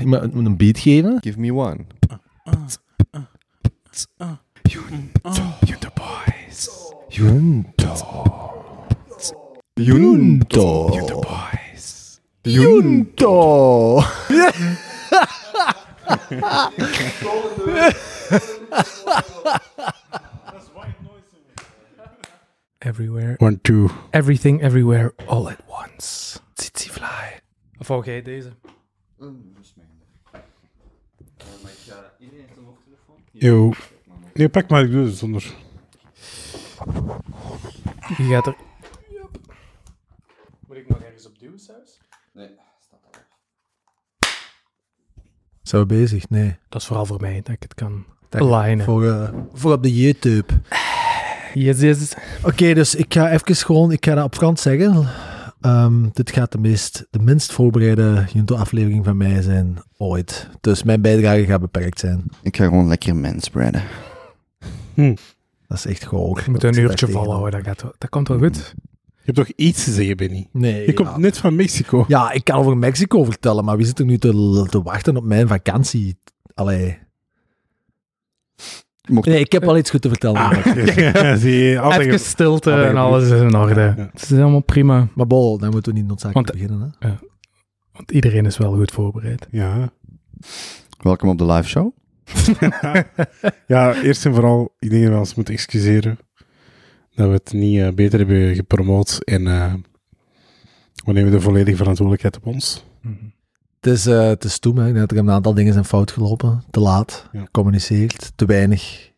iemand moet een beat geven. Give me one. Junto boys. Junto. Junto. Junto boys. Junto. Everywhere. One, two. Everything, everywhere, all at once. Tsitsi fly. Of wou jij deze? Mm. Yo. Nee, pak maar, ik doe het zonder. Wie gaat er... Moet ik nog ergens op duwen, Saus? Zijn we bezig? Nee. Dat is vooral voor mij, dat ik het kan alignen. Voor, eh, voor op de YouTube. Yes, yes. Oké, dus ik ga even gewoon, ik ga dat op Frans zeggen. Ehm, dit gaat de, meest, de minst voorbereide Junto-aflevering van mij zijn ooit. Dus mijn bijdrage gaat beperkt zijn. Ik ga gewoon lekker manspreaden. Dat is echt gewoon. Je moet een uurtje volhouden, dat, gaat, dat komt wel goed. Je hebt toch iets te zeggen, Benny? Nee, Je ja. komt net van Mexico. Ja, ik kan over Mexico vertellen, maar wie zit er nu te, te wachten op mijn vakantie? Allee. Mocht Nee, ik heb wel iets goed te vertellen. Ja, zie altijd Even ge- stilte altijd en alles is in orde. Ja. Het is helemaal prima, Maar bol, dan moeten we niet noodzakelijk Want- beginnen. Hè? want iedereen is wel goed voorbereid. Ja. Welkom op de live show. ja, eerst en vooral, ik denk dat we ons moeten excuseren dat we het niet eh, beter hebben gepromoot en eh we nemen de volledige verantwoordelijkheid op ons. Het is, eh het is stoem, hè. Ik denk dat er een aantal dingen zijn fout gelopen. Te laat Ja. gecommuniceerd, te weinig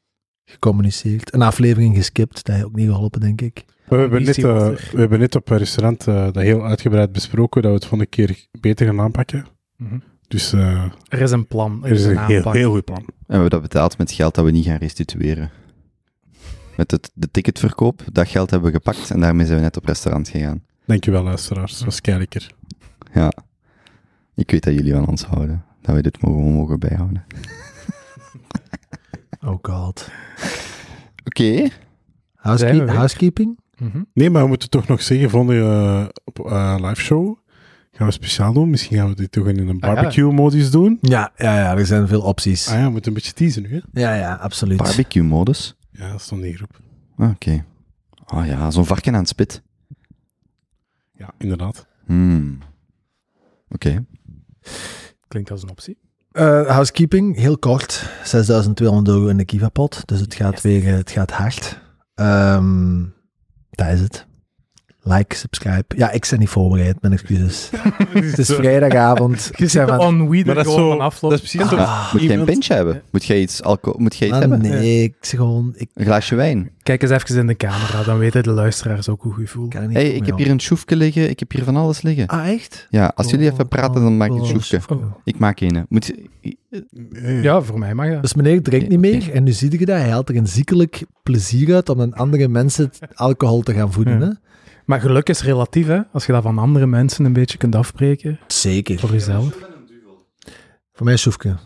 gecommuniceerd. Een aflevering geskipt, dat heeft ook niet geholpen, denk ik. We hebben, net, eh, we hebben net op een restaurant eh, dat heel uitgebreid besproken, dat we het volgende keer beter gaan aanpakken. Mhm. Dus eh, Er is een plan, er er is een heel goed plan. En we hebben dat betaald met geld dat we niet gaan restitueren. Met het, de ticketverkoop, dat geld hebben we gepakt en daarmee zijn we net op restaurant gegaan. Dankjewel, luisteraars. Dat was kijker. Ja. Ik weet dat jullie van ons houden. Dat we dit mogen, mogen bijhouden. Oh god. Oké. Housekeep- we housekeeping? Mhm. Nee, maar we moeten toch nog zeggen, volgende uh, op, eh, live show gaan we speciaal doen. Misschien gaan we dit toch in een Ah, ja. barbecue-modus doen. Ja, ja, ja, er zijn veel opties. Ah ja, we moeten een beetje teasen nu, hè? Ja, ja, absoluut. Barbecue-modus. Ja, dat stond in de groep. Ah, Oké. Ah ja, zo'n varken aan het spit. Ja, inderdaad. Hmm. Oké. Klinkt als een optie. Eh, housekeeping, heel kort. 6200 euro in de Kivapot. Dus het gaat weer, eh, het gaat hard. Ehm dat is het. Like, subscribe. Ja, ik ben niet voorbereid, mijn excuses. het is vrijdagavond. Ik ben van, On Maar dat is zo... van afloop. Dat is precies zo... Ah, Moet jij een pintje hebben? Moet jij iets, alco moet jij iets ah, hebben? nee, ik zeg gewoon, ik Een glaasje wijn? Kijk eens even in de camera, dan weten de luisteraars ook hoe je je voelt. kan niet hey, ik heb hier een schoefje liggen. Ik heb hier van alles liggen. Ah, echt? Ja, als jullie even praten, dan maak ik een Oh, schoefje. Oh. Ik maak een. Moet je... Eh, Ja, voor mij mag dat. Dus meneer drinkt niet meer en nu zie je dat. Hij haalt er een ziekelijk plezier uit om aan andere mensen alcohol te gaan voeden. Ja. Hè? Maar geluk is relatief, hè? Als je dat van andere mensen een beetje kunt afbreken, Zeker. voor jezelf, Voor mij Soefke.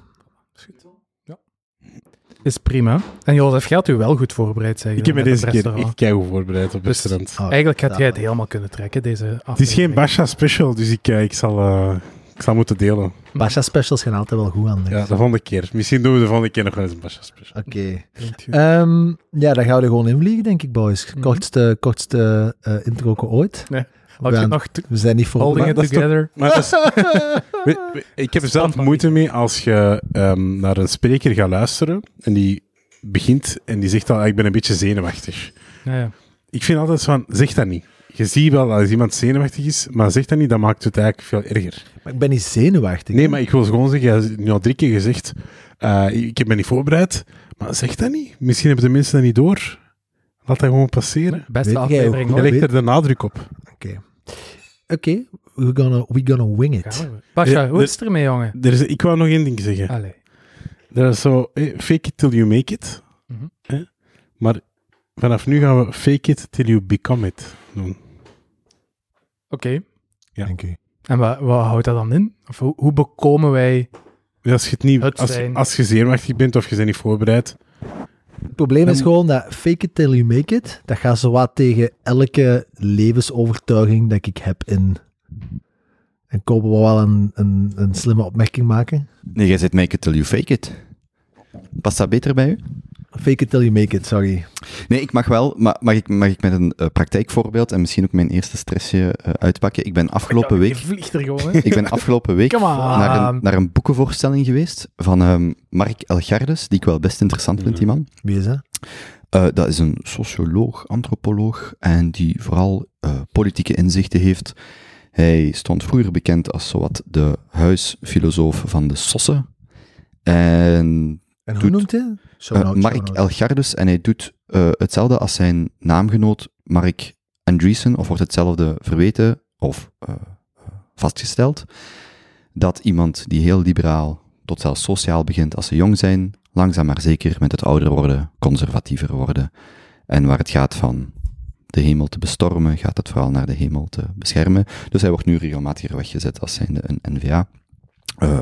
is prima. En Jozef, je had u wel goed voorbereid, zeg Ik heb me deze keer echt keigoed voorbereid op het Dus- restaurant. Oh, Eigenlijk had jij het helemaal kunnen trekken, deze aflevering. Het is geen Basha special, dus ik, eh, ik, zal, eh, ik zal moeten delen. Basha specials gaan altijd wel goed aan. Ja, de volgende keer. Misschien doen we de volgende keer nog wel eens een Basha special. Oké. Goed. Ehm, ja, dan gaan we er gewoon invliegen, denk ik, boys. Mhm. Kortste, kortste eh intro ooit. Gaan- nog t- We zijn niet voor. holding maar it dat is toch- together? Maar is- We- we- ik heb er zelf moeite mee als je ehm, naar een spreker gaat luisteren en die begint en die zegt al, "Ah, ik ben een beetje zenuwachtig. Ja, ja. Ik vind altijd van, zeg dat niet. Je ziet wel als iemand zenuwachtig is, maar zeg dat niet, dan maakt het eigenlijk veel erger. Maar ik ben niet zenuwachtig. Nee, maar ik wil gewoon zeggen, je hebt nu al drie keer gezegd, eh, ik heb me niet voorbereid, maar zeg dat niet. Misschien hebben de mensen dat niet door. Laat dat gewoon passeren. Beste aflevering Je legt er de nadruk op. Oké. Oké, we're gonna, we gonna wing it. Hoe is het ermee, jongen? Er is, ik wou nog één ding zeggen. Allee. Dat is zo, eh, fake it till you make it. Mhm. Eh? Maar vanaf nu gaan we fake it till you become it doen. Oké. Ja. Dank u. En wat, wat houdt dat dan in? Of hoe, hoe bekomen wij... Als je, het niet, Het als, zijn. als je zenuwachtig bent of je bent niet voorbereid, Het probleem is gewoon dat fake it till you make it, dat gaat zo wat tegen elke levensovertuiging dat ik heb in. En Kobe wil wel een, een, een slimme opmerking maken. Nee, jij zit make it till you fake it. Past dat beter bij u? Fake it till you make it, sorry. Nee, ik mag wel. Maar mag ik, mag ik met een eh, praktijkvoorbeeld en misschien ook mijn eerste stressje eh, uitpakken? Ik ben afgelopen Je week... vliegt er gewoon, hè. Ik ben afgelopen week naar een, naar een boekenvoorstelling geweest van ehm, Mark Elgardes, die ik wel best interessant vind, die man. Wie is dat? Eh, dat is een socioloog, antropoloog en die vooral eh, politieke inzichten heeft. Hij stond vroeger bekend als zowat de huisfilosoof van de Sosse. En En hoe Doet- noemt hij? Eh, Mark. Elgardus en hij doet eh, hetzelfde als zijn naamgenoot Mark Andreessen, of wordt hetzelfde verweten of eh, vastgesteld, dat iemand die heel liberaal tot zelfs sociaal begint als ze jong zijn, langzaam maar zeker met het ouder worden conservatiever worden. En waar het gaat van de hemel te bestormen, gaat het vooral naar de hemel te beschermen. Dus hij wordt nu regelmatiger weggezet als zijnde een NVA.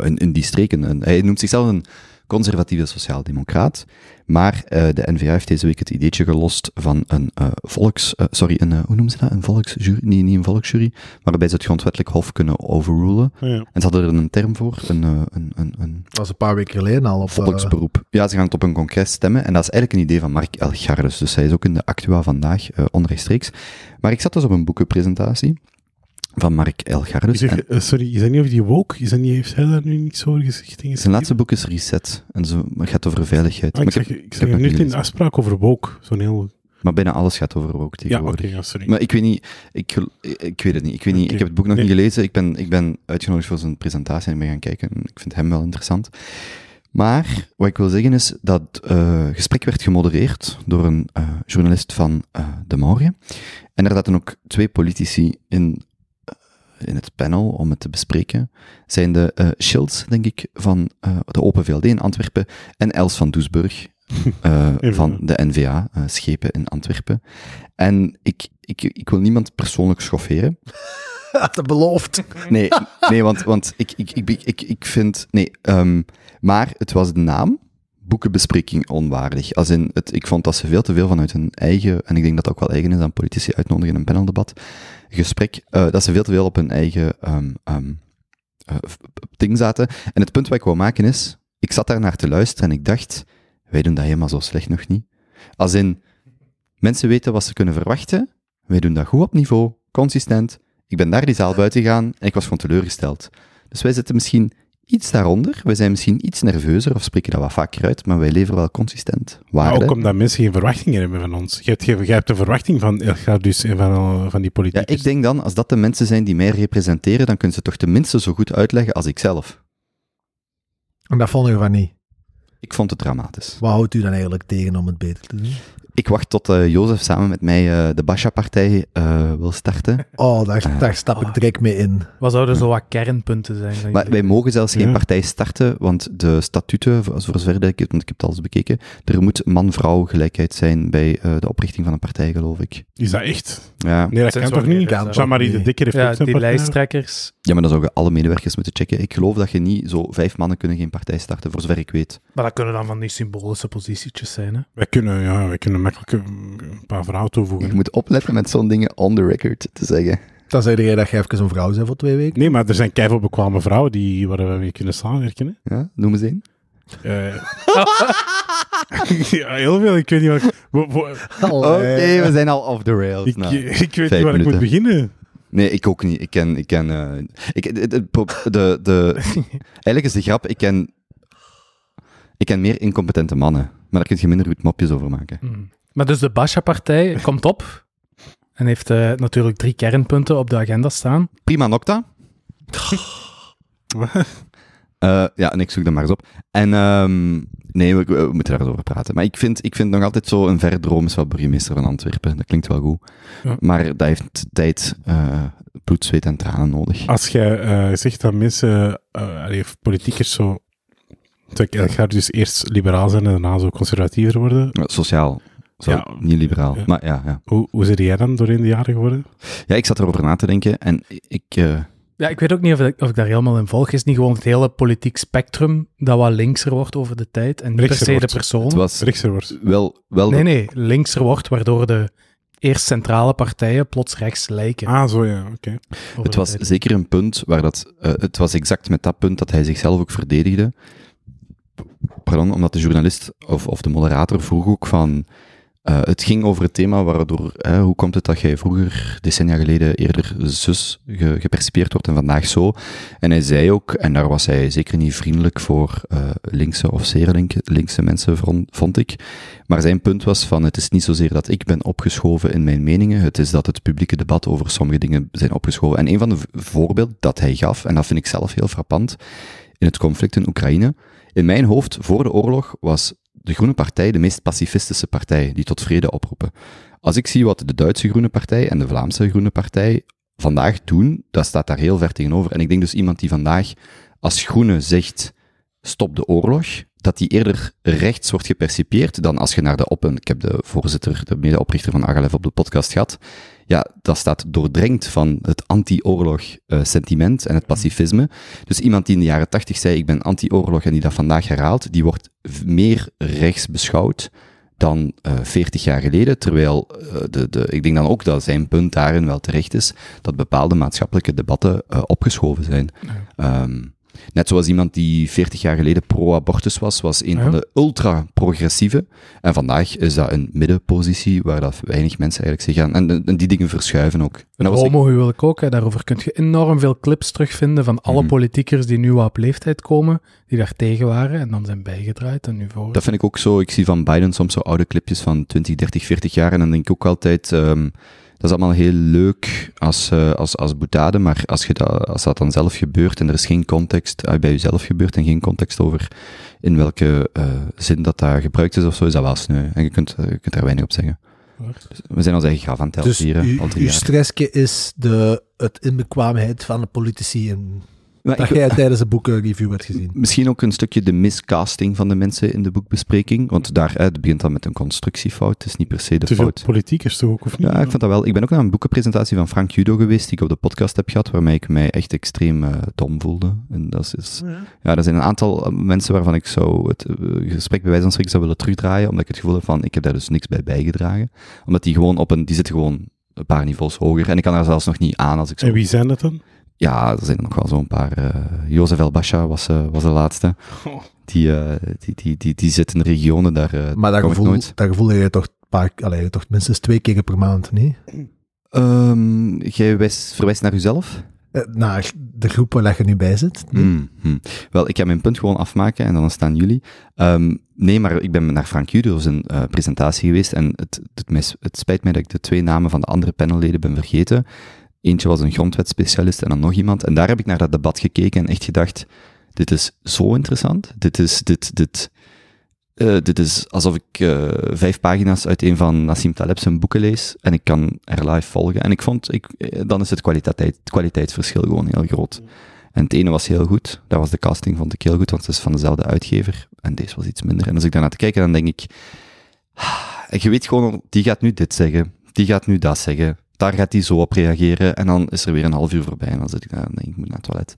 in, in die streken. Een- hij noemt zichzelf een conservatieve sociaaldemocraat. Maar eh, de NVA heeft deze week het ideetje gelost van een eh, volks... eh, sorry, een, hoe noemen ze dat? Een volksjury? Nee, niet een volksjury, waarbij ze het grondwettelijk hof kunnen overrulen. Ja. En ze hadden er een term voor, een, een, een, een Dat was een paar weken geleden al. Op, eh, volksberoep. Ja, ze gaan het op een congres stemmen. En dat is eigenlijk een idee van Mark Elgardes. Dus hij is ook in de Actua vandaag, eh, onrechtstreeks. Maar ik zat dus op een boekenpresentatie van Mark zeg, eh, sorry, is dat niet over die woke? Is dat niet, heeft hij daar nu niets over gezegd? zijn laatste boek is Reset. En zo, maar het gaat over veiligheid. Ah, maar, ik zeg, ik zeg nu niet in afspraak over woke. Zo'n heel... maar bijna alles gaat over woke Ja, oké, tegenwoordig. ja, sorry. Maar ik weet niet, ik, ik weet het niet. Ik, weet niet, ik heb het boek nog Nee. niet gelezen. Ik ben, ik ben uitgenodigd voor zijn presentatie en ben gaan kijken. En Ik vind hem wel interessant. Maar wat ik wil zeggen is dat het eh, gesprek werd gemodereerd door een eh, journalist van De Morgen. En er zaten ook twee politici in, in het panel om het te bespreken. Zijn de eh Schilds, denk ik, van eh, de Open VLD in Antwerpen en Els van Doesburg eh, van de NVA, schepen in Antwerpen. En ik, ik, ik wil niemand persoonlijk schofferen. Had het beloofd. Nee, nee want, want ik, ik, ik, ik, ik vind... Nee, ehm, maar het was de naam boekenbespreking onwaardig. Als in het, ik vond dat ze veel te veel vanuit hun eigen, en ik denk dat dat ook wel eigen is aan politici uitnodigen in een paneldebat, gesprek, eh, dat ze veel te veel op hun eigen ehm, ehm, eh, ding zaten. En het punt wat ik wou maken is, ik zat daar naar te luisteren en ik dacht, wij doen dat helemaal zo slecht nog niet. Als in, mensen weten wat ze kunnen verwachten, wij doen dat goed op niveau, consistent. Ik ben daar die zaal buiten gegaan en ik was gewoon teleurgesteld. Dus wij zitten misschien iets daaronder, wij zijn misschien iets nerveuzer of spreken dat wat vaker uit, maar wij leveren wel consistent Maar waarde. ook omdat mensen geen verwachtingen hebben van ons. Je hebt, je hebt een verwachting van Elgardus en van, van die Ja, politiek. ik denk dan, als dat de mensen zijn die mij representeren, dan kunnen ze toch tenminste zo goed uitleggen als ik zelf. En dat vond je van niet. Ik vond het dramatisch. Wat houdt u dan eigenlijk tegen om het beter te doen? Ik wacht tot eh, Jozef samen met mij eh, de Basha-partij eh, wil starten. Oh, daar, daar stap ik direct mee in. Wat zouden zo wat kernpunten zijn? dat Maar wij mogen zelfs geen Ja. partij starten, want de statuten, voor zover ik het, want ik heb het al eens bekeken, er moet man-vrouw gelijkheid zijn bij eh, de oprichting van een partij, geloof ik. Is dat echt? Ja. Nee, dat kan toch niet? Jean-Marie de. Dikker heeft Ja, ook zijn die lijsttrekkers. ja, maar dan zouden alle medewerkers moeten checken. Ik geloof dat je niet zo vijf mannen kunnen geen partij starten, voor zover ik weet. Maar dat kunnen dan van die symbolische positietjes zijn, hè? Wij kunnen, ja, wij kunnen makkelijk een een paar verhalen toevoegen. Je moet opletten met zo'n dingen on the record te zeggen. Dan zei jij dat je even een vrouw bent voor twee weken. Nee, maar er zijn keihard bekwame vrouwen die, waar we mee kunnen samenwerken. Hè. Ja, noem eens één. Eh, ja, heel veel. Ik weet niet waar ik... wo- wo- Oké, we zijn al off the rails. ik, nou. ik weet niet waar ik moet minuten. beginnen. Nee, ik ook niet. Ik ken... Ik ken eh, ik, de, de, de, de- eigenlijk is de grap, ik ken... Ik ken meer incompetente mannen. Maar daar kun je minder goed mopjes over maken. Mm. Maar dus de Basha-partij komt op en heeft eh, natuurlijk drie kernpunten op de agenda staan. Prima Nocta. Eh, ja, en ik zoek dat maar eens op. En ehm, nee, we, we moeten daar eens over praten. Maar ik vind, ik vind nog altijd zo een verre droom is wat burgemeester van Antwerpen. Dat klinkt wel goed. Ja. Maar dat heeft tijd, eh, bloed, zweet en tranen nodig. Als jij eh, zegt dat mensen, eh allee, of politiekers zo... Het gaat dus eerst liberaal zijn en daarna zo conservatiever worden. Ja, Sociaal. Zo, Ja. niet liberaal. Ja. Maar ja, ja. Hoe, hoe zit jij dan doorheen de jaren geworden? ja, ik zat erover na te denken en ik... eh, Ja, ik weet ook niet of ik, of ik daar helemaal in volg. Is het niet gewoon het hele politiek spectrum dat wat linkser wordt over de tijd en niet per se de persoon? het was Rechtser wordt. wel... wel Nee, nee, linkser wordt, waardoor de eerst centrale partijen plots rechts lijken. Ah, zo ja, oké. Het was tijd. zeker een punt waar dat... eh, het was exact met dat punt dat hij zichzelf ook verdedigde. Pardon, omdat de journalist of, of de moderator vroeg ook van... eh, het ging over het thema waardoor... eh, hoe komt het dat jij vroeger, decennia geleden, eerder zus ge, gepercipieerd wordt en vandaag zo? En hij zei ook, en daar was hij zeker niet vriendelijk voor eh, linkse of zeer link, linkse mensen, vond, vond ik. Maar zijn punt was van, het is niet zozeer dat ik ben opgeschoven in mijn meningen, het is dat het publieke debat over sommige dingen zijn opgeschoven. En een van de voorbeelden dat hij gaf, en dat vind ik zelf heel frappant, in het conflict in Oekraïne, in mijn hoofd, voor de oorlog, was de Groene Partij de meest pacifistische partij die tot vrede oproepen. Als ik zie wat de Duitse Groene Partij en de Vlaamse Groene Partij vandaag doen, dat staat daar heel ver tegenover. En ik denk dus iemand die vandaag als groene zegt, stop de oorlog, dat die eerder rechts wordt gepercipieerd dan als je naar de open... Ik heb de voorzitter, de medeoprichter van Agalef op de podcast gehad. Ja, dat staat doordrenkt van het anti-oorlog eh, sentiment en het pacifisme. Dus iemand die in de jaren tachtig zei, ik ben anti-oorlog en die dat vandaag herhaalt, die wordt meer rechts beschouwd dan eh 40 jaar geleden, terwijl eh, de, de, ik denk dan ook dat zijn punt daarin wel terecht is, dat bepaalde maatschappelijke debatten opgeschoven zijn. Ehm, net zoals iemand die 40 jaar geleden pro-abortus was, was een Ja. van de ultra-progressieve. En vandaag is dat een middenpositie waar dat weinig mensen eigenlijk zich aan... En, en die dingen verschuiven ook. En dat Homohuwelijk ook, hè. daarover kun je enorm veel clips terugvinden van alle Mhm. politiekers die nu op leeftijd komen, die daar tegen waren en dan zijn bijgedraaid en nu voor. Dat vind ik ook zo. Ik zie van Biden soms zo oude clipjes van 20, 30, 40 jaar. En dan denk ik ook altijd, ehm, dat is allemaal heel leuk als, eh, als, als boetade. Maar als, je dat, als dat dan zelf gebeurt en er is geen context eh, bij jezelf gebeurt en geen context over in welke eh, zin dat daar gebruikt is of zo, is dat wel sneu. En je kunt, eh, je kunt daar weinig op zeggen. Dus we zijn ons eigen graf aan het Dus tellen hier, uw, al drie uw jaar. stressje is de, het inbekwaamheid van de politici en Maar dat ik- jij tijdens de boekenreview werd gezien. Misschien ook een stukje de miscasting van de mensen in de boekbespreking. Want daar, eh, het begint dan met een constructiefout. Het is niet per se de Te veel fout. politiek is toch ook, of niet? Ja, ik vond dat wel. Ik ben ook naar een boekenpresentatie van Frank Judo geweest, die ik op de podcast heb gehad, waarmee ik mij echt extreem eh, dom voelde. En dat is, is- ja, er zijn een aantal eh, mensen waarvan ik zou het eh, gesprek bij wijze van spreken zou willen terugdraaien, omdat ik het gevoel heb van, ik heb daar dus niks bij bijgedragen. Omdat die gewoon op een, die zitten gewoon een paar niveaus hoger. En ik kan daar zelfs nog niet aan als ik zo... En wie zijn dat dan? Ja, er zijn er nog wel zo'n paar. eh Jozef El Basha was, eh, was de laatste. Oh. Die, eh, die, die, die, die zit in regionen, daar eh, Maar dat gevoel, nooit. dat gevoel heb je toch, een paar, allee, toch minstens twee keer per maand, niet? Ehm, jij wijst, verwijst naar uzelf? Eh, Naar de groep waar je nu bij zit. Hmm, hmm. Wel, ik ga mijn punt gewoon afmaken en dan staan jullie. Ehm, nee, maar ik ben naar Frank Judo's een eh, presentatie geweest en het, het, het spijt mij dat ik de twee namen van de andere panelleden ben vergeten. Eentje was een grondwetspecialist en dan nog iemand. En daar heb ik naar dat debat gekeken en echt gedacht, dit is zo interessant. Dit is, dit, dit, eh, dit is alsof ik eh, vijf pagina's uit een van Nassim Taleb zijn boeken lees en ik kan er live volgen. En ik vond, ik, eh, dan is het, kwaliteit, het kwaliteitsverschil gewoon heel groot. En het ene was heel goed, dat was de casting, vond ik heel goed, want het is van dezelfde uitgever. En deze was iets minder. En als ik daarnaar te kijken, dan denk ik, ah, je weet gewoon, die gaat nu dit zeggen, die gaat nu dat zeggen, daar gaat die zo op reageren, en dan is er weer een half uur voorbij, en dan zit ik daar en denk ik, moet naar het toilet.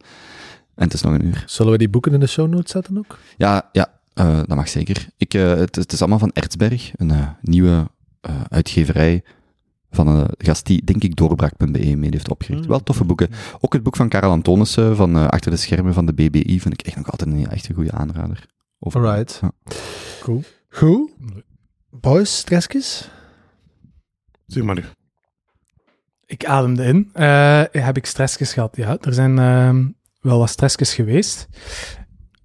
En het is nog een uur. Zullen we die boeken in de show notes zetten ook? Ja, ja, eh, dat mag zeker. Ik, eh, het, het is allemaal van Ertsberg, een eh, nieuwe eh, uitgeverij van een gast die, denk ik, doorbraak.be mee heeft opgericht. Mm. Wel toffe boeken. Ook het boek van Karel Antonissen van eh, Achter de Schermen van de BBI vind ik echt nog altijd een echt een goede aanrader. Over- Alright. Ja. Cool. Goed. Boys, stressjes? Zeg maar nu. Ik ademde in. Eh, heb ik stressjes gehad? Ja, er zijn ehm, wel wat stressjes geweest.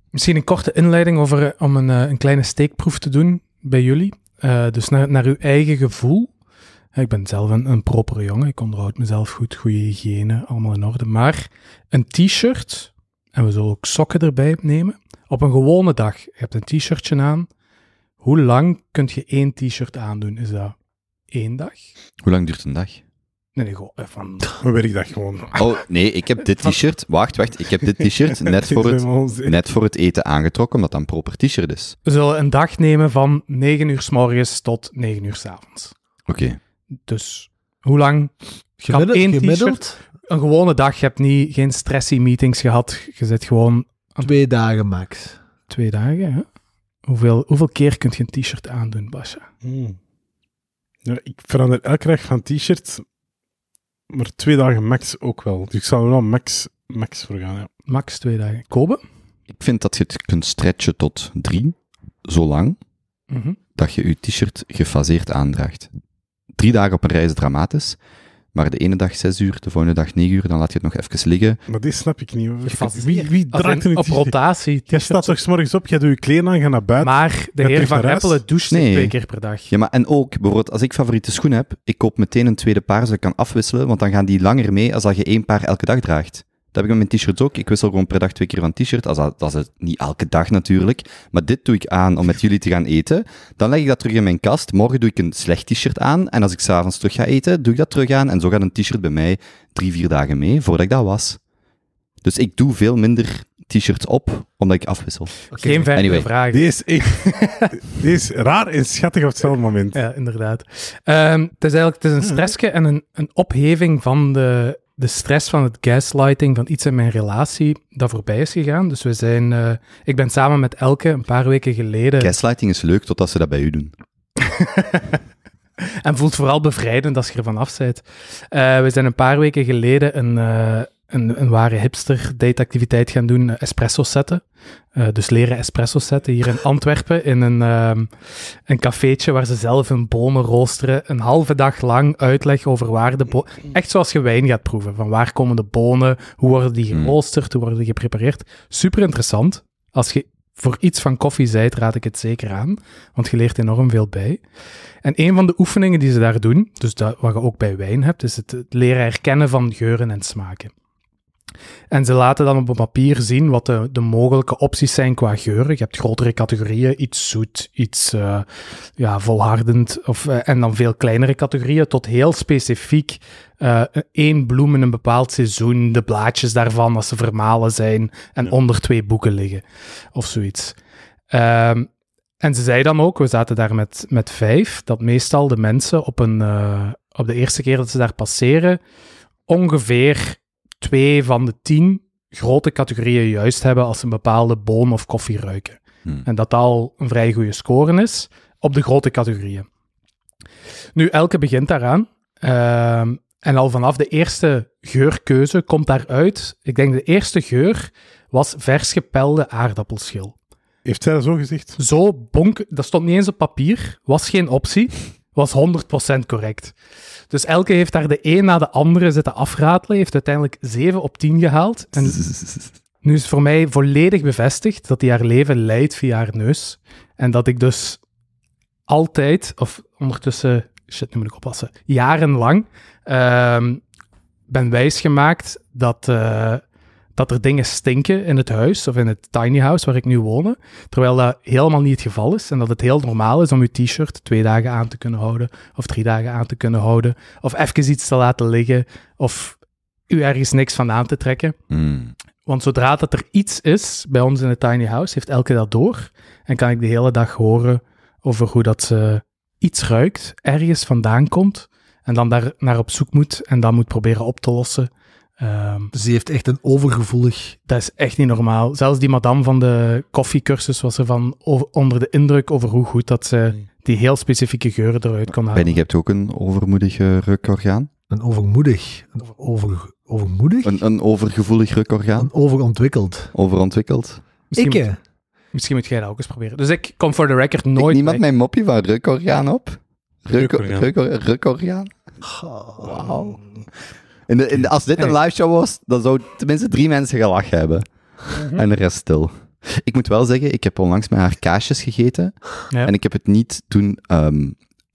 Misschien een korte inleiding over, eh, om een, eh, een kleine steekproef te doen bij jullie. Dus naar, naar uw eigen gevoel. Ik ben zelf een, een propere jongen. Ik onderhoud mezelf goed, goede hygiëne, allemaal in orde. Maar een t-shirt, en we zullen ook sokken erbij nemen. Op een gewone dag, je hebt een t-shirtje aan. Hoe lang kun je één t-shirt aandoen? Is dat één dag? Hoe lang duurt een dag? Nee, nee, gewoon eh, van gewoon? Oh, nee, ik heb dit t-shirt. Wacht, wacht. Ik heb dit t-shirt net, voor het, net voor het eten aangetrokken, omdat dat een proper t-shirt is. We zullen een dag nemen van 9 uur s morgens tot 9 uur s avonds. Oké. Dus hoe lang? Gemiddeld? één gemiddeld Een gewone dag. Je hebt niet, geen stressy meetings gehad. Je zit gewoon twee dagen max. twee dagen. Hè? Hoeveel, hoeveel keer kun je een t-shirt aandoen, Basja? Hmm. Ja, ik verander elke dag van t-shirt, maar twee dagen max ook wel. Dus ik zal er wel max, max voor gaan, ja. Max twee dagen. Kobe? Ik vind dat je het kunt stretchen tot drie, zolang Mhm. dat je je t-shirt gefaseerd aandraagt. Drie dagen op een rij is dramatisch, maar de ene dag zes uur, de volgende dag negen uur, dan laat je het nog even liggen. Maar dit snap ik niet. Wie, wie in- een op rotatie. Jij staat toch 's morgens op, jij doet je kleren aan, gaat naar buiten. Maar de heer Van? Rempelen doucht Nee. twee keer per dag. Ja, maar en ook, bijvoorbeeld, als ik favoriete schoen heb, ik koop meteen een tweede paar, zodat ik kan afwisselen, want dan gaan die langer mee als dat je één paar elke dag draagt. Dat heb ik met mijn t-shirts ook. Ik wissel gewoon per dag twee keer van t-shirt. Als dat, dat is het niet elke dag natuurlijk. Maar dit doe ik aan om met jullie te gaan eten. Dan leg ik dat terug in mijn kast. Morgen doe ik een slecht t-shirt aan. En als ik s'avonds terug ga eten, doe ik dat terug aan. En zo gaat een t-shirt bij mij drie, vier dagen mee, voordat ik dat was. Dus ik doe veel minder t-shirts op, omdat ik afwissel. Geen verdere Anyway. vragen. Die is echt... die is raar en schattig op hetzelfde moment. Ja, inderdaad. Ehm, het is eigenlijk het is een stressje en een, een opheving van de, de stress van het gaslighting van iets in mijn relatie dat voorbij is gegaan. Dus we zijn... eh, ik ben samen met Elke een paar weken geleden... Gaslighting is leuk totdat ze dat bij u doen. En voelt vooral bevrijdend als je ervan af bent. Eh, we zijn een paar weken geleden een, eh, een, een ware hipster dateactiviteit gaan doen, eh, espresso zetten. Eh, dus leren espresso zetten hier in Antwerpen in een, ehm, een cafeetje waar ze zelf hun bonen roosteren. Een halve dag lang uitleg over waar de bonen... Echt zoals je wijn gaat proeven. Van waar komen de bonen, hoe worden die Hmm. geroosterd, hoe worden die geprepareerd. Super interessant. Als je voor iets van koffie zijt, raad ik het zeker aan. Want je leert enorm veel bij. En een van de oefeningen die ze daar doen, dus dat, wat je ook bij wijn hebt, is het, het leren herkennen van geuren en smaken. En ze laten dan op een papier zien wat de, de mogelijke opties zijn qua geuren. Je hebt grotere categorieën, iets zoet, iets eh, ja, volhardend, of, eh, en dan veel kleinere categorieën, tot heel specifiek eh, één bloem in een bepaald seizoen, de blaadjes daarvan als ze vermalen zijn en Ja. onder twee boeken liggen, of zoiets. Ehm, en ze zei dan ook, we zaten daar met, met vijf, dat meestal de mensen op, een, op de eerste keer dat ze daar passeren, ongeveer twee van de tien grote categorieën juist hebben als ze een bepaalde boon of koffie ruiken. Hmm. En dat al een vrij goede score is op de grote categorieën. Nu, elke begint daaraan. Ehm, en al vanaf de eerste geurkeuze komt daaruit. Ik denk de eerste geur was vers gepelde aardappelschil. Heeft zij dat zo gezegd? Zo bonk, dat stond niet eens op papier, was geen optie, was 100% correct. Dus elke heeft daar de een na de andere zitten afratelen, heeft uiteindelijk 7 op 10 gehaald. En nu is voor mij volledig bevestigd dat hij haar leven leidt via haar neus. En dat ik dus altijd, of ondertussen, shit, nu moet ik oppassen, jarenlang ehm, ben wijsgemaakt dat, eh, dat er dingen stinken in het huis of in het tiny house waar ik nu woon. Terwijl dat helemaal niet het geval is. En dat het heel normaal is om je t-shirt twee dagen aan te kunnen houden. Of drie dagen aan te kunnen houden. Of even iets te laten liggen. Of u ergens niks van aan te trekken. Hmm. Want zodra dat er iets is bij ons in het tiny house, heeft elke dat door. En kan ik de hele dag horen over hoe dat ze iets ruikt, ergens vandaan komt. En dan daar naar op zoek moet en dan moet proberen op te lossen. Ehm, Dus die heeft echt een overgevoelig... dat is echt niet normaal. Zelfs die madame van de koffiecursus was ervan over, onder de indruk over hoe goed dat ze die heel specifieke geuren eruit kon halen. Benny, je hebt ook een overmoedig eh, rukorgaan. Een overmoedig. Een over, overmoedig? Een, een overgevoelig rukorgaan. Een overontwikkeld. Overontwikkeld. Misschien, Ik, moet, eh, misschien moet jij dat ook eens proberen. Dus ik kom voor de record nooit Nooit niemand mijn mopje van rukorgaan op? Ruko- Rukorgaan. ruko- Rukorgaan? Wauw. In de, in de, als dit een live show was, dan zou tenminste drie mensen gelachen hebben. En de rest stil. Ik moet wel zeggen, ik heb onlangs met haar kaasjes gegeten. Ja. En ik heb het niet doen ehm,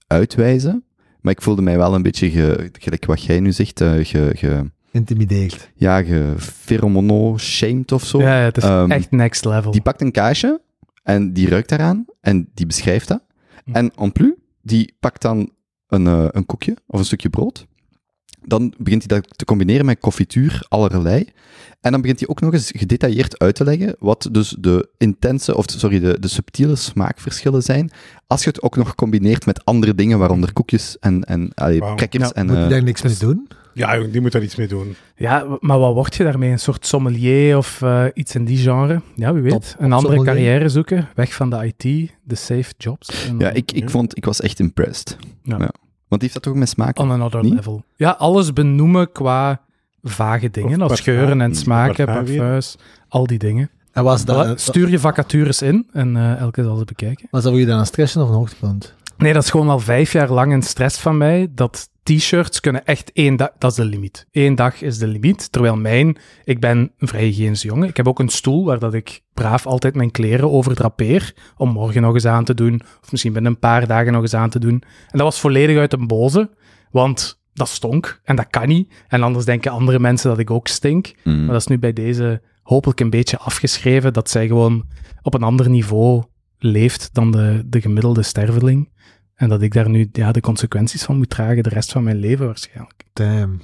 uitwijzen. Maar ik voelde mij wel een beetje, ge, gelijk wat jij nu zegt, eh, ge, ge, Intimideerd. ja, ge pheromono-shamed of zo. Ja, ja, het is Ehm, echt next level. Die pakt een kaasje en die ruikt daaraan en die beschrijft dat. Hm. En en plus, die pakt dan een, eh, een koekje of een stukje brood. Dan begint hij dat te combineren met confituur, allerlei. En dan begint hij ook nog eens gedetailleerd uit te leggen wat dus de intense, of sorry, de, de subtiele smaakverschillen zijn. Als je het ook nog combineert met andere dingen, waaronder koekjes en, en allee, crackers. Ja, en, Moet je eh, daar niks mee doen? Ja, die moet daar iets mee doen. Ja, maar wat word je daarmee? Een soort sommelier of eh, iets in die genre? Ja, wie weet. Top, een andere sommelier. carrière zoeken, weg van de IT, de safe jobs. En ja, ik, ik, vond, ik was echt impressed. Want die heeft dat toch met smaak? On another Niet? level. Ja, alles benoemen qua vage dingen, Of als parfum. geuren en smaken, Parfum weer. parfums, al die dingen. En was dat, Voilà, Stuur je vacatures in en eh, elke zal ze bekijken. was dat voor je dan een stressje of een hoogtepunt? Nee, dat is gewoon al vijf jaar lang een stress van mij. Dat t-shirts kunnen echt één dag... Dat is de limiet. Eén dag is de limiet. Terwijl mijn... Ik ben een vrij hygiënische jongen. Ik heb ook een stoel waar dat ik braaf altijd mijn kleren over drapeer. Om morgen nog eens aan te doen. Of misschien binnen een paar dagen nog eens aan te doen. En dat was volledig uit een boze. Want dat stonk. En dat kan niet. En anders denken andere mensen dat ik ook stink. Mm. Maar dat is nu bij deze hopelijk een beetje afgeschreven. Dat zij gewoon op een ander niveau leeft dan de, de gemiddelde sterveling. En dat ik daar nu ja, de consequenties van moet dragen de rest van mijn leven waarschijnlijk. Damn.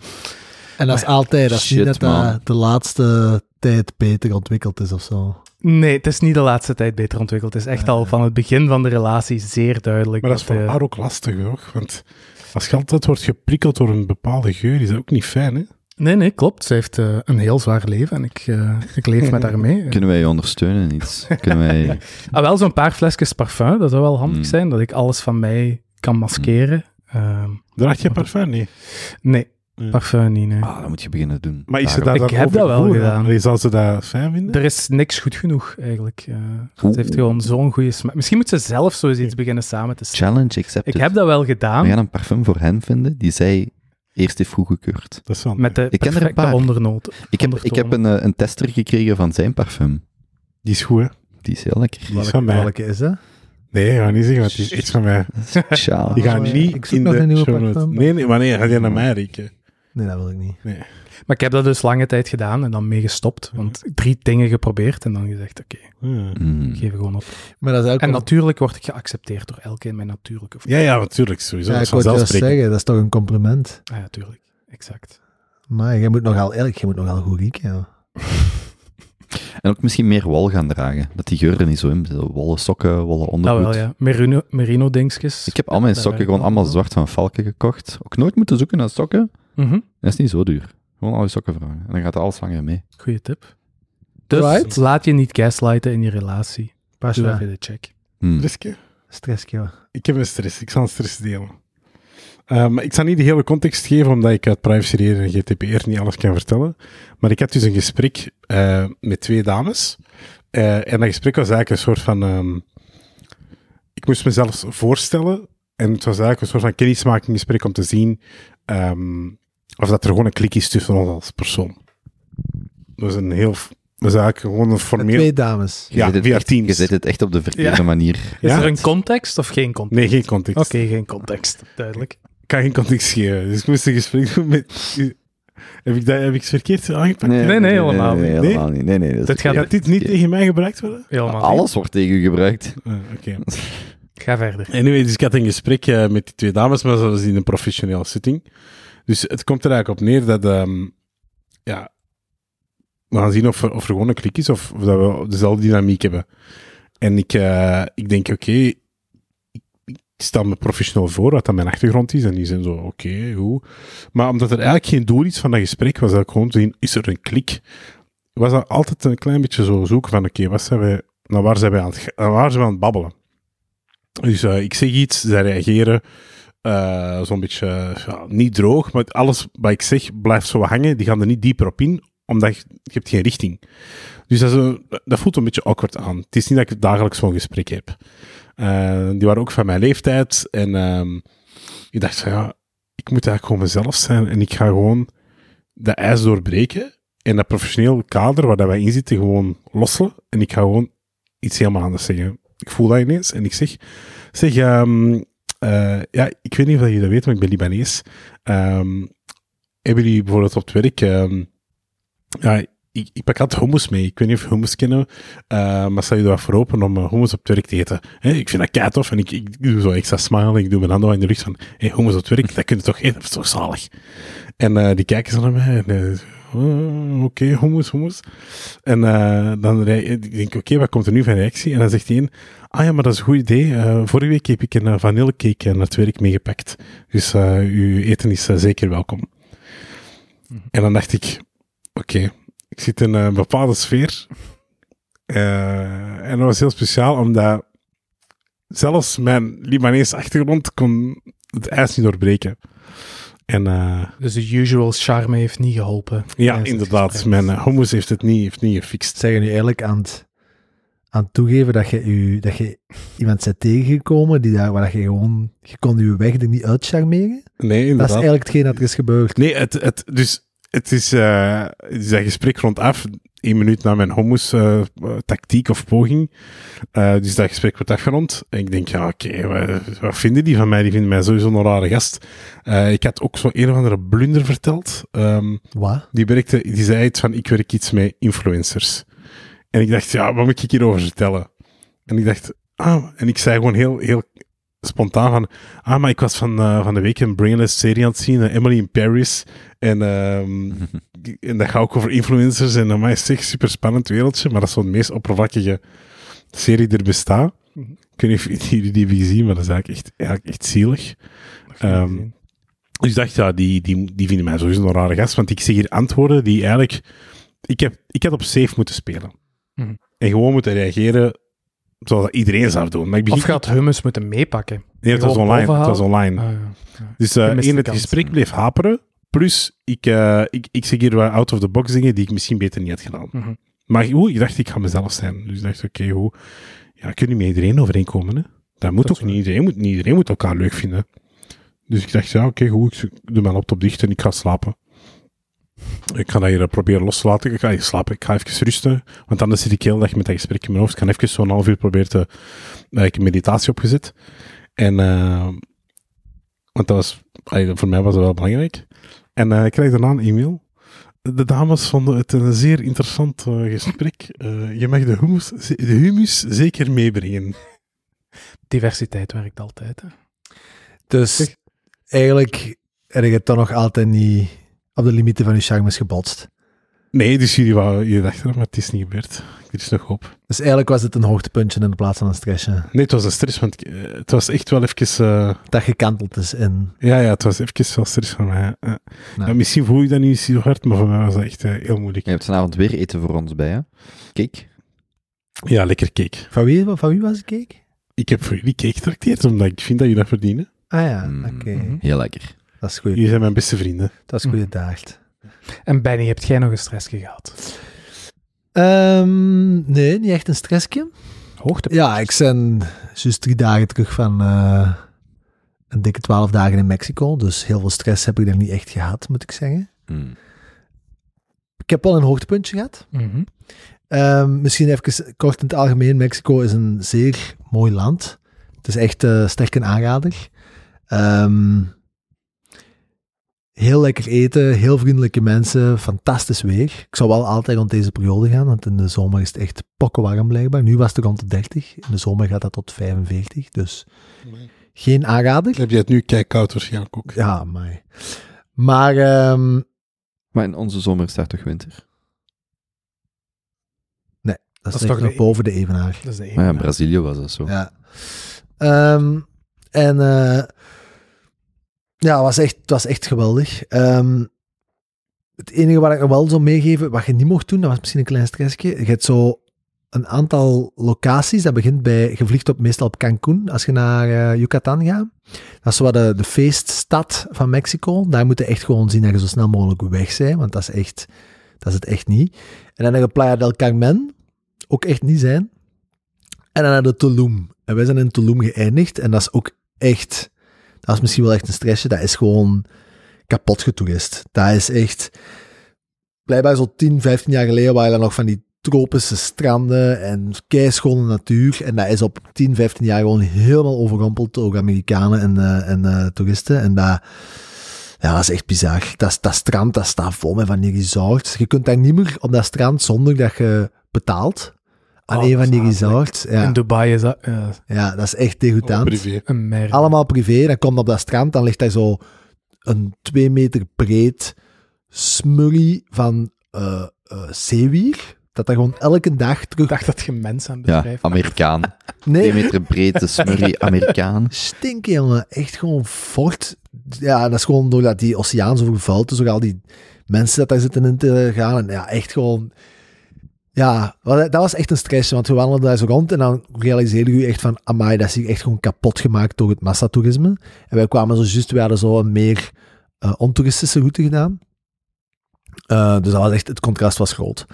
En dat is altijd, dat is niet dat dat man. de laatste tijd beter ontwikkeld is of zo. Nee, het is niet de laatste tijd beter ontwikkeld. Het is echt al van het begin van de relatie zeer duidelijk. Maar dat is voor eh, haar ook lastig, toch? Want als je altijd wordt geprikkeld door een bepaalde geur, is dat ook niet fijn, hè? Nee, nee, klopt. Ze heeft eh, een heel zwaar leven en ik, eh, ik leef met haar mee. Kunnen wij je ondersteunen in iets? Kunnen wij... Ah, wel zo'n paar flesjes parfum, dat zou wel handig Mm. zijn, dat ik alles van mij kan maskeren. Ehm, Draag je parfum? Nee. nee, Ja. parfum niet, nee. Ah, dat moet je beginnen doen. Maar is ze daar Ik dan heb dat wel gedaan. Allee, Zal ze dat fijn vinden? Er is niks goed genoeg, eigenlijk. Eh, Oeh. ze heeft gewoon zo'n goede smaak. Misschien moet ze zelf zo eens iets beginnen samen te stellen. Challenge accepted. Ik heb dat wel We gedaan, gaan een parfum voor hen vinden die zij eerst heeft goedgekeurd. Dat is met de Ik ken er een paar. ondernoot. Ik heb, ik heb een, eh, een tester gekregen van zijn parfum. Die is goed, hè? Die is heel lekker. Die is van mij. Welke is dat? Nee, ik ga niet zeggen, want die is echt van mij. Speciaal. Die gaan Oh, ja. niet Ik zoek in nog de een nieuwe show notes. parfum. Nee, nee, maar nee, ga je naar mij rieken. Nee, dat wil ik niet. Maar ik heb dat dus lange tijd gedaan en dan mee gestopt. Want drie dingen geprobeerd en dan gezegd, oké, Ja. Mm. ik geef gewoon op. Maar dat is ook En natuurlijk word ik geaccepteerd door elke in mijn natuurlijke vorm. Ja, ja, natuurlijk, sowieso. ja, dat ik is wou vanzelfsprekend. zeggen, dat is toch een compliment. Ah, ja, tuurlijk. Exact. Maar jij moet nogal, eigenlijk, jij moet nogal goed rieken, ja. En ook misschien meer wol gaan dragen. Dat die geur er niet zo in zit. Wollen sokken, wollen Dat ondergoed. wel, ja. Merino, merino dingetjes. Ik heb al mijn sokken gewoon allemaal zwart van Valken gekocht. Ook nooit moeten zoeken naar sokken. Mhm. Dat is niet zo duur. Gewoon al je sokken vragen. En dan gaat alles langer mee. Goeie tip. Dus Right. laat je niet gaslighten in je relatie. Pas wel. even de check. Hmm. Stressje, ja. Ik heb een stress. Ik zal een stress delen. Eh, maar ik zal niet de hele context geven, omdat ik uit privacyreden en GDPR niet alles kan vertellen. Maar ik had dus een gesprek eh, met twee dames. Eh, en dat gesprek was eigenlijk een soort van... ehm, ik moest mezelf voorstellen. En het was eigenlijk een soort van kennismakinggesprek om te zien ehm, of dat er gewoon een klik is tussen ons als persoon. Dat was een heel... Dat is eigenlijk gewoon een Met formeel... twee dames. Je Ja, via echt- Teams. Je zet het echt op de verkeerde Ja. manier. Is Ja? er een context of geen context? Nee, geen context. Oké, geen context. Duidelijk. Ik kan geen context geven. Dus ik moest een gesprek doen met... Heb ik, dat, heb ik het verkeerd aangepakt? Nee, nee, helemaal nee, niet. helemaal niet. Nee, nee, dat is Dit gaat- Gaat dit niet tegen mij gebruikt worden? Helemaal Alles wordt tegen u gebruikt. Ah, Oké. Ga verder. Anyway, dus ik had een gesprek eh, met die twee dames, maar dat was in een professionele setting. Dus het komt er eigenlijk op neer dat... ehm, ja, we gaan zien of er, of gewoon een klik is of, dat we dezelfde dynamiek hebben. En ik, eh, ik denk, oké, ik, stel me professioneel voor wat dat mijn achtergrond is. En die zijn zo, oké, hoe. Maar omdat er eigenlijk geen doel is van dat gesprek, was dat gewoon te zien, is er een klik? Was dat altijd een klein beetje zo zoeken van, oké, wat zijn wij, naar waar zijn wij aan waar zijn we aan het babbelen? Dus eh, ik zeg iets, zij reageren eh, zo'n beetje eh, niet droog, maar alles wat ik zeg blijft zo hangen. Die gaan er niet dieper op in, omdat je, hebt geen richting. Dus dat, dat voelt een beetje awkward aan. Het is niet dat ik dagelijks zo'n gesprek heb. Eh, die waren ook van mijn leeftijd en ehm, ik dacht ja, ik moet eigenlijk gewoon mezelf zijn en ik ga gewoon de ijs doorbreken en dat professioneel kader waar dat wij in zitten gewoon lossen en ik ga gewoon iets helemaal anders zeggen. Ik voel dat ineens en ik zeg, zeg, ehm, eh, ja, ik weet niet of je dat weet, maar ik ben Libanees. Ehm, hebben jullie bijvoorbeeld op het werk, ehm, ja, ik, ik pak altijd hummus mee. Ik weet niet of hummus kennen, eh, maar sta je er voor open om uh, hummus op het werk te eten? Ik vind dat kei en ik, ik doe zo extra smile, ik doe mijn handen in de rug van, hummus op het werk, dat kun je toch eten, dat toch zalig? En eh, die kijken zo naar mij en eh, oh, oké, hummus, hummus. En eh, dan rij- ik denk ik, oké, wat komt er nu van reactie? En dan zegt hij een, ah ja, maar dat is een goed idee. Eh, vorige week heb ik een uh, vanillecake naar het werk meegepakt. Dus uw eten is zeker welkom. Mm-hmm. En dan dacht ik, oké, ik zit in een bepaalde sfeer. En dat was heel speciaal, omdat zelfs mijn Libanese achtergrond kon het ijs niet doorbreken. En eh, Dus de usual charme heeft niet geholpen. ja, inderdaad, mijn eh, hummus heeft het niet, heeft niet gefixt. Zijn je nu eigenlijk aan het, aan het toegeven dat je, u, dat je iemand bent tegengekomen die daar, waar dat je gewoon, je kon je weg er niet uitcharmeren? Nee, Dat is inderdaad. eigenlijk hetgeen dat er is gebeurd. Nee, het, het, dus het is, eh, het is dat gesprek rondaf, één minuut na mijn hummus eh, tactiek of poging. Eh, dus dat gesprek wordt afgerond. En ik denk, ja, oké, wat, wat vinden die van mij? Die vinden mij sowieso een rare gast. Eh, ik had ook zo een of andere blunder verteld. Ehm, Wat? die, werkte, die zei iets van, ik werk iets met influencers. En ik dacht, ja, wat moet ik hierover vertellen? En ik dacht, ah, en ik zei gewoon heel, heel spontaan van, ah, maar ik was van, van de week een Brainless serie aan het zien, Emily in Paris. En, en dat gaat ook over influencers. En dat is echt super spannend wereldje, maar dat is zo de meest oppervlakkige serie die er bestaat. Ik weet niet of jullie die hebben gezien, maar dat is eigenlijk echt, eigenlijk echt zielig. Ehm, dus ik dacht, ja, die, die, die vinden mij sowieso een rare gast, want ik zie hier antwoorden die eigenlijk... Ik, heb, ik had op safe moeten spelen. Mhm. En gewoon moeten reageren zoals dat iedereen zou doen. Maar ik begin, Of gaat hummus moeten meepakken. nee, het was online. Het was online. Ah, ja. ja. Dus Je de het gesprek bleef haperen. Plus, ik, eh, ik, ik zeg hier wat out-of-the-box dingen die ik misschien beter niet had gedaan. Mhm. Maar hoe? Ik dacht, ik ga mezelf zijn. Dus ik dacht, oké, hoe? Ja, je niet met iedereen overeenkomen. Hè? Dat moet Dat ook niet. Iedereen moet, niet iedereen moet elkaar leuk vinden. Dus ik dacht, ja, oké, goed. Ik doe mijn laptop dicht en ik ga slapen. Ik ga dat hier eh, proberen los te laten. Ik ga hier slapen. Ik ga even rusten. Want anders zit ik heel dag met dat gesprek in mijn hoofd. Ik ga even zo'n half uur proberen te... eh, ik heb meditatie opgezet. En... want dat was... voor mij was dat wel belangrijk. En eh, ik krijg daarna een e-mail. De dames vonden het een zeer interessant eh, gesprek. Eh, je mag de humus, de humus zeker meebrengen. Diversiteit werkt altijd. Hè. Dus eigenlijk heb je toch nog altijd niet op de limieten van je charmes gebotst. Nee, dus jullie, wou, jullie dachten, maar het is niet gebeurd. Er is nog hoop. Dus eigenlijk was het een hoogtepuntje in plaats van een stressje. Nee, het was een stress, want eh, het was echt wel even... eh, Dat gekanteld is in. ja, ja, het was even wel stress van mij. Nou. Ja, misschien voel ik dat niet zo hard, maar voor mij was dat echt eh, heel moeilijk. Je hebt vanavond weer eten voor ons bij, hè? Kijk. Ja, lekker cake. Van wie, van wie was het cake? Ik heb voor jullie cake getrakteerd, omdat ik vind dat jullie dat verdienen. Ah ja, Mm. oké. Mhm. Heel lekker. Dat is goed. Jullie zijn mijn beste vrienden. Dat is goede daagd. En Benny, hebt jij nog een stressje gehad? Ehm, nee, niet echt een stressje. Hoogte. Ja, ik ben juist drie dagen terug van eh, een dikke twaalf dagen in Mexico. Dus heel veel stress heb ik daar niet echt gehad, moet ik zeggen. Mm. Ik heb wel een hoogtepuntje gehad. Mhm. Ehm, misschien even kort in het algemeen. Mexico is een zeer mooi land. Het is echt eh, sterk een aanrader. Ehm, heel lekker eten, heel vriendelijke mensen, fantastisch weer. Ik zou wel altijd rond deze periode gaan, want in de zomer is het echt pokkenwarm blijkbaar. Nu was het rond de 30, in de zomer gaat dat tot 45, dus geen aanrader. Heb je het nu kijk koud waarschijnlijk ook? Ja, maar... Maar ehm, Maar in onze zomer staat toch winter? dat is, is toch nog de- boven de evenaar. Dat is de Maar ja, in Brazilië was dat zo. Ja. Ehm, en eh, ja, het was echt, was echt geweldig. Ehm, het enige wat ik nog wel zou meegeven, wat je niet mocht doen, dat was misschien een klein stressje. Je hebt zo een aantal locaties. Dat begint bij, je vliegt op, meestal op Cancun als je naar eh, Yucatan gaat. Dat is wat de, de feeststad van Mexico. Daar moet je echt gewoon zien dat je zo snel mogelijk weg bent, want dat is echt, dat is het echt niet. En dan heb je Playa del Carmen, ook echt niet zijn. En dan naar de Tulum. En wij zijn in Tulum geëindigd. En dat is ook echt... Dat is misschien wel echt een stressje. Dat is gewoon kapot getoerist. Dat is echt... Blijkbaar zo 10, 15 jaar geleden waren er nog van die tropische stranden en keischone natuur. En dat is op 10, 15 jaar gewoon helemaal overrompeld door Amerikanen en, eh, en eh, toeristen. En dat... Ja, dat is echt bizar. Dat, dat strand, dat staat vol met van die resorts. Je kunt daar niet meer op dat strand zonder dat je betaalt aan een dat van die resorts. Ja. In Dubai is dat eh, Ja, dat is echt degoutant. privé. een merk. Allemaal privé. Dan komt op dat strand, dan ligt daar zo een twee meter breed smurrie van eh eh, zeewier. Dat daar gewoon elke dag terug... Ik dacht dat je mensen aan het Ja, beschrijven. Amerikaan. Twee Nee, meter breed, de smurrie Amerikaan. stinken, jongen. Echt gewoon fort. Ja, dat is gewoon doordat die oceaan zo vervuild is, door al die mensen dat daar zitten in te gaan. En ja, echt gewoon... Ja, dat was echt een stressje, want we wandelden daar zo rond en dan realiseerde je echt van, amai, dat is hier echt gewoon kapot gemaakt door het massatoerisme. En wij kwamen zo juist, we hadden zo een meer ontoeristische route gedaan. Eh, dus dat was echt, het contrast was groot.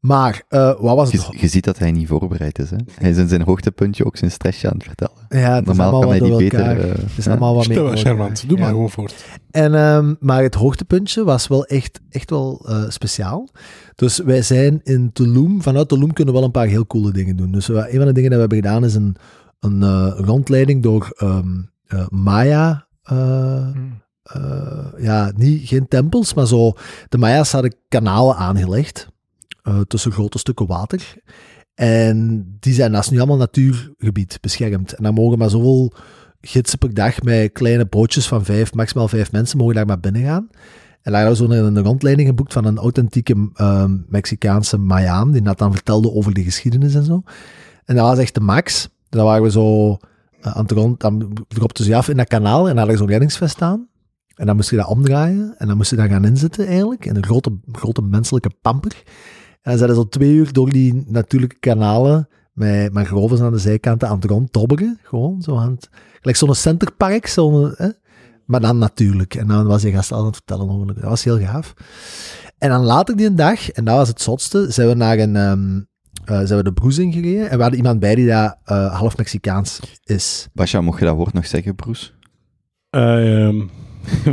Maar, eh, wat was het? Je, je ziet dat hij niet voorbereid is. Hè? Hij is in zijn hoogtepuntje ook zijn stressje aan het vertellen. Ja, het is Normaal allemaal kan hij die beter... eh, Het is hè? allemaal wat meer charmant. Doe maar gewoon voort. En, ehm, maar het hoogtepuntje was wel echt, echt wel eh, speciaal. Dus wij zijn in Tulum. Vanuit Tulum kunnen we wel een paar heel coole dingen doen. Dus een van de dingen die we hebben gedaan is een, een rondleiding door ehm, eh, Maya. eh, Mm. eh, ja, niet, geen tempels, maar zo. De Maya's hadden kanalen aangelegd eh, tussen grote stukken water. En die zijn naast nu allemaal natuurgebied beschermd. En daar mogen maar zoveel gidsen per dag met kleine bootjes van vijf, maximaal vijf mensen, mogen daar maar binnen gaan. En daar hadden we een, rondleiding geboekt van een authentieke ehm, Mexicaanse Mayaan, die net dan vertelde over de geschiedenis en zo. En dat was echt de max. Dan waren we zo eh, aan het rond, dan dropte ze af in dat kanaal en dan had je zo'n reddingsvest aan. En dan moest je dat omdraaien en dan moest je daar gaan inzitten eigenlijk, in een grote, grote menselijke pamper. En dan zijn ze zo twee uur door die natuurlijke kanalen met mangroves aan de zijkanten aan het rondtobberen. Gewoon, zo aan het, gelijk zo'n centerpark, zo'n, hè? maar dan natuurlijk. En dan was hij gast aan het vertellen over, dat was heel gaaf. En dan later die dag, en dat was het zotste, zijn we naar een, ehm, eh, zijn we de Broes ingereden en we hadden iemand bij die daar eh, half Mexicaans is. Basja, mocht je dat woord nog zeggen, Broes?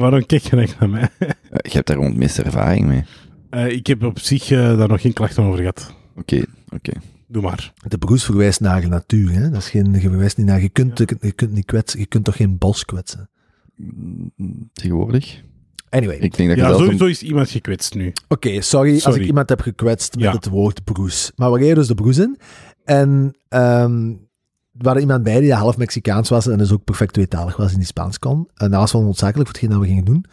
Waarom kijk je naar mij? Eh, je hebt daar gewoon het meeste ervaring mee. Eh, ik heb op zich eh, daar nog geen klachten over gehad. Oké, oké. Doe maar. De Broes verwijst naar de natuur, hè? Dat is geen, je verwijst niet naar, je kunt, je kunt niet kwetsen, je kunt toch geen bos kwetsen. Mm, Tegenwoordig? Anyway, Ik denk dat je Ja, sowieso is iemand gekwetst nu. Oké, sorry, als ik iemand heb gekwetst met Ja. het woord broes. Maar we reden dus de broes in. En ehm we hadden iemand bij die half Mexicaans was en dus ook perfect tweetalig was en die Spaans kon. En dat was wel noodzakelijk voor hetgeen dat we gingen doen.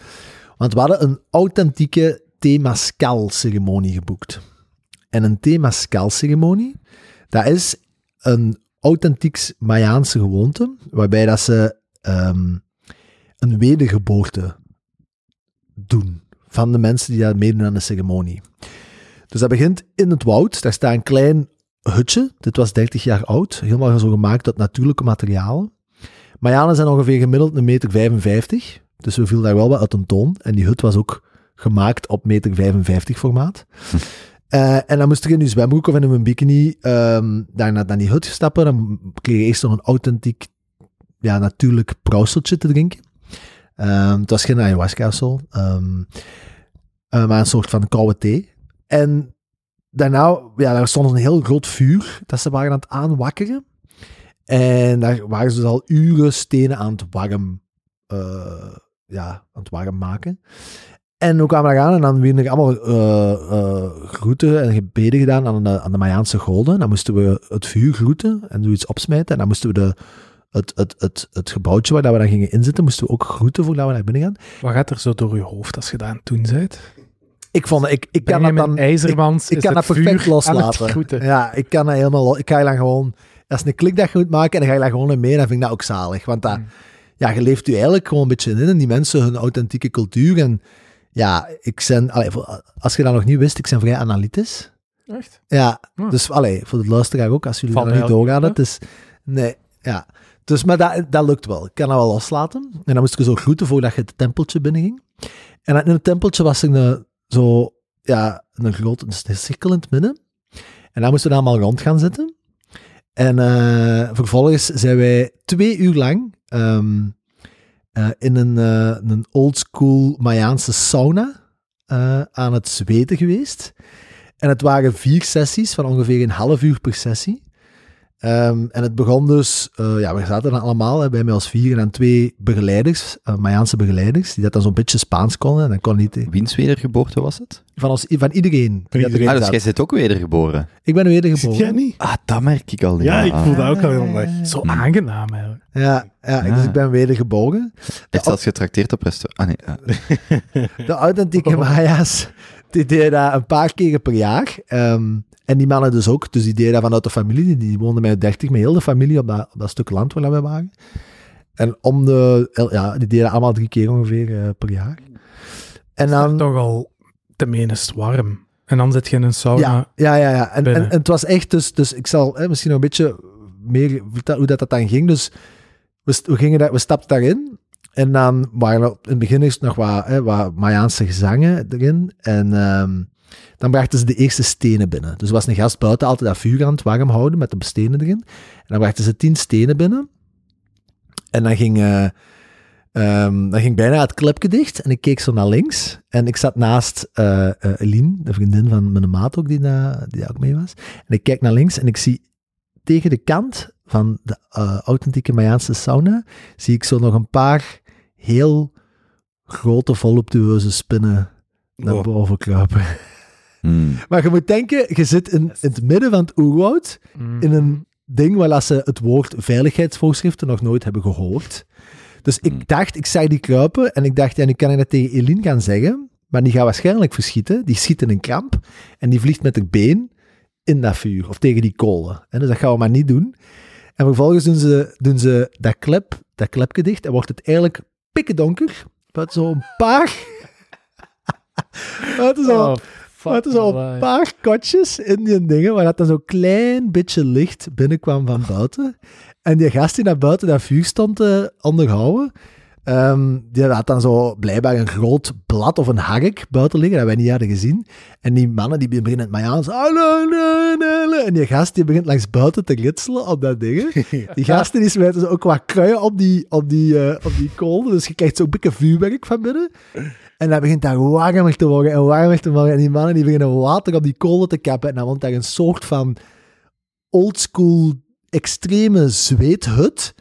Want we hadden een authentieke Temascal-ceremonie geboekt. En een Temascal-ceremonie, dat is een authentiek Mayaanse gewoonte, waarbij dat ze ehm, een wedergeboorte doen van de mensen die daar meedoen aan de ceremonie. Dus dat begint in het woud. Daar staat een klein hutje. Dit was 30 jaar oud. Helemaal zo gemaakt uit natuurlijke materialen. Mayanen zijn ongeveer gemiddeld een meter 55. Dus we vielen daar wel wat uit een toon. En die hut was ook gemaakt op meter 55 formaat. Eh, en dan moest je in je zwembroek of in een bikini ehm, daar naar, die hut stappen. Dan kreeg je eerst nog een authentiek, ja, natuurlijk brouwseltje te drinken. Ehm, het was geen ayahuasca of zo. Ehm, eh, maar een soort van koude thee. En daarna, ja, daar stond een heel groot vuur dat ze waren aan het aanwakkeren. En daar waren ze dus al uren stenen aan het warm, eh, ja, aan het warm maken. En we kwamen daar aan en dan werden er allemaal eh, eh, groeten en gebeden gedaan aan de, aan de Mayaanse goden. Dan moesten we het vuur groeten en zoiets opsmijten. En dan moesten we de, het, het, het, het gebouwtje waar dat we dan gingen inzitten, moesten we ook groeten voordat we naar binnen gaan. Wat gaat er zo door je hoofd als je dat aan het doen bent? Ik vond, ik, ik kan dat dan... IJzermans Ik, ik kan dat perfect loslaten. Ja, ik kan dat helemaal... Ik ga je dan gewoon... Als een klikdag moet maken en dan ga je daar gewoon in mee, dan vind ik dat ook zalig. Want dat, Mm. ja, je leeft je eigenlijk gewoon een beetje in, in die mensen, hun authentieke cultuur. En ja, ik ben... Allee, als je dat nog niet wist, ik ben vrij analytisch. Echt? Ja, Ah. dus allee, voor de luisteraar ook, als jullie Valt niet doorgaan. Het is... Nee, ja. Dus, maar dat, dat lukt wel. Ik kan dat wel loslaten. En dan moest ik zo groeten voordat je het tempeltje binnenging. En in het tempeltje was er een, zo, ja, een grote een cirkel in het midden. En daar moesten we allemaal rond gaan zitten. En eh, vervolgens zijn wij twee uur lang ehm, eh, in een, eh, een oldschool Mayaanse sauna eh, aan het zweten geweest. En het waren vier sessies van ongeveer een half uur per sessie. Ehm, en het begon dus, eh, ja, we zaten dan allemaal hè, bij mij als vier en dan twee begeleiders, uh, Mayaanse begeleiders, die dat dan zo'n beetje Spaans konden. En dan kon niet, Wiens wedergeboorte was het? van, ons, van iedereen. erin Ah, dus jij zit ook wedergeboren. Ik ben Zit jij wedergeboren. niet? Ah, dat merk ik al. Ja, ik voel dat ook al heel dag. Zo aangenaam eigenlijk. Ja, ja, Ja. dus ik ben wedergeboren. Het zelfs getrakteerd op restaurant. Ah, nee. ah. De authentieke Maya's, die deden dat een paar keer per jaar. Ehm, en die mannen dus ook. Dus die deden dat vanuit de familie. Die, die woonden met 30, met heel de familie op dat, op dat stuk land waar we waren. En om de, ja, die deden allemaal drie keer ongeveer eh, per jaar. En Dan dan, toch al te menest warm. En dan zit je in een sauna. Ja, ja, ja. ja. En, en, binnen. en het was echt, dus, dus ik zal hè, misschien nog een beetje meer vertellen hoe dat, dat dan ging. Dus we, gingen daar, we stapten daarin. En dan waren er in het begin nog wat, hè, wat Mayaanse gezangen erin. En ehm, dan brachten ze de eerste stenen binnen. Dus er was een gast buiten altijd dat vuur aan het warm houden met de stenen erin. En dan brachten ze tien stenen binnen. En dan ging, eh, ehm, dan ging bijna het klepje dicht. En ik keek zo naar links. En ik zat naast eh eh, Eline, de vriendin van mijn maat ook, die, daar die ook mee was. En ik kijk naar links en ik zie tegen de kant van de eh, authentieke Mayaanse sauna, zie ik zo nog een paar heel grote, voluptueuze spinnen naar boven kruipen. Hmm. Maar je moet denken, je zit in, in het midden van het oerwoud, Mm. in een ding waar ze het woord veiligheidsvoorschriften nog nooit hebben gehoord. Dus Hmm. ik dacht, ik zag die kruipen en ik dacht, ja, nu kan ik dat tegen Eline gaan zeggen, maar die gaat waarschijnlijk verschieten. Die schiet in een kramp en die vliegt met haar been in dat vuur of tegen die kolen. En dus dat gaan we maar niet doen. En vervolgens doen ze, doen ze dat, klep, dat klepje dicht en wordt het eigenlijk pikken donker. Met zo'n paar... Oh, fuck maar het is al een paar kotjes in die dingen, waar dat dan zo'n klein beetje licht binnenkwam van buiten. En die gast die naar buiten dat vuur stond te onderhouden, ehm, die had dan zo blijkbaar een groot blad of een hark buiten liggen, dat wij niet hadden gezien. En die mannen die beginnen het mij aan, en die gast die begint langs buiten te ritselen op dat ding. Die gasten die smijten zo ook wat kruien op die, op die, eh, op die kolen, dus je krijgt zo'n beetje vuurwerk van binnen. En dat begint daar warmer te worden en warmer te worden. En die mannen die beginnen water op die kolen te kappen. En dan wordt daar een soort van oldschool extreme zweethut.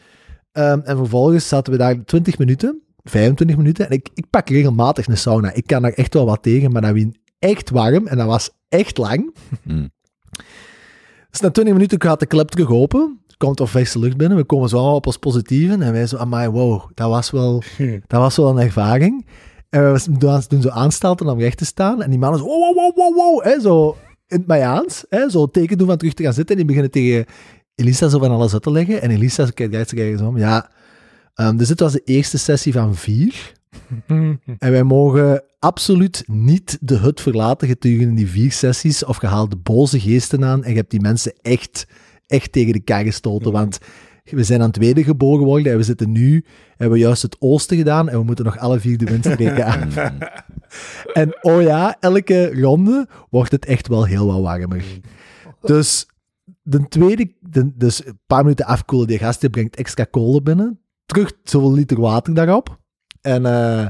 Ehm, en vervolgens zaten we daar 20 minuten, 25 minuten. En ik, ik pak regelmatig een sauna. Ik kan daar echt wel wat tegen, maar dat was echt warm. En dat was echt lang. Hmm. Dus na 20 minuten gaat de klep terug open. Er komt al verse lucht binnen. We komen zo allemaal op ons positieve. En wij zo, amai, wow, dat was wel, dat was wel een ervaring. En we doen, doen zo aanstalten om recht te staan. En die mannen zo, wow, wow, wow, wow, hè, zo in het Mayaans. Hè, zo teken doen van terug te gaan zitten. En die beginnen tegen Elisa zo van alles uit te leggen. En Elisa kijkt ergens om. Ja, ehm, dus dit was de eerste sessie van vier. En wij mogen absoluut niet de hut verlaten gedurende die vier sessies. Of je haalt de boze geesten aan en je hebt die mensen echt, echt tegen de kar gestoten. Want we zijn aan het wedergeboren worden en we zitten nu, hebben we juist het oosten gedaan en we moeten nog alle vier de windstreken aan. En oh ja, elke ronde wordt het echt wel heel wat warmer. Dus de tweede, de, dus een paar minuten afkoelen, die gast die brengt extra kolen binnen. Terug zoveel liter water daarop. En eh,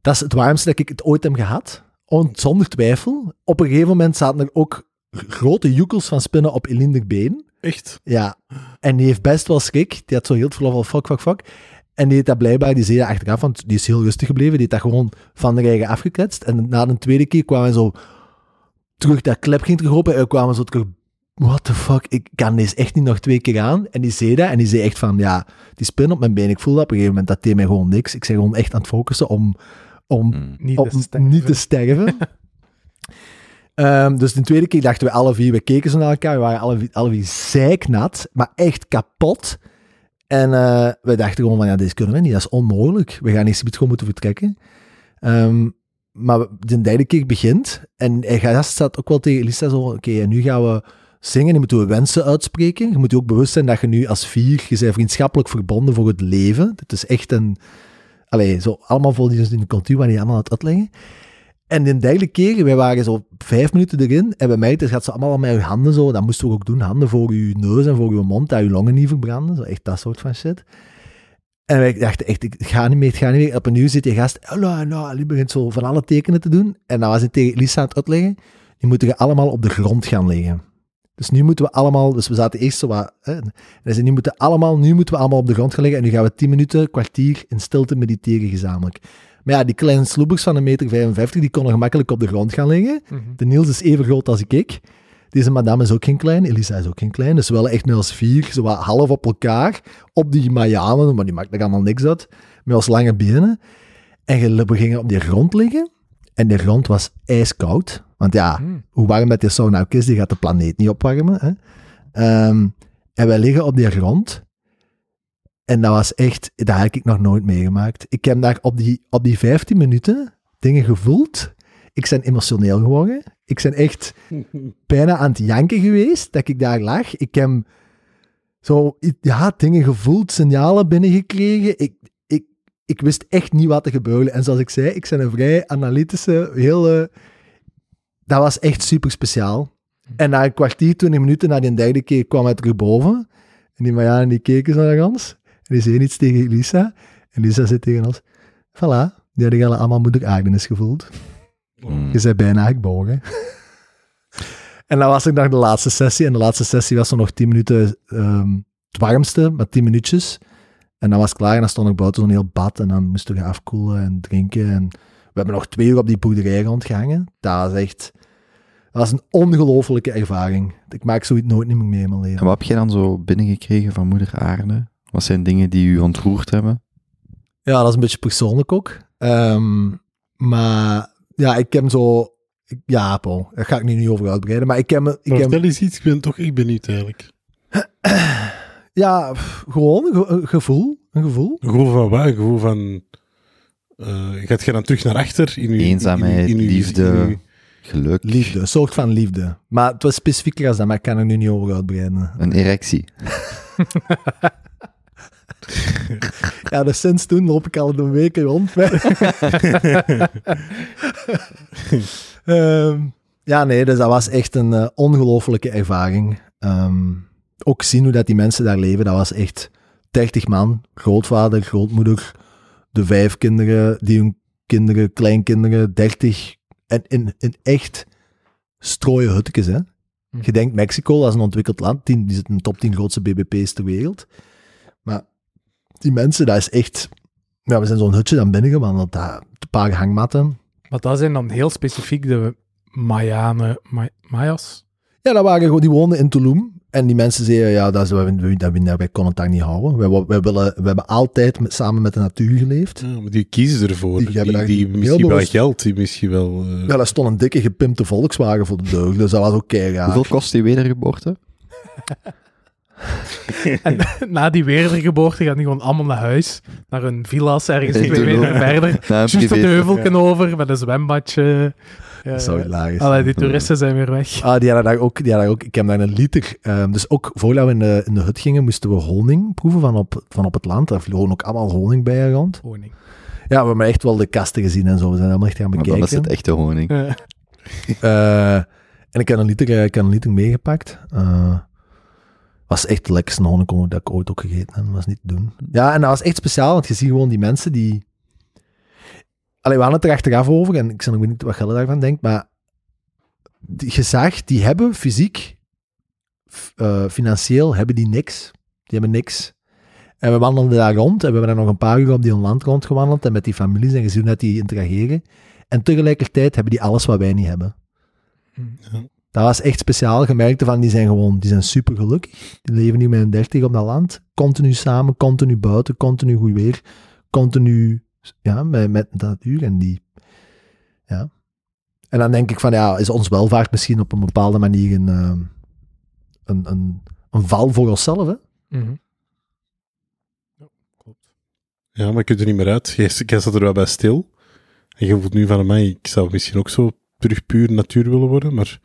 dat is het warmste dat ik het ooit heb gehad. On- zonder twijfel. Op een gegeven moment zaten er ook grote joekels van spinnen op Elinder been. Echt? Ja. En die heeft best wel schrik. Die had zo heel verlof van fuck, fuck, fuck. En die heeft dat blijkbaar, die zei achteraf, want die is heel rustig gebleven. Die heeft dat gewoon van de eigen afgekletst. En na de tweede keer kwamen we zo terug, dat klep ging terug open. En kwamen zo terug, what the fuck, ik kan deze echt niet nog twee keer aan. En die zei dat, en die zei echt van, ja, die spin op mijn been, ik voel dat op een gegeven moment, dat deed mij gewoon niks. Ik ben gewoon echt aan het focussen om, om Hmm. Niet om te sterven. niet te sterven. Ehm, dus de tweede keer dachten we alle vier, we keken zo naar elkaar, we waren alle, vier- alle vier zeiknat, maar echt kapot. En eh, we dachten gewoon van, ja, deze kunnen we niet, dat is onmogelijk. We gaan eerst gewoon moeten vertrekken. Ehm, maar de derde keer begint, en hij gast staat ook wel tegen Elisa zo, oké, en nu gaan we zingen, nu moeten we wensen uitspreken. Je moet je ook bewust zijn dat je nu als vier, je bent vriendschappelijk verbonden voor het leven. Het is echt een, allee, zo allemaal volgens in de cultuur waar die allemaal aan het uitleggen. En de derde keer, wij waren zo vijf minuten erin, en we merkten, het gaat zo allemaal met je handen zo, dat moesten we ook doen, handen voor je neus en voor je mond, dat je longen niet verbranden, zo echt dat soort van shit. En wij dachten echt, ik ga niet meer, gaat niet meer. Op een uur zit die gast, hallo, nou, die begint zo van alle tekenen te doen. En dan was hij tegen Lisa aan het uitleggen, die moeten je allemaal op de grond gaan liggen. Dus nu moeten we allemaal, dus we zaten eerst zo wat, hè, en hij zei, nu moeten, allemaal, nu moeten we allemaal op de grond gaan liggen en nu gaan we tien minuten, kwartier in stilte mediteren gezamenlijk. Maar ja, die kleine sloebers van een meter 55, die konden gemakkelijk op de grond gaan liggen. Mhm. De Niels is even groot als ik. Deze madame is ook geen klein, Elisa is ook geen klein. Dus wel echt met ons vier, zo wat half op elkaar, op die Mayanen, maar die maakt er allemaal niks uit, met ons lange benen. En we gingen op die grond liggen, en de grond was ijskoud. Want ja, Hmm. hoe warm dat die sauna ook is, die gaat de planeet niet opwarmen. Hè? Ehm, en wij liggen op die grond. En dat was echt, dat heb ik nog nooit meegemaakt. Ik heb daar op die, op die 15 minuten dingen gevoeld. Ik ben emotioneel geworden. Ik ben echt bijna aan het janken geweest dat ik daar lag. Ik heb zo, ja, dingen gevoeld, signalen binnengekregen. Ik, ik, ik wist echt niet wat er gebeurde. En zoals ik zei, ik ben een vrij analytische, hele... Dat was echt super speciaal. En na een kwartier, twintig minuten, na die derde keer, kwam hij terug boven. En die Marjane die keken zo naar ons. En die zei iets tegen Lisa. En Lisa zei tegen ons, voilà, die hadden allemaal moeder Agnes gevoeld. Mm. Je bent bijna gebogen. en dan was ik nog de laatste sessie. En de laatste sessie was er nog 10 minuten ehm, het warmste, maar 10 minuutjes. En dan was het klaar en dan stond ik buiten zo'n heel bad. En dan moesten we afkoelen en drinken. En we hebben nog twee uur op die boerderij rondgehangen. Dat was echt... Dat was een ongelofelijke ervaring. Ik maak zoiets nooit niet meer mee in mijn En leven. wat heb jij dan zo binnengekregen van moeder aarde? Wat zijn dingen die u ontroerd hebben? Ja, dat is een beetje persoonlijk ook. Ehm, maar ja, ik heb zo... ik- Ja, Paul, daar ga ik nu niet over uitbreiden. Maar ik heb... me- Ik Maar vertel eens iets, ik ben toch echt benieuwd eigenlijk. ja, gewoon een, ge- een gevoel. Een gevoel. Een gevoel van wat? Een gevoel van... eh gaat je dan terug naar achter? In uw, Eenzaamheid, in uw- liefde. in uw- Geluk, Liefde, een soort van liefde. Maar het was specifieker als dat, maar ik kan er nu niet over uitbreiden. een erectie. Ja, dus sinds toen loop ik al een week rond. Ehm, ja, nee, dus dat was echt een eh, ongelofelijke ervaring. Ehm, ook zien hoe dat die mensen daar leven, dat was echt 30 man, grootvader, grootmoeder, de vijf kinderen, die hun kinderen, kleinkinderen, 30, en in, in echt strooien hutjes, hè. Hm. Je denkt Mexico, is een ontwikkeld land, die zit in de top 10 grootste BBP's ter wereld. Maar die mensen, dat is echt... Ja, we zijn zo'n hutje dan binnengewandeld, daar, een paar hangmatten. Maar dat zijn dan heel specifiek de Mayanen, Ma- Mayas. Ja, dat waren gewoon, die woonden in Tulum. En die mensen zeiden, ja, dat is, wij, wij, wij, wij konden het daar niet houden. Wij, wij, wij willen, we hebben altijd met- samen met de natuur geleefd. Ja, maar die kiezen ervoor. Die Die, misschien wel geld, die misschien wel... eh, Ja, daar stond een dikke gepimpte Volkswagen voor de deur. Dus dat was ook keihard. Hoeveel kost die wedergeboorte? En na die wedergeboorte gaan die gewoon allemaal naar huis. Naar hun villa's ergens twee meter verder. Een Juist op de heuvelken over, met een zwembadje. Ja, Dat zou ja. hilarisch Allee, zijn. die toeristen zijn weer weg. Ah, die hadden daar ook, die hadden daar ook, ik heb daar een liter. ehm, dus ook voordat we in de, in de hut gingen, moesten we honing proeven van op, van op het land. Daar vlogen ook allemaal honingbijen rond. Honing. Ja, we hebben echt wel de kasten gezien en zo. We zijn helemaal echt gaan Maar bekijken. dan is het echte honing. Ja. Eh, en ik heb een liter, eh, ik heb een liter meegepakt. Eh, was echt de lekkerste honingkool dat ik ooit ook gegeten heb. Dat was niet te doen. Ja, en dat was echt speciaal, want je ziet gewoon die mensen die... Allee, we hadden het er achteraf over, en ik weet niet wat Gelle daarvan denkt, maar die, je zag, die hebben fysiek, f- eh, financieel, hebben die niks. Die hebben niks. En we wandelden daar rond, en we hebben daar nog een paar uur op die land rondgewandeld, en met die families en gezien dat die interageren. En tegelijkertijd hebben die alles wat wij niet hebben. Dat was echt speciaal. Je merkte van, die zijn gewoon, die zijn super gelukkig. Die leven nu met een 30 op dat land. Continu samen, continu buiten, continu goed weer. Continu, ja, met, met de natuur en die, ja. En dan denk ik van, ja, is ons welvaart misschien op een bepaalde manier een, eh, een, een, een val voor onszelf, hè? Mhm. Ja, klopt. Ja, maar je kunt er niet meer uit. Jij, zat er wel bij stil. En je voelt nu van mij, ik zou misschien ook zo terug puur natuur willen worden, maar...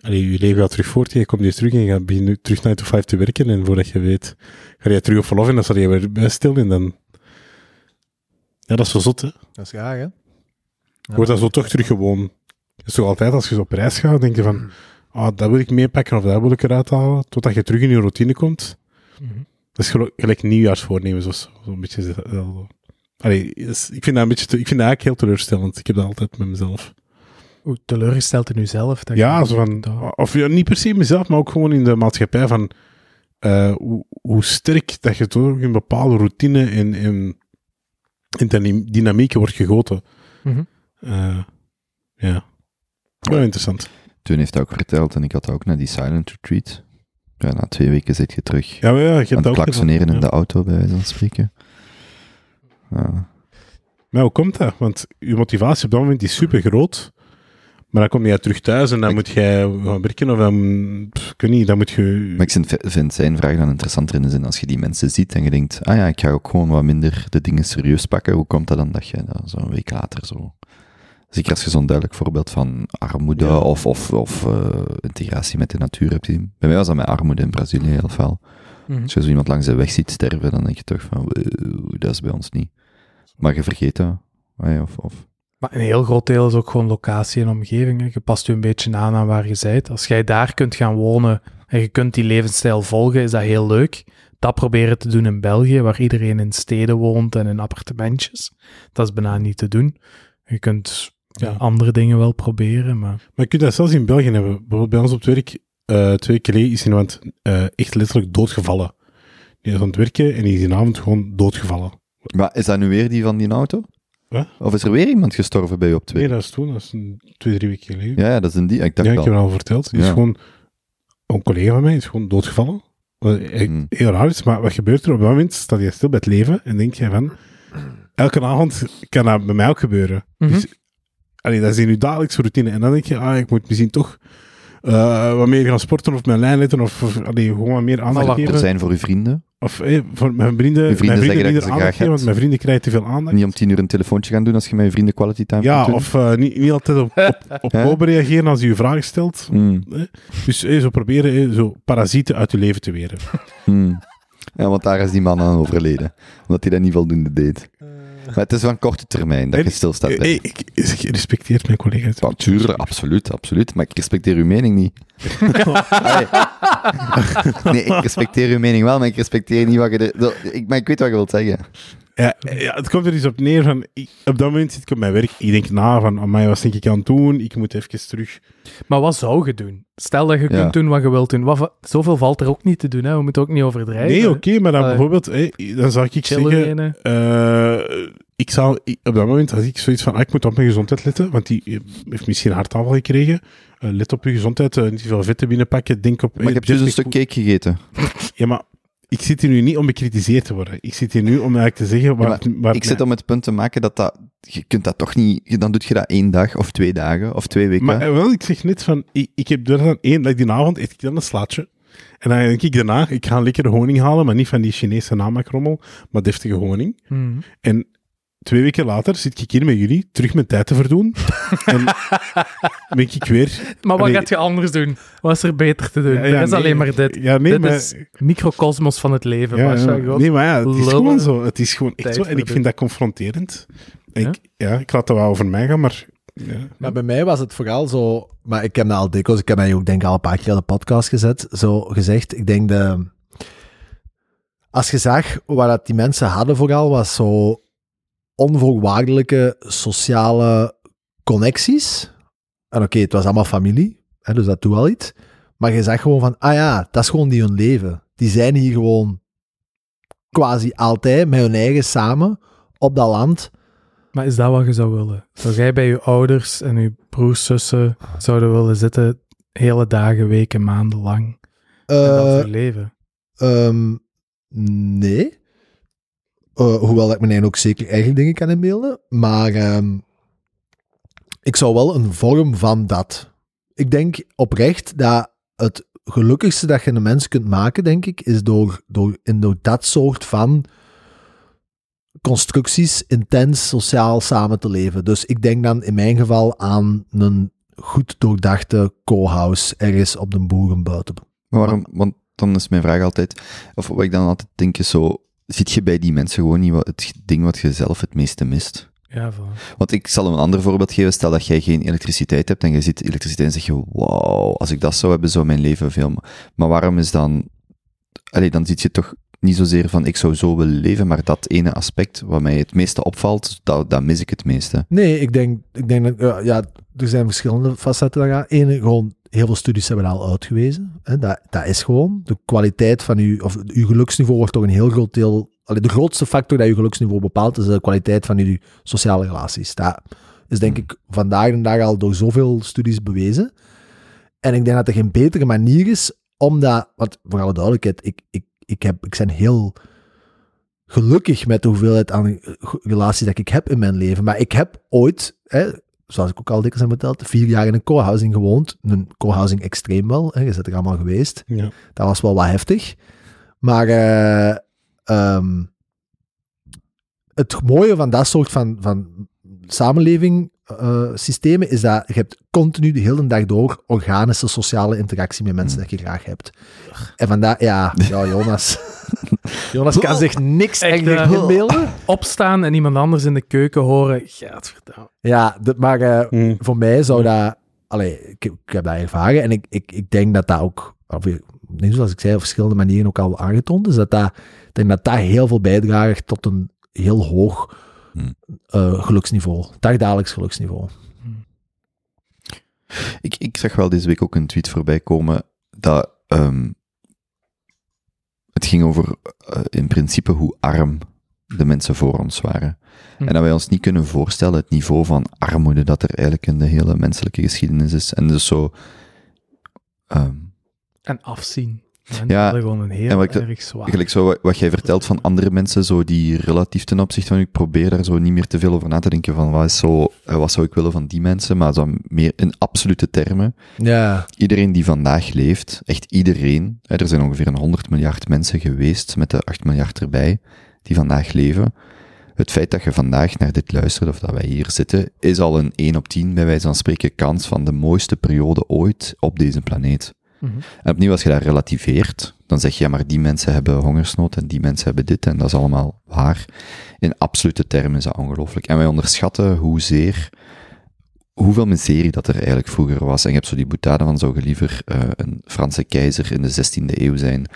Allee, je leven gaat terug voort, je komt hier terug en je gaat begin nu terug 9 to 5 te werken en voordat je weet, ga je terug op verlof en dan sta je weer bij stil en dan... Ja, dat is zo zot, hè. Dat is raar, hè? Je wordt dan zo toch terug gewoon... Het is toch altijd, als je zo op reis gaat, denk je van, ah, dat wil ik meepakken of dat wil ik eruit halen, totdat je terug in je routine komt. Mhm. Dat is gelijk nieuwjaarsvoornemens of zo. Zo'n beetje. Allee, is- ik vind dat een beetje, te- ik vind dat eigenlijk heel teleurstellend. Ik heb dat altijd met mezelf. Hoe teleurgesteld in jezelf. dat Ja, zo van, dat- of ja, niet per se mezelf, maar ook gewoon in de maatschappij van eh, hoe, hoe sterk dat je toch in bepaalde routine en, en, en dyna- dynamieken wordt gegoten. Mhm. Eh, ja. Wel interessant. Toen heeft hij ook verteld, en ik had ook naar die silent retreat. Ja, na twee weken zit je terug Ja, maar ja, je hebt aan het ook klaksoneren in ja. de auto, bij wijze van spreken. Ja. Maar hoe komt dat? Want je motivatie op dat moment is super groot. Maar dan kom je terug thuis en dan Ik- moet jij gaan werken of dan, pff, ik weet niet, dan moet je... Maar ik vind, vind zijn vraag dan interessanter in de zin, als je die mensen ziet en je denkt, ah ja, ik ga ook gewoon wat minder de dingen serieus pakken, hoe komt dat dan dat je dat zo een week later zo Zeker als je zo'n duidelijk voorbeeld van armoede Ja. of, of, of eh, integratie met de natuur hebt gezien. Bij mij was dat met armoede in Brazilië heel fel. Mhm. Als je zo iemand langs de weg ziet sterven, dan denk je toch van, "Wow, dat is bij ons niet. Maar je vergeet dat. Of, of, Maar een heel groot deel is ook gewoon locatie en omgeving. hè. Je past je een beetje aan aan waar je bent. Als jij daar kunt gaan wonen en je kunt die levensstijl volgen, is dat heel leuk. Dat proberen te doen in België, waar iedereen in steden woont en in appartementjes. Dat is bijna niet te doen. Je kunt ja, Ja. andere dingen wel proberen, maar... Maar je kunt dat zelfs in België hebben. Bijvoorbeeld bij ons op het werk, eh, twee weken geleden is iemand eh, echt letterlijk doodgevallen. Die is aan het werken en die is die avond gewoon doodgevallen. Maar is dat nu weer die van die auto? Wat? Of is er weer iemand gestorven bij je op twee? Nee, dat is toen, dat is een, twee, drie weken geleden. Ja, ja, dat is een die. Ik dacht Ja, ik heb wel. het al verteld. Die is gewoon, een collega van mij is gewoon doodgevallen. Wat Hmm. heel raar is, maar wat gebeurt er op dat moment? Staat je stil bij het leven en denk je van, elke avond kan dat bij mij ook gebeuren. Mhm. Dus, allee, dat is in je dagelijkse routine. En dan denk je, ah, ik moet misschien toch eh, wat meer gaan sporten of mijn lijn letten of, of allee, gewoon wat meer aandacht geven. Er zijn voor uw vrienden. Of eh, voor mijn vrienden, Je vrienden mijn zeggen vrienden geven, want mijn vrienden krijgen te veel aandacht. Niet om tien uur een telefoontje gaan doen als je met je vrienden quality time ja, of eh, niet, niet altijd op, op, op Hè? open reageren als je je vragen stelt. Hmm, Dus eh, zo proberen eh, zo parasieten uit je leven te weren. hmm. Ja, want daar is die man aan overleden. Omdat hij dat niet voldoende deed. Maar het is van korte termijn dat je stilstaat. Ik, ik respecteer mijn collega's. Ja, tuurlijk, absoluut, absoluut. Maar ik respecteer uw mening niet. Nee, ik respecteer uw mening wel, maar ik respecteer niet wat je er... Ik, maar ik weet wat je wilt zeggen. Ja, eh, ja, het komt er dus op neer van, ik- op dat moment zit ik op mijn werk, ik denk na van, amai, wat denk ik aan het doen? Ik moet even terug. Maar wat zou je doen? Stel dat je Ja. kunt doen wat je wilt doen. Wat, zoveel valt er ook niet te doen, hè? We moeten ook niet overdrijven. Nee, oké, maar dan Allee. bijvoorbeeld, eh, dan zou ik zeggen, eh, ik zou, ik- op dat moment had ik zoiets van, ah, ik moet op mijn gezondheid letten, want die eh, heeft misschien een hartaanval gekregen. Eh, let op je gezondheid, eh, niet te veel vetten binnenpakken, denk op... Maar ik eh, heb dus een stuk cake gegeten. Ja, maar ik zit hier nu niet om bekritiseerd te worden. Ik zit hier nu om eigenlijk te zeggen waar, Ja, waar Ik zit om het punt te maken dat dat... Je kunt dat toch niet... Dan doe je dat één dag, of twee dagen, of twee weken. Maar eh, wel, ik zeg net van, ik, ik heb er dan één, dat ik die avond eet ik dan een slaatje. En dan denk ik daarna, ik ga lekkere honing halen, maar niet van die Chinese namaakrommel, maar deftige honing. Mhm. En twee weken later zit ik hier met jullie, terug mijn tijd te verdoen. en ben ik weer... Maar wat Allee, gaat je anders doen? Wat is er beter te doen? Ja, ja, er is nee. alleen maar dit. Ja, nee, dit maar... is microcosmos van het leven, ja, nee, maar ja, het is lullen. gewoon zo. Het is gewoon echt zo. En ik vind dat confronterend. En Ja? Ik, ja, ik laat dat wel over mij gaan, maar... Ja. Maar bij mij was het vooral zo, maar ik heb dat al dikwijls, ik heb mij ook denk ik al een paar keer op de podcast gezet, zo gezegd, ik denk de, als je zag wat dat die mensen hadden vooral, was zo onvoorwaardelijke sociale connecties. En oké, het was allemaal familie, hè, dus dat doet wel iets. Maar je zag gewoon van, ah ja, dat is gewoon die hun leven. Die zijn hier gewoon quasi altijd met hun eigen samen op dat land. Maar is dat wat je zou willen? Zou jij bij je ouders en je broers, zussen zouden willen zitten hele dagen, weken, maanden lang en dat Eh, verleven? Ehm, nee. Eh, hoewel ik eigenlijk ook zeker eigen dingen kan inbeelden. Maar ehm, ik zou wel een vorm van dat. Ik denk oprecht dat het gelukkigste dat je een mens kunt maken, denk ik, is door, door, in door dat soort van constructies intens sociaal samen te leven. Dus ik denk dan in mijn geval aan een goed doordachte co-house ergens op de boeren buiten. Maar waarom? Want dan is mijn vraag altijd, of wat ik dan altijd denk is zo, zit je bij die mensen gewoon niet wat, het ding wat je zelf het meeste mist? Ja, voilà. Want ik zal een ander voorbeeld geven. Stel dat jij geen elektriciteit hebt en je ziet elektriciteit en zeg je, wauw, als ik dat zou hebben, zou mijn leven veel... ma- Maar waarom is dan... Allee, dan ziet je toch niet zozeer van, ik zou zo willen leven, maar dat ene aspect wat mij het meeste opvalt, dat, dat mis ik het meeste. Nee, ik denk, ik denk dat, ja, ja, er zijn verschillende facetten daaraan. Eén, gewoon, heel veel studies hebben al uitgewezen. Hè, dat, dat is gewoon, de kwaliteit van uw, of uw geluksniveau wordt door een heel groot deel, allee, de grootste factor dat je geluksniveau bepaalt, is de kwaliteit van uw sociale relaties. Dat is denk ik vandaag de dag al door zoveel studies bewezen. En ik denk dat er geen betere manier is om dat, want voor alle duidelijkheid, ik, ik, ik, heb, ik ben heel gelukkig met de hoeveelheid aan relaties dat ik heb in mijn leven. Maar ik heb ooit, hè, zoals ik ook al dikwijls heb verteld, vier jaar in een co-housing gewoond. Een co-housing extreem wel, hè, je bent er allemaal geweest. Ja. Dat was wel wat heftig. Maar eh, ehm, het mooie van dat soort van, van samenleving eh, systemen is dat je hebt continu de hele dag door organische sociale interactie met mensen dat je graag hebt. En vandaar, ja, ja Jonas. Jonas kan zich niks Echt, eh, inbeelden. Opstaan en iemand anders in de keuken horen. Gadverdamme. Ja, dat, maar eh, Hmm. voor mij zou dat... Allee, ik, ik heb dat ervaren en ik, ik, ik denk dat dat ook... Of, niet zoals ik zei, op verschillende manieren ook al aangetoond is. Dat dat, ik denk dat dat heel veel bijdraagt tot een heel hoog Hmm. eh, geluksniveau. Dagdagelijks geluksniveau. Ik, ik zag wel deze week ook een tweet voorbij komen dat ehm, het ging over eh, in principe hoe arm de mensen voor ons waren. Hm. En dat wij ons niet kunnen voorstellen het niveau van armoede dat er eigenlijk in de hele menselijke geschiedenis is. En dus zo... ehm, En afzien. Ja, gewoon een heel en wat erg zwaar. Eigenlijk zo wat, wat jij vertelt van andere mensen, zo die relatief ten opzichte van u, ik probeer daar zo niet meer te veel over na te denken van wat, is zo, eh, wat zou ik willen van die mensen, maar zo meer in absolute termen. Ja, Iedereen die vandaag leeft, echt iedereen, hè, er zijn ongeveer een 100 miljard mensen geweest, met de 8 miljard erbij, die vandaag leven. Het feit dat je vandaag naar dit luistert, of dat wij hier zitten, is al een 1 op 10, bij wijze van spreken, kans van de mooiste periode ooit op deze planeet. Mhm. En opnieuw, als je dat relativeert, dan zeg je, ja, maar die mensen hebben hongersnood en die mensen hebben dit en dat is allemaal waar. In absolute termen is dat ongelooflijk. En wij onderschatten hoezeer, hoeveel miserie dat er eigenlijk vroeger was. En je hebt zo die boetade van, zou je liever eh, een Franse keizer in de 16e eeuw zijn,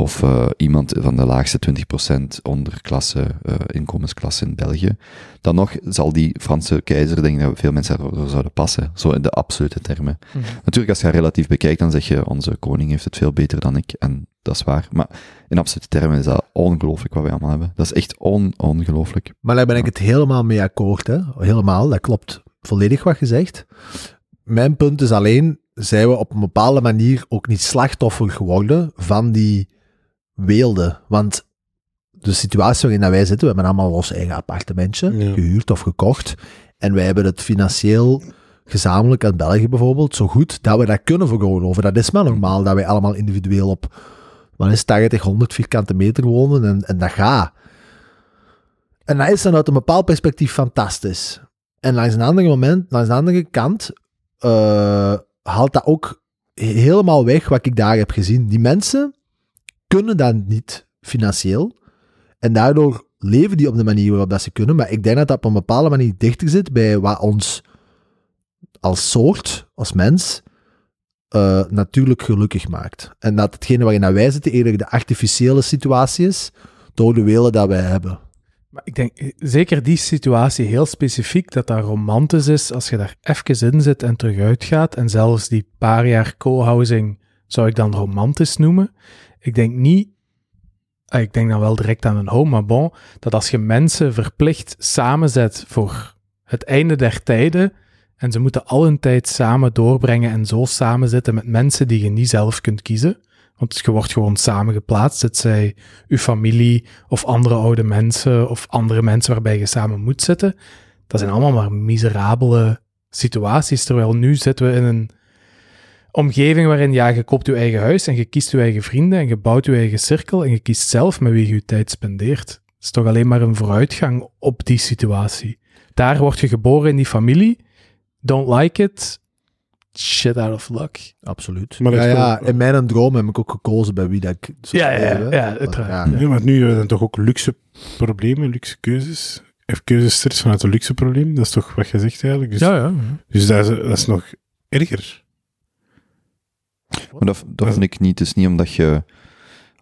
of eh, iemand van de laagste 20% onderklasse, eh, inkomensklasse in België. Dan nog zal die Franse keizer, denk ik dat veel mensen daarvoor zouden passen. Zo in de absolute termen. Mhm. Natuurlijk, als je het relatief bekijkt, dan zeg je, onze koning heeft het veel beter dan ik. En dat is waar. Maar in absolute termen is dat ongelooflijk wat wij allemaal hebben. Dat is echt on ongelooflijk. maar daar ben ik het helemaal mee akkoord. Hè? Helemaal, dat klopt volledig wat je zegt. Mijn punt is alleen, zijn we op een bepaalde manier ook niet slachtoffer geworden van die weelde? Want de situatie waarin dat wij zitten, we hebben allemaal ons eigen appartementje, Ja. gehuurd of gekocht. En wij hebben het financieel gezamenlijk uit België bijvoorbeeld zo goed dat we dat kunnen veroorloven. Dat is maar normaal dat wij allemaal individueel op wat is 80, 100 vierkante meter wonen en, en dat gaat. En dat is dan uit een bepaald perspectief fantastisch. En langs een andere moment, langs de andere kant, eh, haalt dat ook helemaal weg wat ik daar heb gezien. Die mensen kunnen dat niet financieel. En daardoor leven die op de manier waarop dat ze kunnen. Maar ik denk dat dat op een bepaalde manier dichter zit bij wat ons als soort, als mens, eh, natuurlijk gelukkig maakt. En dat hetgene waarin dat wij zitten eerder de artificiële situatie is, door de willen dat wij hebben. Maar ik denk, eh, zeker die situatie heel specifiek, dat dat romantisch is als je daar even in zit en terug uitgaat. En zelfs die paar jaar co-housing zou ik dan romantisch noemen. Ik denk niet, ah, ik denk dan wel direct aan een home, maar bon, dat als je mensen verplicht samenzet voor het einde der tijden, en ze moeten al hun tijd samen doorbrengen en zo samenzitten met mensen die je niet zelf kunt kiezen. Want je wordt gewoon samen geplaatst, het zij uw familie of andere oude mensen of andere mensen waarbij je samen moet zitten. Dat zijn allemaal maar miserabele situaties. Terwijl nu zitten we in een omgeving waarin ja, je koopt je eigen huis en je kiest je eigen vrienden en je bouwt je eigen cirkel en je kiest zelf met wie je je tijd spendeert. Het is toch alleen maar een vooruitgang op die situatie. Daar word je geboren in die familie. Don't like it. Shit out of luck. Absoluut. Maar ja, in mijn droom heb ik ook gekozen bij wie dat ik zou Ja, ja, ja, ja, Maar uiteraard. Ja, maar nu hebben we dan toch ook luxe problemen, luxe keuzes. Of keuzestress vanuit een luxe probleem. Dat is toch wat je zegt eigenlijk. Dus, Ja, ja. dus dat, is, dat is nog erger. Maar dat, dat vind ik niet. Het is niet omdat je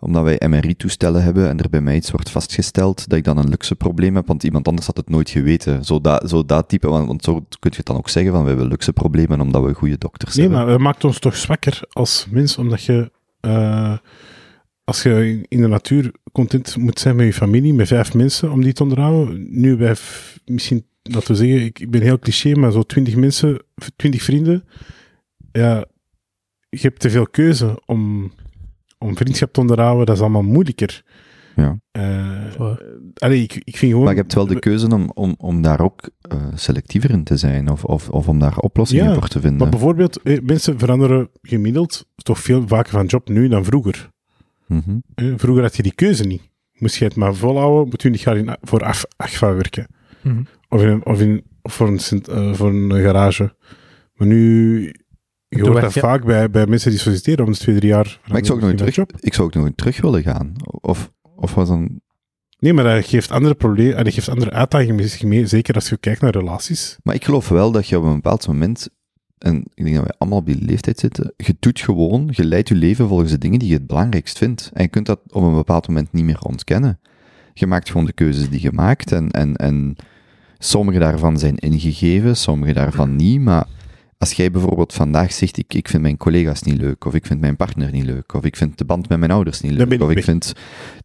omdat wij MRI-toestellen hebben en er bij mij iets wordt vastgesteld, dat ik dan een luxe probleem heb, want iemand anders had het nooit geweten. Zo dat, zo dat type, want, want zo kun je het dan ook zeggen van, we hebben luxe problemen omdat we goede dokters Nee, hebben. maar dat maakt ons toch zwakker als mens, omdat je, eh, als je in- de natuur content moet zijn met je familie, met vijf mensen, om die te onderhouden. Nu bij, misschien, laten we zeggen, ik, ik ben heel cliché, maar zo twintig mensen, twintig vrienden, ja, je hebt te veel keuze om, om vriendschap te onderhouden, dat is allemaal moeilijker. Ja. Eh, allee, ik, ik vind gewoon... Maar je hebt wel de keuze om, om, om daar ook eh, selectiever in te zijn, of, of, of om daar oplossingen Ja, voor te vinden. Maar bijvoorbeeld, eh, mensen veranderen gemiddeld toch veel vaker van job nu dan vroeger. Mhm. Vroeger had je die keuze niet. Moest je het maar volhouden, moet je niet jaar in, voor af, AGFA werken. Mhm. Of in, of, in, Of voor een, voor een garage. Maar nu, je hoort dat je- vaak bij, bij mensen die solliciteren om de twee, drie jaar. Maar ik zou ook nog terug, misschien ik zou ook nog terug willen gaan. Of, of was dan... Nee, maar dat geeft andere problemen, dat geeft andere uitdagingen met zich mee, zeker als je kijkt naar relaties. Maar ik geloof wel dat je op een bepaald moment, en ik denk dat wij allemaal op die leeftijd zitten, je doet gewoon, je leidt je leven volgens de dingen die je het belangrijkst vindt. En je kunt dat op een bepaald moment niet meer ontkennen. Je maakt gewoon de keuzes die je maakt en, en, en sommige daarvan zijn ingegeven, sommige daarvan niet, maar als jij bijvoorbeeld vandaag zegt, ik, ik vind mijn collega's niet leuk, of ik vind mijn partner niet leuk, of ik vind de band met mijn ouders niet leuk, ik of ik weg. vind...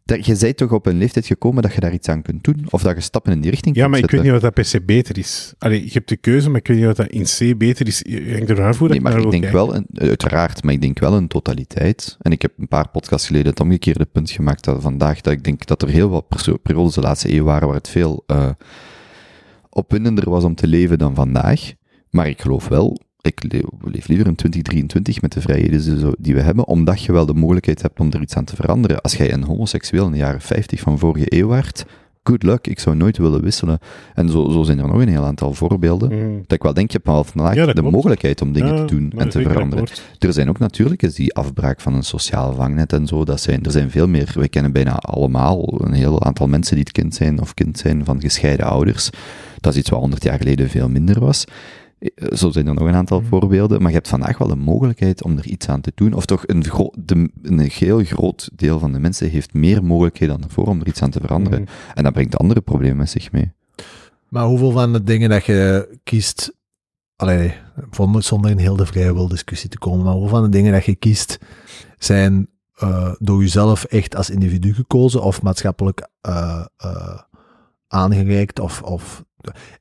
Dat, je bent toch op een leeftijd gekomen dat je daar iets aan kunt doen, of dat je stappen in die richting Ja, kunt maar ik zetten. weet niet wat dat per se beter is. Allee, je hebt de keuze, maar ik weet niet wat dat in C beter is. Je hangt er hoe dat Nee, maar ik denk kijken. wel, een, uiteraard, maar ik denk wel een totaliteit. En ik heb een paar podcasts geleden het omgekeerde punt gemaakt dat vandaag, dat ik denk dat er heel wat periodes de laatste eeuw waren waar het veel eh opwindender was om te leven dan vandaag. Maar ik geloof wel, ik le- leef liever in 2023 met de vrijheden die we hebben, omdat je wel de mogelijkheid hebt om er iets aan te veranderen. Als jij een homoseksueel in de jaren 50 van vorige eeuw waart, good luck, ik zou nooit willen wisselen. En zo, zo zijn er nog een heel aantal voorbeelden. Mm. Dat ik wel denk, je hebt wel vandaag Ja, de klopt. mogelijkheid om dingen Ja, te doen en te veranderen. Er zijn ook natuurlijk is die afbraak van een sociaal vangnet en zo. Dat zijn, er zijn veel meer. We kennen bijna allemaal een heel aantal mensen die het kind zijn of kind zijn van gescheiden ouders. Dat is iets wat 100 jaar geleden veel minder was. Eh, Zo zijn er nog een aantal Mhm. voorbeelden. Maar je hebt vandaag wel de mogelijkheid om er iets aan te doen. Of toch een, de, een heel groot deel van de mensen heeft meer mogelijkheden dan ervoor om er iets aan te veranderen. Mm. En dat brengt andere problemen met zich mee. Maar hoeveel van de dingen dat je kiest, allee, zonder, in heel de vrije wil discussie te komen, maar hoeveel van de dingen dat je kiest zijn eh, door jezelf echt als individu gekozen of maatschappelijk eh, aangereikt? Of, of...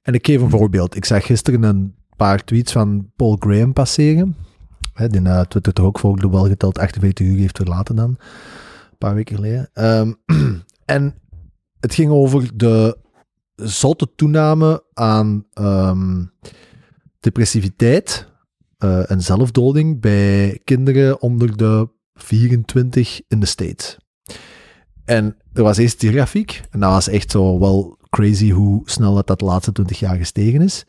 En ik geef een voorbeeld. Ik zag gisteren een paar tweets van Paul Graham passeren. Hè, die na Twitter toch ook voor globaal geteld 48 uur heeft verlaten dan. Een paar weken geleden. Ehm, en het ging over de zotte toename aan ehm, depressiviteit eh, en zelfdoding bij kinderen onder de 24 in de States. En er was eerst die grafiek, en dat was echt zo wel crazy hoe snel dat, dat de laatste 20 jaar gestegen is.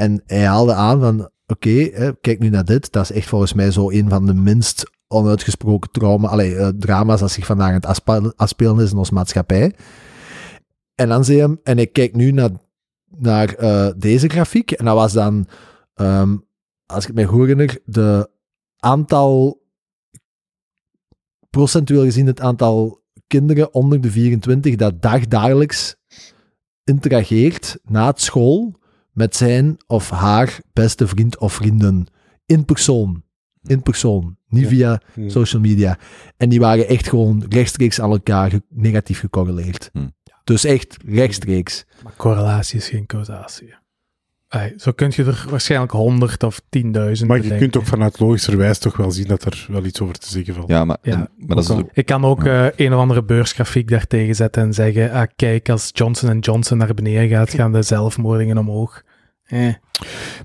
En hij haalde aan van, oké, hè, kijk nu naar dit, dat is echt volgens mij zo een van de minst onuitgesproken trauma, eh, drama's dat zich vandaag aan het afspelen- afspelen is in onze maatschappij. En dan zie je hem, en ik kijk nu naar, naar eh, deze grafiek, en dat was dan, ehm, als ik me goed herinner, de aantal, procentueel gezien het aantal kinderen onder de 24 dat dagdagelijks interageert na het school met zijn of haar beste vriend of vrienden. In persoon. In persoon. Niet Ja. via Mm. social media. En die waren echt gewoon rechtstreeks aan elkaar ge- negatief gecorreleerd. Hm. Dus echt rechtstreeks. Maar correlatie is geen causatie. Zo kun je er waarschijnlijk honderd of tienduizend Maar je bedenken. kunt ook vanuit logischerwijs toch wel zien dat er wel iets over te zeggen valt. Ja, maar, Ja, en- maar dat is ook- Ik kan ook eh, een of andere beursgrafiek daartegen zetten en zeggen, ah, kijk, als Johnson Johnson naar beneden gaat, gaan de zelfmoordingen omhoog. Eh.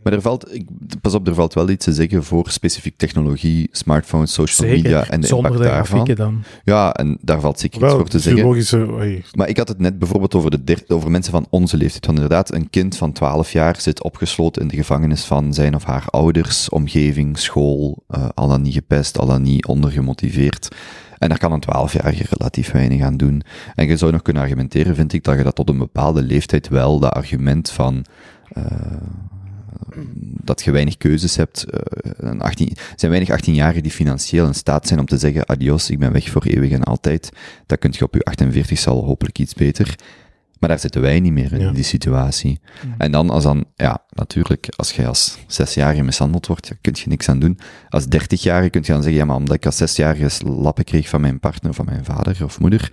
Maar er valt, ik, pas op, er valt wel iets te zeggen voor specifiek technologie, smartphones, social Zeker, media en de zonder impact de daarvan. grafieken dan. Ja, en daar valt zeker iets voor te zeggen. oei, Maar ik had het net bijvoorbeeld over, de der- over mensen van onze leeftijd. Want inderdaad, een kind van 12 jaar zit opgesloten in de gevangenis van zijn of haar ouders, omgeving, school, eh, al dan niet gepest, al dan niet ondergemotiveerd. En daar kan een 12-jarige relatief weinig aan doen. En je zou nog kunnen argumenteren, vind ik, dat je dat tot een bepaalde leeftijd wel, dat argument van... eh, dat je weinig keuzes hebt. eh, een 18, er zijn weinig 18-jarigen die financieel in staat zijn om te zeggen: adios, ik ben weg voor eeuwig en altijd. Dat kun je op je 48 zal hopelijk iets beter. Maar daar zitten wij niet meer in, Ja. die situatie. En dan, als dan, ja, natuurlijk, als jij als zesjarige mishandeld wordt, ja, kun je niks aan doen. Als dertigjarige kun je dan zeggen, ja, maar omdat ik als zesjarige lappen kreeg van mijn partner, van mijn vader of moeder,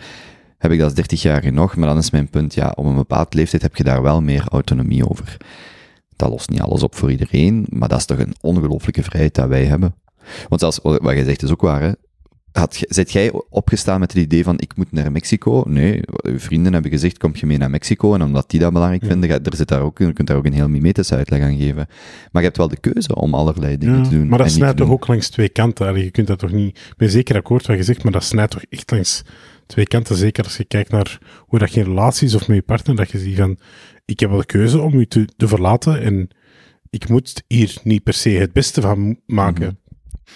heb ik dat als dertigjarige nog. Maar dan is mijn punt, ja, op een bepaald leeftijd heb je daar wel meer autonomie over. Dat lost niet alles op voor iedereen, maar dat is toch een ongelooflijke vrijheid dat wij hebben. Want zelfs, wat jij zegt is ook waar, hè. Had, je- zit jij opgestaan met het idee van, ik moet naar Mexico? Nee, uw vrienden hebben gezegd, kom je mee naar Mexico? En omdat die dat belangrijk Ja. vinden, er zit daar ook, je kunt daar ook een heel mimetische uitleg aan geven. Maar je hebt wel de keuze om allerlei dingen Ja, te doen. maar dat snijdt toch ook langs twee kanten. Allee, je kunt dat toch niet... Ik ben zeker akkoord wat je zegt, maar dat snijdt toch echt langs twee kanten. Zeker als je kijkt naar hoe dat je relatie is of met je partner, dat je ziet van... ik heb wel de keuze om u te, te verlaten en ik moet hier niet per se het beste van maken. Mhm.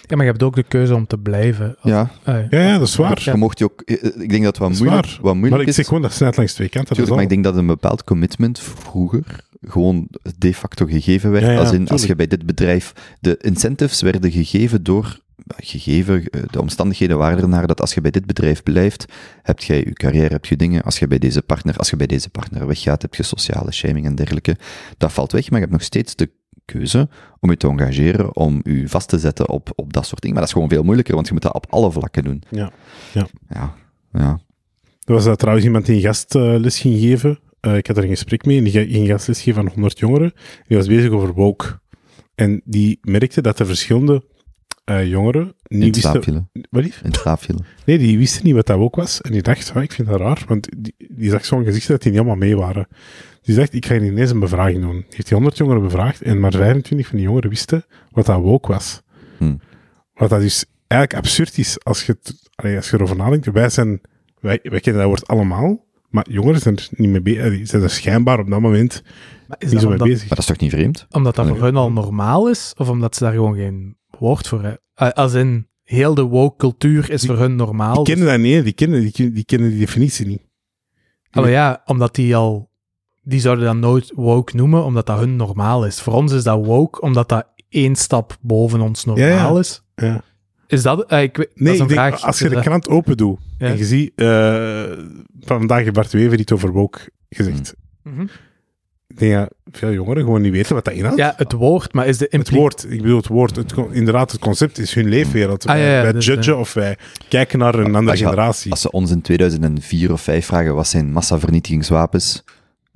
Ja, maar je hebt ook de keuze om te blijven. Als- Ja, Ah, Ja, ja, dat is waar. je mocht je ook, eh, ik denk dat het wat Dat is moeilijk, wat moeilijk Maar ik is. zeg gewoon, dat is net langs twee kanten. is maar ik denk dat een bepaald commitment vroeger gewoon de facto gegeven werd. Ja, ja, als in, als je bij dit bedrijf... De incentives werden gegeven door... Gegeven, eh, de omstandigheden waren ernaar dat als je bij dit bedrijf blijft, heb jij je carrière, heb je dingen. Als je bij deze partner, als je bij deze partner weggaat, heb je sociale shaming en dergelijke. Dat valt weg, maar je hebt nog steeds de keuze om je te engageren, om je vast te zetten op, op dat soort dingen. Maar dat is gewoon veel moeilijker, want je moet dat op alle vlakken doen. Ja. Ja. Ja, ja. Er was uh, trouwens iemand die een gastles ging geven. Uh, ik had er een gesprek mee en die ging een gastles geven aan 100 jongeren. Die was bezig over woke. En die merkte dat de verschillende uh, jongeren In niet slaap wisten... Wat lief? In. Nee, die wisten niet wat dat woke was. En die dacht, oh, ik vind dat raar, want die, die zag zo'n gezicht dat die niet allemaal mee waren. Die zegt, ik ga hier ineens een bevraging doen. Die heeft die 100 jongeren bevraagd en maar 25 van die jongeren wisten wat dat woke was. Hmm. Wat dat dus eigenlijk absurd is als je, het, allee, als je erover nadenkt. Wij zijn, wij, wij kennen dat woord allemaal, maar jongeren zijn er niet mee bezig. Die zijn er schijnbaar op dat moment Maar is niet dat zo mee omdat, bezig. Maar dat is toch niet vreemd? omdat dat voor hun al normaal is? Of omdat ze daar gewoon geen woord voor hebben? Uh, als in, heel de woke cultuur is Die- voor hun normaal. Die dus- kennen dat niet, die kennen die, die kennen die definitie niet. Maar ja, omdat die al... Die zouden dat nooit woke noemen, omdat dat hun normaal is. Voor ons is dat woke, omdat dat één stap boven ons normaal Ja, ja. is. Ja. Is dat... eh, ik, weet- dat Nee, is een ik denk, vraag. als je de dat- krant open doet Ja. en je ziet, eh, vandaag heeft Bart Wever iets over woke gezegd. Mhm. Ik denk dat veel jongeren gewoon niet weten wat dat inhoudt. Ja, het woord, maar is de het woord, ik bedoel het woord, het, inderdaad het concept is hun leefwereld. Ah, wij, ja, ja, wij dus, judgen eh, of wij kijken naar een andere Als je- generatie. Als ze ons in 2004 of 5 vragen wat zijn massavernietigingswapens,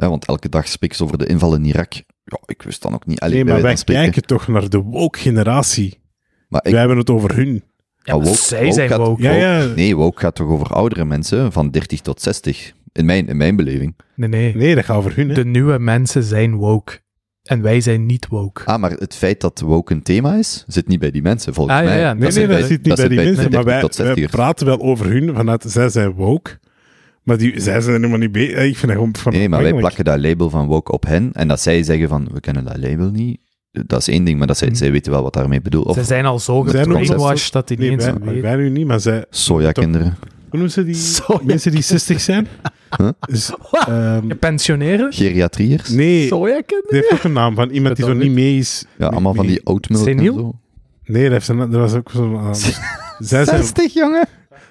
hè, want elke dag spreken ze over de inval in Irak. Ja, ik wist dan ook niet. Allee, nee, maar wij kijken toch naar de woke generatie. Maar ik, Wij hebben het over hun. Ja, maar woke- zij woke zijn gaat- woke. Ja, ja. Nee, woke gaat toch over oudere mensen van 30 tot 60. In mijn, in mijn beleving. Nee, nee. Nee, dat gaat over hun. Hè. De nieuwe mensen zijn woke. En wij zijn niet woke. Ah, maar het feit dat woke een thema is, zit niet bij die mensen, volgens Ah, ja, mij. ja. Nee, nee, zit dat bij- zit niet bij die mensen. Maar 30 wij, wij 60ers. praten wel over hun vanuit zij zijn woke. Maar die, zij zijn er helemaal niet bij. Ik vind dat gewoon van Nee, maar wij plakken dat label van woke op hen. En dat zij zeggen van, we kennen dat label niet. Dat is één ding, maar dat zij, Mhm. zij weten wel wat daarmee bedoelt. Of Ze zijn al zo gebrainwashed dat die niet eens wij, weten. wij nu niet, maar zij... sojakinderen. Hoe noemen ze die Soja. mensen die 60 zijn? Huh? Dus, Gepensioneerd? Geriatriërs. nee, Sojakind? die heeft ook een naam van iemand die zo niet mee is. Ja, allemaal van die oatmilk en zo. Nee, dat, heeft dat was ook zo'n... uh, zij, zijn, 60, jongen!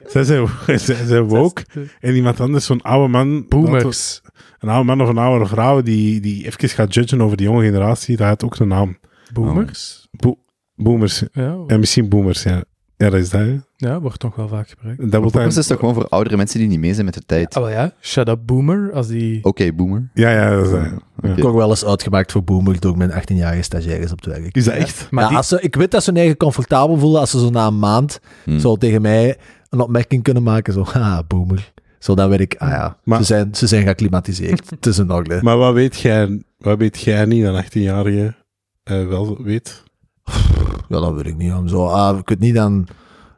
zij, zijn, zij zijn woke. En iemand anders, zo'n oude man... Boomers. Een oude man of een oude vrouw die, die even gaat judgen over de jonge generatie, dat heeft ook een naam. Boomers? Bo- boomers. Ja, Ja, misschien boomers, ja. Ja, dat is dat, hè. ja, wordt nog wel vaak gebruikt. Dat Boomers dan... is toch gewoon voor oudere mensen die niet mee zijn met de tijd. Wel ja. Shut up, boomer. Als die... Oké, boomer. Ja, ja, dat is dat. Oké. Ik heb ook wel eens uitgemaakt voor boomer door mijn 18-jarige stagiaires op het werk. Is dat echt? Maar ja, die- als ze, ik weet dat ze hun eigen comfortabel voelen als ze zo na een maand Hm. zo tegen mij een opmerking kunnen maken. Zo, haha, boomer. Zo, dan weet ik, ah ja, Maar- ze, zijn, ze zijn geacclimatiseerd. het is een. Maar wat weet jij, wat weet jij niet een 18-jarige eh, wel weet? Ja, dat weet ik niet. Om zo, ah, ik weet niet dan...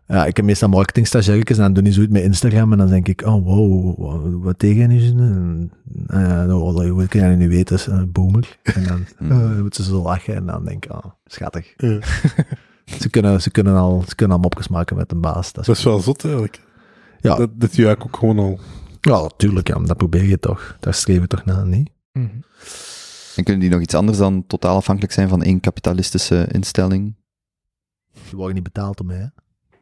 Ja, ik heb meestal marketingstagiaires en dan doen die zoiets met Instagram en dan denk ik, oh wow, wat, wat tegen zijn? En, ah ja, nou, hoe kan je nu weten? Is een boomer. En dan Hmm. eh, moeten ze zo lachen en dan denk ik, oh, schattig. Ja. Ze kunnen, ze, kunnen al, ze kunnen al mopjes maken met een baas. Dat is, Dat is wel zot, eigenlijk. Ja. Dat, dat je eigenlijk ook gewoon al... ja, natuurlijk, ja, dat probeer je toch. Daar streven we toch naar, niet? Mhm. En kunnen die nog iets anders dan totaal afhankelijk zijn van één kapitalistische instelling? Die worden niet betaald om mij, hè?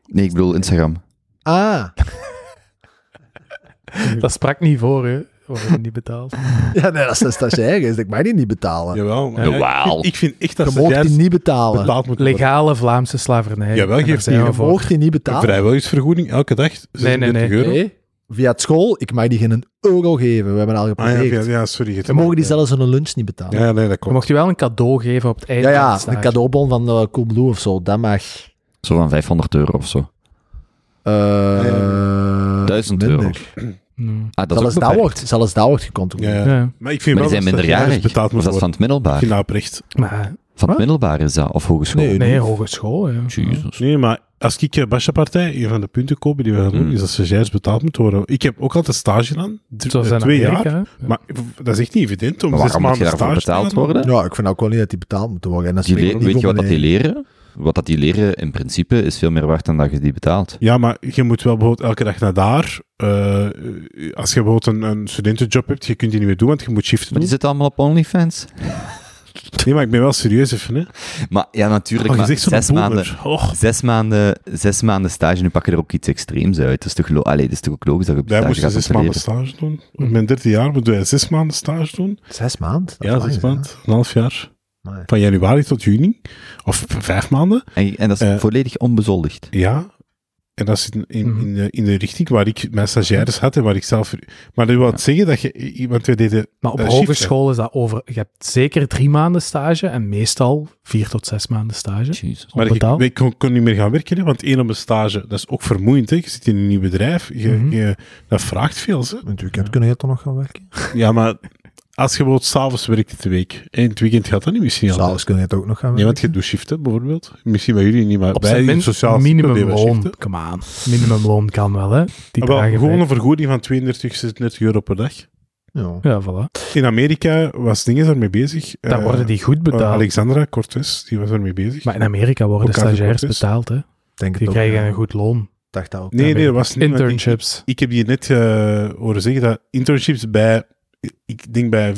Nee, ik bedoel Instagram. Ah, Dat sprak niet voor, hè. We niet betaald. ja, nee, dat is een stagiaires. Ik mag die niet betalen. Jawel. maar Jawel. Ik, vind, ik vind echt dat je mocht die niet betalen. betaald moeten worden. Legale Vlaamse slavernij. Jawel, geeft die Je mocht die niet Een betalen. vrijwilligersvergoeding elke dag, 36 nee, nee. euro. Nee, via het school, ik mag die geen euro geven. We hebben al Ah, ja, geprobeerd. ja, sorry. We mogen die ja. zelfs een lunch niet betalen. Ja, nee, dat Je komt. mocht je wel een cadeau geven op het einde Ja, ja, een cadeaubon van uh, Coolblue of zo, dat mag. Zo van 500 euro of zo. Uh, 1000 minder. euro. Mm. Ah, dat is Zelfs dat, wordt, zelfs dat wordt gecontroleerd. Ja, ja. Ja. Maar ik vind Maar wel die zijn dat minderjarig. betaald Of dat is van het middelbaar. Oprecht. Maar Van het Wat? middelbaar is dat, of hogeschool? Nee, Nee, hogeschool, ja. Jezus. Nee, maar als ik uh, Basha-partij, een van de punten kopen die we gaan doen, Mm. is dat stagiairs betaald moeten worden. Ik heb ook altijd stage Zoals eh, twee Amerika, jaar. hè. Maar dat is echt niet evident om Maar zes je maanden stage te betaald worden? Ja, ik vind ook wel niet dat die betaald moeten worden. En dat Die niet weet je wat dat die leren? Wat dat die leren in principe is veel meer waard dan dat je die betaalt. Ja, maar je moet wel bijvoorbeeld elke dag naar daar. eh, als je bijvoorbeeld een, een studentenjob hebt, je kunt die niet meer doen, want je moet shiften Maar die zitten allemaal op OnlyFans. Nee, maar ik ben wel serieus even, hè. Maar ja, natuurlijk, Oh, maar zes maanden, Oh, zes, maanden, zes maanden stage, nu pak je er ook iets extreems uit. Dat is toch, Allee, dat is toch ook logisch dat je op wij moesten zes maanden stage doen. In mijn derde jaar moeten wij zes maanden stage doen. Zes maanden? Ja, zes maanden. Een half jaar. Maar- Van januari tot juni. Of vijf maanden. En, en dat is Eh, volledig onbezoldigd. Ja. En dat is in, in, Mhm. in, de, in de richting waar ik mijn stagiaires had en waar ik zelf... Maar dat wil Ja. zeggen dat je... Want wij deden... Maar op shiften. hogeschool is dat over... Je hebt zeker drie maanden stage en meestal vier tot zes maanden stage. Jezus. Maar ik, ik kon, kon niet meer gaan werken, hè, want één op een stage, dat is ook vermoeiend. Hè. Je zit in een nieuw bedrijf, je, Mhm. je, dat vraagt veel. Het weekend kun je toch nog gaan werken? Ja, maar als je bijvoorbeeld s'avonds werkt de week, en in het weekend gaat dat niet misschien altijd. S'avonds kun je toch nog gaan Nee, werken? want je doet shiften bijvoorbeeld. Misschien bij jullie niet, maar Op bij zijn sociaal minimumloon. Come on. Minimumloon kan wel, hè. Die Ah, wel, gewoon bij. een vergoeding van 32, 36 euro per dag. Ja. Ja, voilà. In Amerika was dingen daarmee bezig. Daar Eh, worden die goed eh, betaald. Alexandra Cortés, die was daarmee bezig. maar in Amerika worden Ook stagiairs betaald, hè. Denk het Die ook, krijgen ja. een goed loon. dacht dat ook. nee, nee, dat was niet. ik- Internships. Ik heb je net eh, horen zeggen dat internships bij, ik denk bij,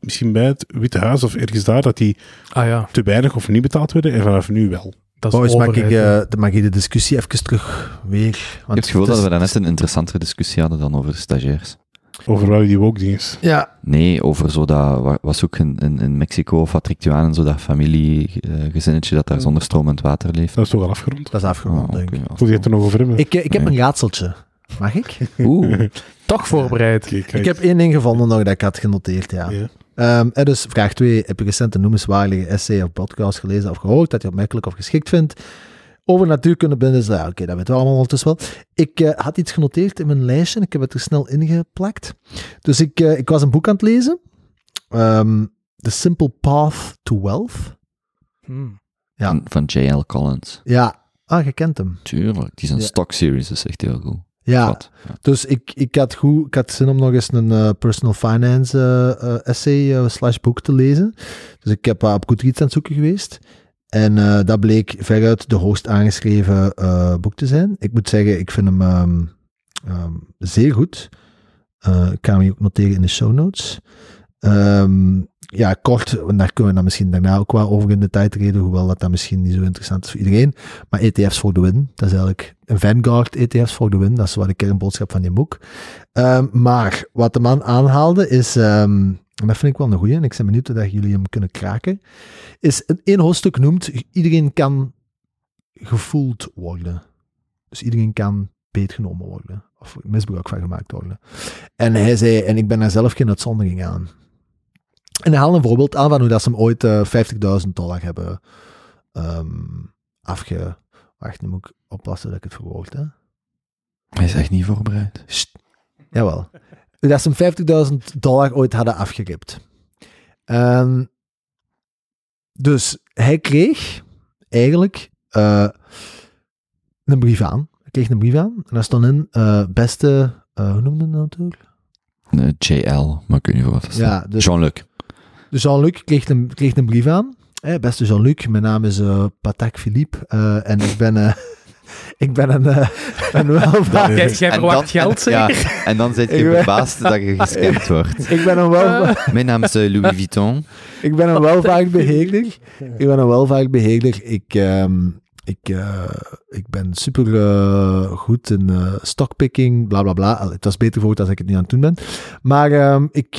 misschien bij het Witte Huis of ergens daar, dat die Ah ja, te weinig of niet betaald werden en vanaf nu wel. dat is Boys, mag ik, eh, dan mag ik de discussie even terug weer... Ik heb het gevoel dat we daarnet een interessantere discussie hadden dan over de stagiairs. Over wel die woke dingen. Ja, Nee, over zo dat, wa- was ook in, in, in Mexico of wat trekt u aan, zo dat familiegezinnetje dat daar zonder stroom en water leeft. Dat is toch al afgerond? dat is afgerond, Ah, denk ik. Wil je het er nog over hebben? Ik, eh, ik heb Nee. een raadseltje. Mag ik? Oeh, Toch voorbereid. Ik heb één ding gevonden nog dat ik had genoteerd, ja. Ja. Ehm, en dus vraag 2. Heb je recent een noemenswaardige essay of podcast gelezen of gehoord dat je opmerkelijk of geschikt vindt? Over natuurkunde binnen is, ja, oké, dat weten we allemaal ondertussen wel. Ik eh, had iets genoteerd in mijn lijstje en ik heb het er snel ingeplakt. Dus ik, eh, ik was een boek aan het lezen. Ehm, The Simple Path to Wealth. Hmm. Ja. van, J.L. Collins. Ja, ah, je kent hem. Tuurlijk, die is een Ja. stock series, dat is echt heel goed. Ja, Wat? Dus ik, ik, had goed, ik had zin om nog eens een eh, personal finance eh, essay slash boek te lezen. Dus ik heb uh, op Goodreads aan het zoeken geweest. En dat bleek veruit de hoogst aangeschreven boek te zijn. Ik moet zeggen, ik vind hem ehm, ehm, zeer goed. Ik ga hem hier ook noteren in de show notes. Ehm, ja, kort, daar kunnen we dan misschien daarna ook wel over in de tijd reden, hoewel dat dan misschien niet zo interessant is voor iedereen. Maar ETF's voor de win, dat is eigenlijk een Vanguard ETF's voor de win, dat is wat de kernboodschap van die boek. Ehm, maar wat de man aanhaalde is, ehm, en dat vind ik wel een goeie, en ik ben benieuwd of dat jullie hem kunnen kraken, is een één hoofdstuk noemt, iedereen kan gevoeld worden. Dus iedereen kan beetgenomen worden, of misbruik van gemaakt worden. En hij zei, en ik ben daar zelf geen uitzondering aan. En hij een voorbeeld aan van hoe dat ze hem ooit eh 50.000 dollar hebben ehm, afge... Wacht, nu moet ik oppassen dat ik het verwoord, hè. Hij is echt niet voorbereid. Sst. Jawel. Dat ze hem 50.000 dollar ooit hadden afgeript. Ehm, dus hij kreeg eigenlijk eh, een brief aan. Hij kreeg een brief aan en daar stond in eh, beste... hoe noemde dat natuurlijk? J.L., maar ik weet niet wat dat. Ja, dus Jean-Luc. Dus Jean-Luc kreeg een, kreeg een brief aan. Beste Jean-Luc, mijn naam is eh, Patak Philippe eh, en ik ben, eh, ik ben een, eh, een welvaart... Jij, verwacht dan- geld, zeker? Ja, en dan zit je verbaasd dat je gescamd wordt. Ik ben een welvaart... Mijn naam is Louis Vuitton. Ik ben een welvaartbeheerder. Ik ben een welvaartbeheerder. Ik, ehm, ik, eh, ik ben super eh, goed in eh, stockpicking, bla bla bla. Het was beter voor als ik het niet aan het doen ben. Maar ehm, ik,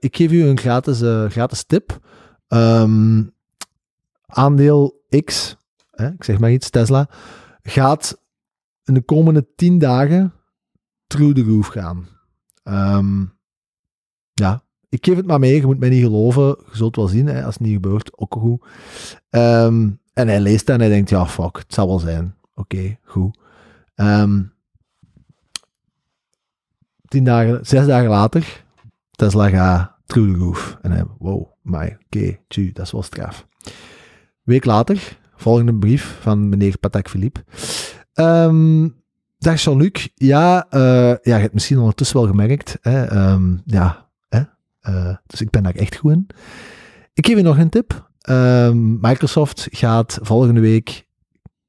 ik geef u een gratis, gratis tip. Ehm, aandeel X, hè, ik zeg maar iets, Tesla, gaat in de komende 10 dagen through the roof gaan. Ehm, ja, ik geef het maar mee, je moet mij niet geloven. Je zult wel zien, hè, als het niet gebeurt, ook goed. Ehm, en hij leest dat en hij denkt, ja, fuck, het zal wel zijn. Oké, goed. Ehm, tien dagen, zes dagen later, Tesla gaat through the roof. En hij, wow, maar oké, tju, dat is wel straf. Week later, volgende brief van meneer Patak Philippe. Ehm, dag Jean-Luc. Ja, eh, ja, je hebt misschien ondertussen wel gemerkt. Hè, ehm, ja, hè, eh, dus ik ben daar echt goed in. Ik geef je nog een tip. Ehm, Microsoft gaat volgende week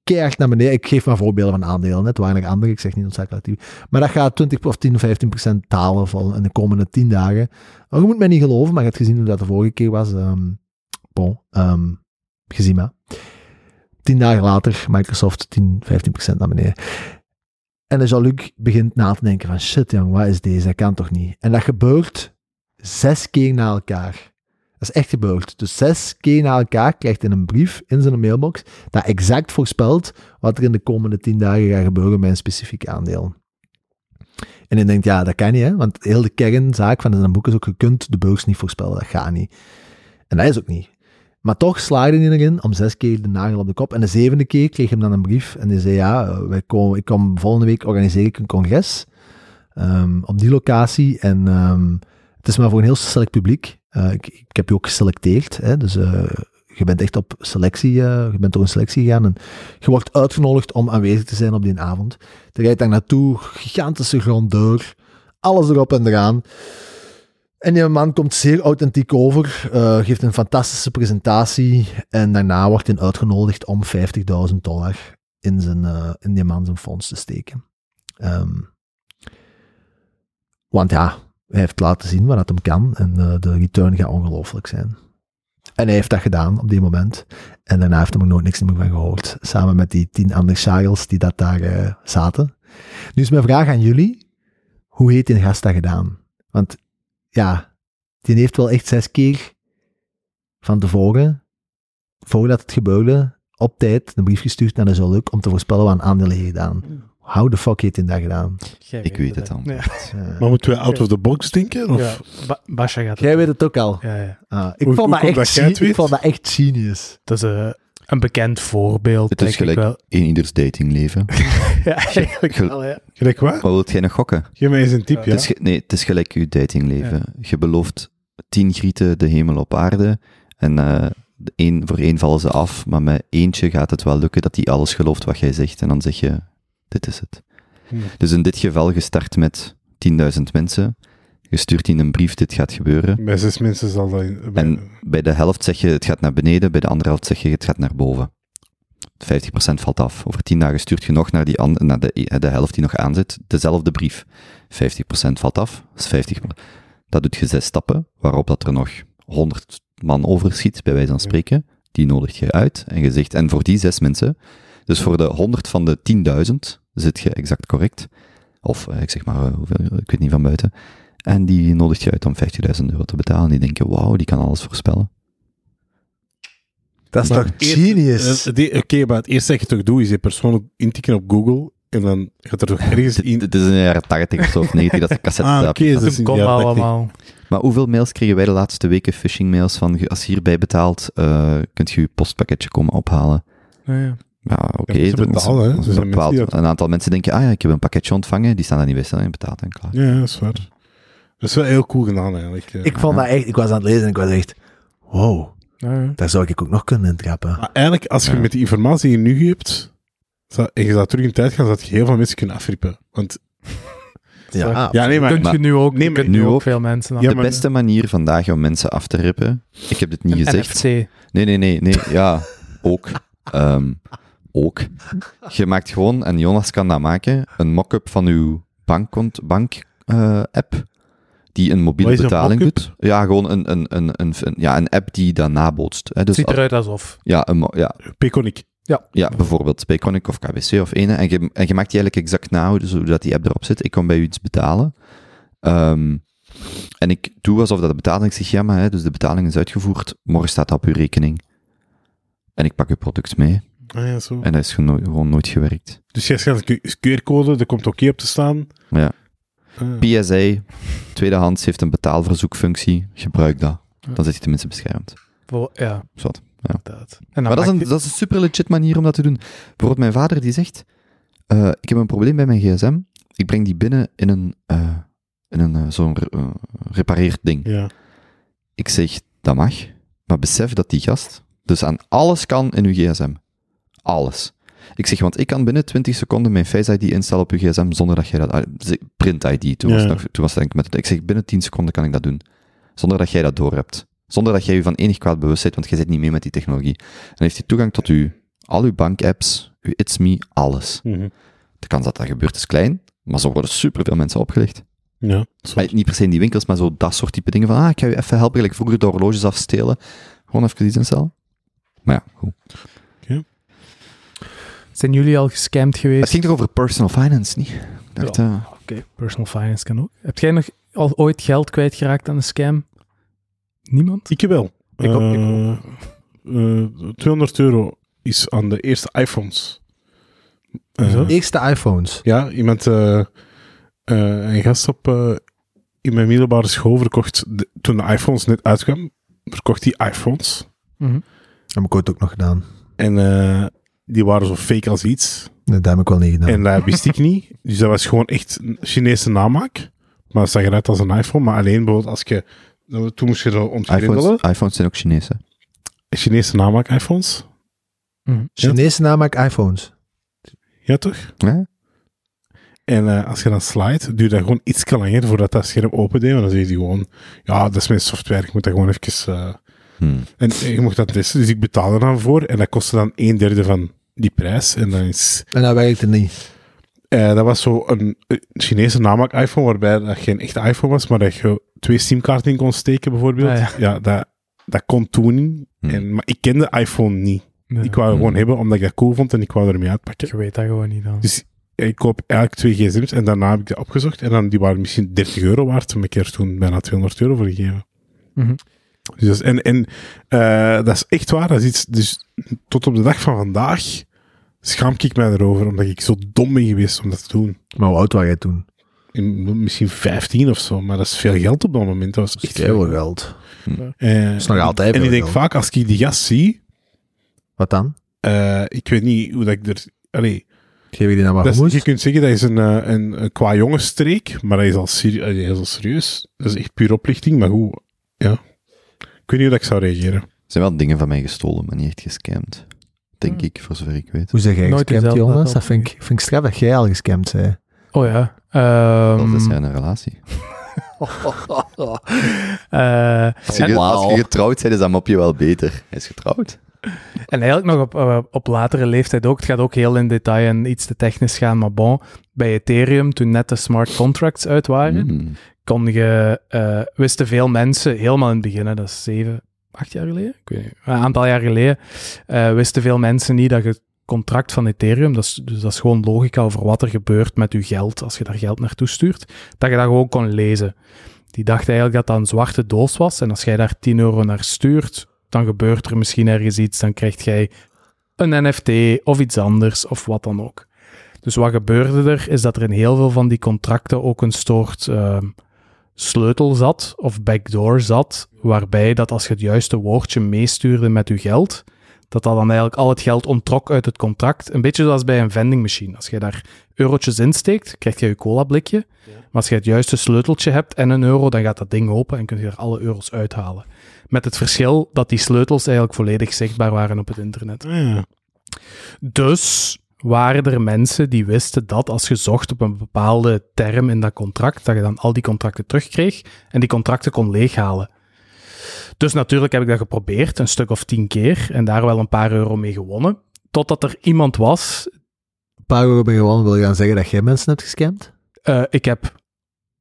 keihard naar beneden. Ik geef maar voorbeelden van aandelen. Het waren er andere, ik zeg niet actief. Maar dat gaat 20 of 10 of 15 procent dalen in de komende 10 dagen. Maar je moet mij niet geloven, maar je hebt gezien hoe dat de vorige keer was. ehm bon, ehm, gezien maar. 10 dagen later, Microsoft 10, 15 procent naar beneden. En dan Jean-Luc begint na te denken van shit jong, wat is deze? Dat kan toch niet? En dat gebeurt zes keer na elkaar. Is echt gebeurd. Dus zes keer na elkaar krijgt hij een brief in zijn mailbox dat exact voorspelt wat er in de komende tien dagen gaat gebeuren met een specifiek aandeel. En hij denkt, ja, dat kan niet, want heel de kernzaak van zijn boek is ook, je kunt de beurs niet voorspellen, dat gaat niet. En dat is ook niet. Maar toch slaagde hij erin om zes keer de nagel op de kop. En de zevende keer kreeg hij dan een brief en die zei, ja, wij komen, ik kom volgende week organiseer ik een congres ehm, op die locatie en ehm, het is maar voor een heel select publiek. Eh, ik, heb je ook geselecteerd, hè, dus eh, je bent echt op selectie, eh, je bent door een selectie gegaan en je wordt uitgenodigd om aanwezig te zijn op die avond. Je rijdt daar naartoe, gigantische grandeur, alles erop en eraan. En die man komt zeer authentiek over, geeft een fantastische presentatie en daarna wordt hij uitgenodigd om 50.000 dollar in, zijn, in die man zijn fonds te steken. Ehm, want ja, hij heeft laten zien wat hem kan en eh, de return gaat ongelooflijk zijn. En hij heeft dat gedaan op die moment. En daarna heeft hij er nooit niks meer van gehoord. Samen met die tien andere Charles die dat daar eh, zaten. Nu is mijn vraag aan jullie. Hoe heeft die gast dat gedaan? Want ja, die heeft wel echt zes keer van tevoren, voordat het gebeurde, op tijd een brief gestuurd naar de Zoluk om te voorspellen wat een aandeel gedaan. How the fuck heeft hij dat gedaan? Jij Ik weet het dan. Ja. Eh, Maar moeten we out of the box denken? Of? Ja, Ba- Basja gaat het Jij weet het ook al. Ja, ja. Ah, ik, Hoe- vond hoe dat komt echt dat jij het ge- ik vond dat echt genius. Dat is eh, een bekend voorbeeld. Het is denk ik gelijk wel. in ieders datingleven. Ja, eigenlijk wel, ja. Gelijk wat? Wat wilt jij nog gokken? Geef mij eens een tip, ja. Het is ge- nee, het is gelijk je datingleven. Je belooft tien grieten de hemel op aarde. En eh, de één, voor één vallen ze af. Maar met eentje gaat het wel lukken dat die alles gelooft wat jij zegt. En dan zeg je, dit is het. Hm. Dus in dit geval gestart met 10.000 mensen. Je stuurt in een brief, dit gaat gebeuren. Bij zes mensen zal dat... in- bij- En bij de helft zeg je, het gaat naar beneden. Bij de andere helft zeg je, het gaat naar boven. 50% valt af. Over 10 dagen stuurt je nog naar, die naar de, eh, de helft die nog aanzit, dezelfde brief. 50% valt af. Dat is 50. Dat doet je zes stappen, waarop dat er nog 100 man overschiet, bij wijze van spreken. Die nodigt je uit en je zegt, en voor die zes mensen, dus voor de 100 van de 10.000 zit je exact correct. Of eh, ik zeg maar, eh, hoeveel, ik weet niet van buiten. En die nodigt je uit om 50.000 euro te betalen. Die denken, wauw, die kan alles voorspellen. Dat is Maar toch genius? eh, die- Oké, maar het eerste dat je toch doet, is je persoon intikken op Google. En dan gaat er toch ergens in... Dit is in de jaren 80 of zo, of 90 dat de cassette Ah, oké, zat. dat is Toen in kon de dat jaren 80. allemaal. Maar hoeveel mails kregen wij de laatste weken? Phishing mails van, als je hierbij betaalt, eh kunt je je postpakketje komen ophalen. Ja, ja. Ja, oké. Ja, dat dat bepaald. dat- Een aantal mensen denken, ah ja, ik heb een pakketje ontvangen, die staan daar niet bij staan en betaalt en klaar. Ja, dat is waar. Dat is wel heel cool gedaan, eigenlijk. eh. Ik vond dat echt, ik was aan het lezen en ik was echt, wow, Ja, daar zou ik ook nog kunnen intrappen. Maar eigenlijk, als je Ja. met die informatie die je nu hebt, zou, en je zou terug in tijd gaan, zou je heel veel mensen kunnen afrippen. Want, Ja, ja, nee, maar... Kunt je nu ook, Nee, maar kunt nu ook ook. veel mensen dan. Ja, de maar- beste manier vandaag om mensen af te rippen, ik heb dit niet Een gezegd. NFC. Nee, nee, nee, nee, ja, ook. Ehm, ook. Je maakt gewoon, en Jonas kan dat maken, een mock-up van uw bankkont, bank, eh, app, die een mobiele Wat is een betaling doet. Ja, gewoon een, een, een, een, een- ja, een app die dat nabootst. Hè. Dus Ziet eruit alsof. ja, een, ja, Peconic. ja, bijvoorbeeld Payconic of KBC of ene. En je, en je maakt die eigenlijk exact na, hoe- dus hoe dat die app erop zit. Ik kom bij u iets betalen. Ehm, en ik doe alsof dat de betaling, ik zeg, ja, maar hè, dus de betaling is uitgevoerd, morgen staat dat op uw rekening. En ik pak uw product mee. Ah, ja, zo. En dat is geno- gewoon nooit gewerkt. Dus jij schat een QR-code, er komt oké op te staan. Ja. Ah. PSA, tweedehands, heeft een betaalverzoekfunctie. Gebruik dat. Dan zit je tenminste beschermd. Ja, inderdaad. En dan Maar dat is, een, je- dat is een super legit manier om dat te doen. Bijvoorbeeld mijn vader die zegt, eh, ik heb een probleem bij mijn gsm. Ik breng die binnen in een, eh, in een eh, zo'n re- repareerd ding. Ja. Ik zeg, dat mag. Maar besef dat die gast Dus aan alles kan in uw gsm. Alles. Ik zeg, want ik kan binnen 20 seconden mijn Face ID instellen op uw gsm zonder dat jij dat... ah, Print ID, toen, was, Ja. nog, toen was het denk ik met... Ik zeg, binnen 10 seconden kan ik dat doen. Zonder dat jij dat doorhebt. Zonder dat jij je van enig kwaad bewust bent, want jij zit niet mee met die technologie. Dan heeft hij toegang tot uw, al uw bankapps, uw It's Me, alles. Mhm. De kans dat dat gebeurt is klein, maar zo worden superveel mensen opgelicht. Ja. Maar niet per se in die winkels, maar zo dat soort type dingen van, ah, ik ga je even helpen, gelijk vroeger de horloges afstelen. Gewoon even iets instellen. Maar ja, goed. Zijn jullie al gescamd Het geweest? ging toch over personal finance, niet? Dacht, eh, Oké, personal finance kan ook. Heb jij nog al ooit geld kwijtgeraakt aan een scam? Niemand? Ik wel. Ik ook, ik Eh, eh, 200 euro is aan de eerste iPhones. Hoezo? Eerste iPhones. Ja, iemand, eh, eh, een gast op, eh, in mijn middelbare school verkocht, de- toen de iPhones net uitkwamen, verkocht hij iPhones. Mhm. Heb ik ooit ook nog gedaan. En eh, die waren zo fake als iets. Nee, dat heb ik wel niet gedaan. En dat wist ik niet. Dus dat was gewoon echt een Chinese namaak. Maar het zag eruit als een iPhone. Maar alleen bijvoorbeeld als je... Toen moest je er ontgrendelen. iPhones, iPhones zijn ook Chinees, hè. Chinese namaak iPhones. Chinese namaak iPhones. Ja, toch? Ja? En eh, als je dan slide, duurt dat gewoon iets langer voordat dat scherm opendeed. Want dan zeg je gewoon, ja, dat is mijn software. Ik moet dat gewoon even... eh, Hmm. En je mocht dat testen, dus ik betaal er dan voor. En dat kostte dan een derde van die prijs. En dan is... En dat werkte niet. eh, dat was zo een eh, Chinese namaak iPhone, waarbij dat geen echte iPhone was, maar dat je twee simkaarten in kon steken, bijvoorbeeld. Ah, ja, dat, dat kon toen niet. Hmm. En, maar ik kende iPhone niet. Ja. Ik wou het gewoon hebben, omdat ik dat cool vond en ik wou ermee uitpakken. Je weet dat gewoon niet dan. Dus ik koop eigenlijk twee gsm's en daarna heb ik dat opgezocht. En dan, die waren misschien 30 euro waard. Maar ik heb er toen bijna 200 euro voor gegeven. Mhm. Dus dat is, en en eh, dat is echt waar. Dat is iets, dus tot op de dag van vandaag schaam ik mij erover. Omdat ik zo dom ben geweest om dat te doen. Maar hoe oud was jij toen? In, misschien 15 of zo. Maar dat is veel geld op dat moment. Dat was Dat is echt heel veel. geld. Eh, Dat is nog altijd En ik denk geld. vaak, als ik die gast zie, Wat dan? eh, ik weet niet hoe dat ik er... Allee, Geef je die nou maar dat is- je kunt zeggen dat is een, een, een qua jongenstreek, maar dat is al, serie- allee, dat is al serieus. Dat is echt puur oplichting, maar hoe... Ja. Ik weet niet hoe dat ik zou reageren. Er zijn wel dingen van mij gestolen, maar niet echt gescamd. Denk Hmm. ik, voor zover ik weet. Hoe zeg jij Nooit gescamd, Jonas? laten Dat vind ik, vind ik straf dat jij al gescamd zei. Oh ja. Dat Ehm, is een relatie. eh, Als je, als je getrouwd bent, is dat mopje wel beter. Hij is getrouwd. en eigenlijk nog op, eh, op latere leeftijd ook. Het gaat ook heel in detail en iets te technisch gaan, maar bon. Bij Ethereum, toen net de smart contracts uit waren, Hmm. Kon je, eh, wisten veel mensen, helemaal in het begin, hè, dat is zeven, acht jaar geleden? Ik weet een aantal jaar geleden, eh, wisten veel mensen niet dat je het contract van Ethereum, dat is, dus dat is gewoon logica over wat er gebeurt met je geld als je daar geld naartoe stuurt, dat je dat gewoon kon lezen. Die dachten eigenlijk dat dat een zwarte doos was en als jij daar 10 euro naar stuurt, dan gebeurt er misschien ergens iets, dan krijg jij een NFT of iets anders of wat dan ook. Dus wat gebeurde er, is dat er in heel veel van die contracten ook een soort ehm, sleutel zat, of backdoor zat, waarbij dat als je het juiste woordje meestuurde met je geld, dat dat dan eigenlijk al het geld onttrok uit het contract. Een beetje zoals bij een vending machine. Als je daar eurotjes insteekt, krijg je je cola blikje. Maar als je het juiste sleuteltje hebt en een euro, dan gaat dat ding open en kun je er alle euro's uithalen. Met het verschil dat die sleutels eigenlijk volledig zichtbaar waren op het internet. Ah, ja. Dus waren er mensen die wisten dat als je zocht op een bepaalde term in dat contract, dat je dan al die contracten terugkreeg en die contracten kon leeghalen. Dus natuurlijk heb ik dat geprobeerd, een stuk of tien keer, en daar wel een paar euro mee gewonnen. Totdat er iemand was, Een paar euro ben gewoon wil je gaan zeggen dat jij mensen hebt gescamd? eh, ik heb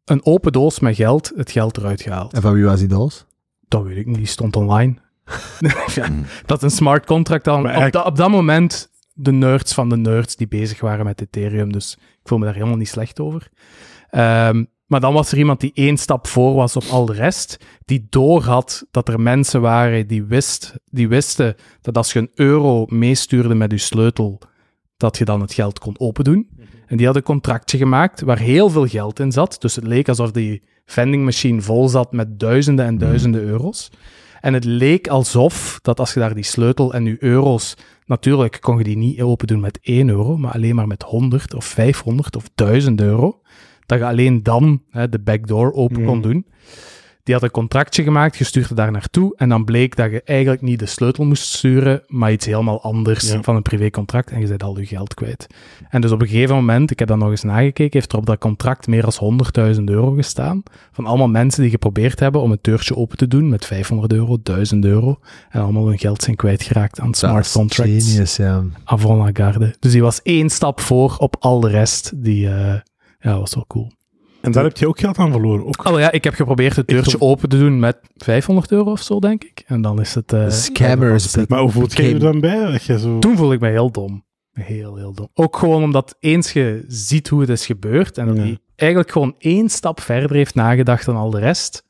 een open doos met geld, het geld eruit gehaald. En van wie was die doos? Dat weet ik niet, die stond online. ja, Hmm. dat is een smart contract dan. Op, da- op dat moment de nerds van de nerds die bezig waren met Ethereum. Dus ik voel me daar helemaal niet slecht over. Ehm, maar dan was er iemand die één stap voor was op al de rest. Die doorhad dat er mensen waren die, wist, die wisten dat als je een euro meestuurde met je sleutel, dat je dan het geld kon opendoen. En die had een contractje gemaakt waar heel veel geld in zat. Dus het leek alsof die vending machine vol zat met duizenden en duizenden euro's. En het leek alsof dat als je daar die sleutel en je euro's... Natuurlijk kon je die niet open doen met 1 euro, maar alleen maar met 100 of 500 of 1000 euro. Dat je alleen dan hè, de backdoor open kon Mm. doen. Die had een contractje gemaakt, je stuurde daar naartoe en dan bleek dat je eigenlijk niet de sleutel moest sturen, maar iets helemaal anders Ja. van een privécontract en je bent al je geld kwijt. En dus op een gegeven moment, ik heb dat nog eens nagekeken, heeft er op dat contract meer dan 100.000 euro gestaan van allemaal mensen die geprobeerd hebben om het deurtje open te doen met 500 euro, 1000 euro en allemaal hun geld zijn kwijtgeraakt aan smart contracts Genius, ja. avant la garde. Dus die was één stap voor op al de rest. Die eh, ja, was wel cool. En daar heb je ook geld aan verloren. Ook. Oh ja, ik heb geprobeerd het deurtje open te doen met 500 euro of zo, denk ik. En dan is het... eh, Scammers. Maar hoe voelt je Became- dan bij? Dat je zo... Toen voelde ik me heel dom. Heel, heel dom. Ook gewoon omdat eens je ziet hoe het is gebeurd en dat Ja. hij eigenlijk gewoon één stap verder heeft nagedacht dan al de rest.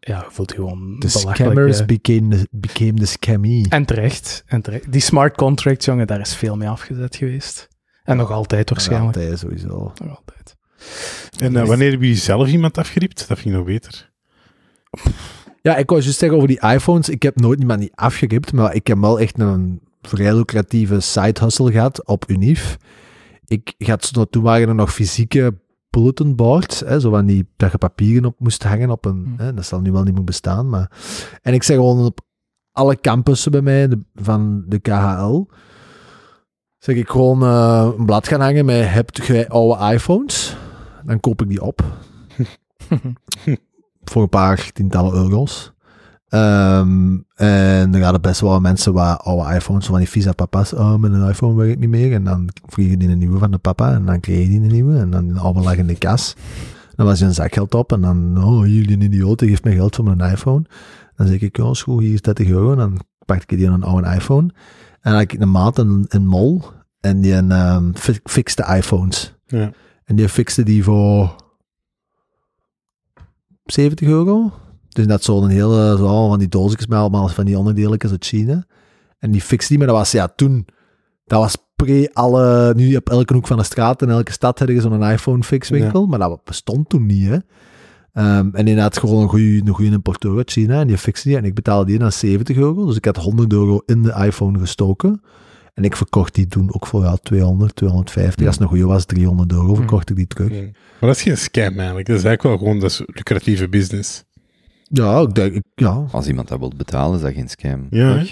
Ja, je voelt je gewoon De belachelijk, scammers became the, became the scammy. En terecht, en terecht. Die smart contracts, jongen, daar is veel mee afgezet geweest. En nog altijd waarschijnlijk. Altijd sowieso. Nog altijd. En eh, wanneer heb je zelf iemand afgeriept? Dat vind ik nog beter. Ja, ik wou juist zeggen over die iPhones. Ik heb nooit iemand niet afgeript, maar ik heb wel echt een vrij lucratieve side hustle gehad op Unif. Ik had, zo- toen waren er nog fysieke bulletin boards, hè, zo van die, dat je papieren op moest hangen op een, Hm. hè, dat zal nu wel niet meer bestaan, maar... En ik zeg gewoon op alle campussen bij mij, de- van de KHL, zeg ik gewoon eh, een blad gaan hangen met, hebt jij oude iPhones? Dan koop ik die op voor een paar tientallen euro's. Ehm, en dan gaan er best wel mensen wat oude iPhones, van die visa papa's, oh, met een iPhone werkt niet meer. En dan vliegen die een nieuwe van de papa en dan kreeg je die een nieuwe. En dan de oude lag in de kas. Dan was je een zakgeld op en dan, oh, jullie een idioot, die geeft mij geld voor mijn iPhone. Dan zeg ik, is goed, hier is 30 euro. En dan pak ik die aan een oude iPhone. En dan had ik een maat in, in mol en die een, fi- fixte iPhones. Ja. En die fixte die voor 70 euro. Dus dat zo'n hele, zo allemaal van die doosjes met allemaal van die onderdeeltjes uit China. En die fixte die, maar dat was ja toen, dat was pre alle, nu op elke hoek van de straat in elke stad had je zo'n iPhone fix winkel, maar dat bestond toen niet hè. Ehm, en had gewoon een goede een goede importeur uit China en die fixte die en ik betaalde die dan 70 euro. Dus ik had 100 euro in de iPhone gestoken. En ik verkocht die toen ook voor ja, 200, 250. Als het een goede was, 300 euro verkocht ik die terug. Ja. Maar dat is geen scam eigenlijk. Dat is eigenlijk wel gewoon dat is lucratieve business. Ja, ik denk, ik- ja. Als iemand dat wilt betalen, is dat geen scam. Ja?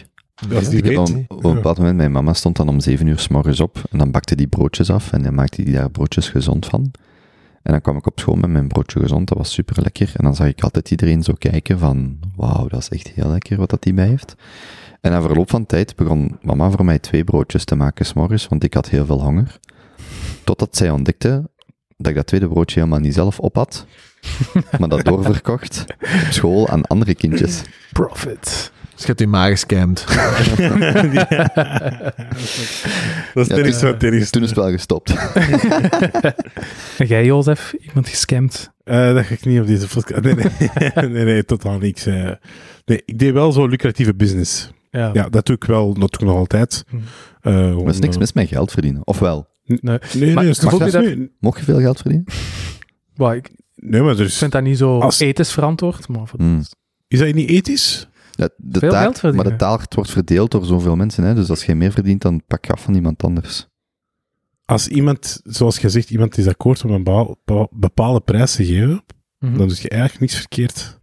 Als die Ik heb weet. op, op een bepaald moment, mijn mama stond dan om zeven uur s morgens op en dan bakte die broodjes af en dan maakte die daar broodjes gezond van. En dan kwam ik op school met mijn broodje gezond, dat was super lekker. En dan zag ik altijd iedereen zo kijken van, wauw, dat is echt heel lekker wat dat die bij heeft. En na verloop van tijd begon mama voor mij twee broodjes te maken s'morgens, want ik had heel veel honger. Totdat zij ontdekte dat ik dat tweede broodje helemaal niet zelf op had, maar dat doorverkocht op school aan andere kindjes. Profit. Dus je hebt die maar gescamd. Dat is Ja. Toen is het wel gestopt. En jij, Jozef, iemand gescamd? Eh, dat ga ik niet op deze podcast. Nee, nee, nee, nee, totaal niks. eh. nee, ik deed wel zo lucratieve business. Ja. Ja, dat doe ik wel, dat doe ik nog altijd. Hm. Eh, Er gewoon, is niks eh, mis met geld verdienen. Ofwel, Nee, Nee, nee, Maar dat je mocht je veel geld verdienen? maar ik nee, maar is, vind dat niet zo Als- ethisch verantwoord. Maar Hmm. rest. is dat niet ethisch? Ja, de Veel geld taart, verdienen. maar de taart wordt verdeeld door zoveel mensen. Hè? Dus als jij meer verdient, dan pak je af van iemand anders. Als iemand, zoals je zegt, iemand is akkoord om een bepaal- bepaal- bepaalde prijs te geven, Mhm. dan doe je eigenlijk niks verkeerd.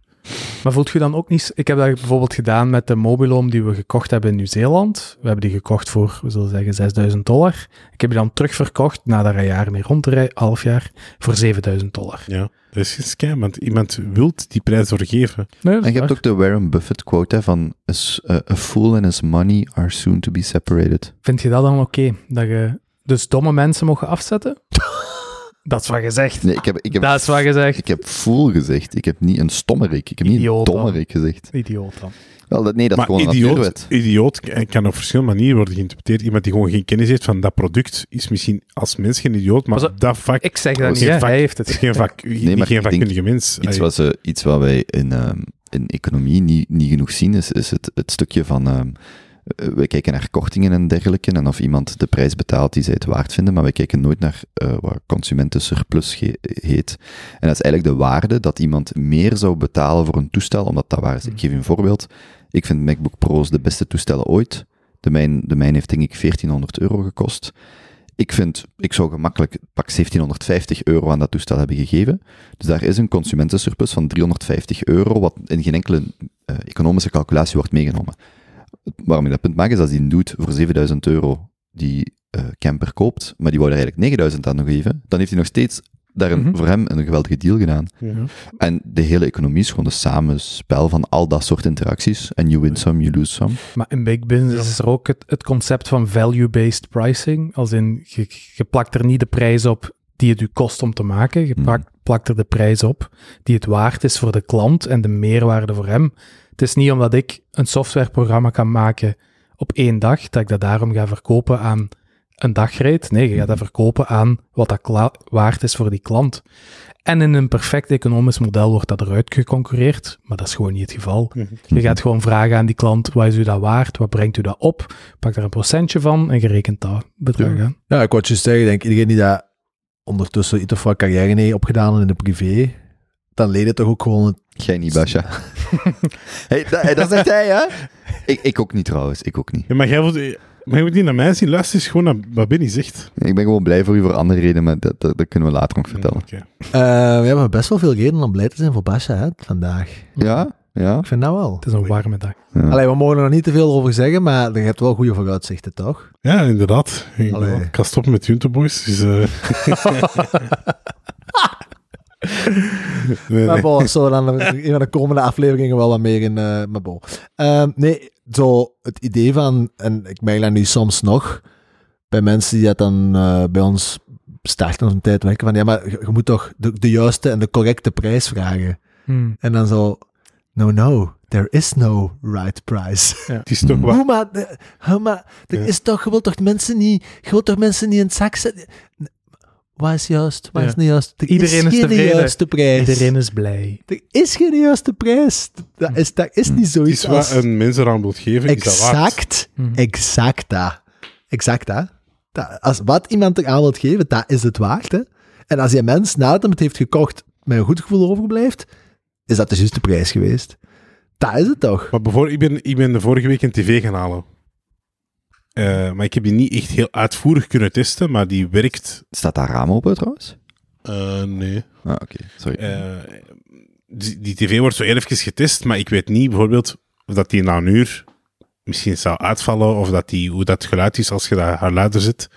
Maar voelt je dan ook niet... Ik heb dat bijvoorbeeld gedaan met de mobiloom die we gekocht hebben in Nieuw-Zeeland. We hebben die gekocht voor, we zullen zeggen, 6000 dollar. Ik heb die dan terugverkocht, nadat er een jaar mee rond te rijden, half jaar, voor 7000 dollar. Ja, dat is geen scam, want iemand wil die prijs doorgeven. Nee, dat En je hebt ook de Warren Buffett quote hè, van a, a- a fool and his money are soon to be separated. Vind je dat dan oké? Dat je dus domme mensen mogen afzetten? dat is wat gezegd. Nee, ik heb, ik heb, Dat is wat gezegd. ik heb fool gezegd. Ik heb niet een stommerik. Ik heb niet een dommerik gezegd. Idioot dan. Wel, dat, nee, dat is maar gewoon een idioot, natuurwet. idioot kan- op verschillende manieren worden geïnterpreteerd. Iemand die gewoon geen kennis heeft van dat product is misschien als mens geen idioot, maar dat vak Ik zeg Dat is niet, geen hè. vak. hij heeft het. is geen, vak, maar geen ik denk vakkundige mens. Iets wat, ze, iets wat wij in, ehm, in economie niet, niet genoeg zien, is, is het, het stukje van... ehm, eh, wij kijken naar kortingen en dergelijke, en of iemand de prijs betaalt die zij het waard vinden, maar wij kijken nooit naar eh, wat consumentensurplus heet. En dat is eigenlijk de waarde dat iemand meer zou betalen voor een toestel, omdat dat waar is. Ik geef je een voorbeeld. Ik vind MacBook Pro's de beste toestellen ooit. De mijn, de mijn heeft denk ik 1400 euro gekost. Ik vind, ik zou gemakkelijk pak 1750 euro aan dat toestel hebben gegeven. Dus daar is een consumentensurplus van 350 euro, wat in geen enkele eh, economische calculatie wordt meegenomen. Waarom ik dat punt maak, is als die een doet voor 7000 euro die eh, camper koopt, maar die wou er eigenlijk 9000 aan nog geven, dan heeft hij nog steeds daar een, Mhm. voor hem een geweldige deal gedaan. Ja. En de hele economie is gewoon een samenspel van al dat soort interacties. En you win some, you lose some. Maar in big business is er ook het, het concept van value-based pricing. Als in, je, je plakt er niet de prijs op die het u kost om te maken. Je Mhm. plakt, plakt er de prijs op die het waard is voor de klant en de meerwaarde voor hem. Het is niet omdat ik een softwareprogramma kan maken op één dag, dat ik dat daarom ga verkopen aan een dagreed. Nee, je gaat dat verkopen aan wat dat kla- waard is voor die klant. En in een perfect economisch model wordt dat eruit geconcurreerd, maar dat is gewoon niet het geval. Je gaat gewoon vragen aan die klant, wat is u dat waard? Wat brengt u dat op? Pak daar een procentje van en je rekent dat bedrag aan. Ja, ik wou juist zeggen, ik denk iedereen die dat ondertussen iets of wat carrière opgedaan in de privé, dan leed het toch ook gewoon het Jij niet, Basja. hey, dat, hey, dat zegt hij, hè? Ik, ik ook niet trouwens, ik ook niet. Ja, maar jij moet, maar je moet niet naar mij zien, luister eens gewoon naar wat Benny zegt. Ik ben gewoon blij voor u voor andere redenen, maar dat, dat, dat kunnen we later nog vertellen. Oké. Eh, we hebben best wel veel reden om blij te zijn voor Basja hè, vandaag. Ja? Ja? Ik vind dat wel. Het is een warme dag. ja. Allee, we mogen er nog niet te veel over zeggen, maar je hebt wel goede vooruitzichten, toch? Ja, inderdaad. Ik, Allee. ik ga stoppen met Junto Boys. Dus, eh, nee, Maar bon, zo dan in van de komende afleveringen wel wat meer in, eh maar bon. Ehm, nee, zo het idee van, en ik merk dat nu soms nog, bij mensen die dat dan eh, bij ons starten een tijd werken, van ja, maar je, je moet toch de, de juiste en de correcte prijs vragen. Hmm. En dan zo, no, no, there is no right price. Het is toch wat... Hoe maar, maar, er Ja. is toch, je wilt toch mensen niet, je wilt toch mensen niet in het zak zetten? Wat is juist? Wat Ja. is niet juist? Er Iedereen is geen tevreden. juiste prijs. Iedereen is blij. Er is geen juiste prijs. Dat is, dat is niet Het zoiets is wat een mens eraan wilt geven, is dat waard. Exact, exact dat. Exact dat. dat. Als wat iemand eraan wilt geven, dat is het waard. Hè? En als die mens nadat hij het heeft gekocht met een goed gevoel overblijft, is dat de juiste prijs geweest. Dat is het toch? Maar bijvoorbeeld, ik ben, ik ben de vorige week een tv gaan halen. Eh, maar ik heb die niet echt heel uitvoerig kunnen testen, maar die werkt... Staat daar raam open trouwens? eh, nee. Ah, oké, sorry. Eh, die, die tv wordt zo even getest, maar ik weet niet bijvoorbeeld of dat die na een uur misschien zou uitvallen, of dat die, hoe dat geluid is als je dat haar luider zet.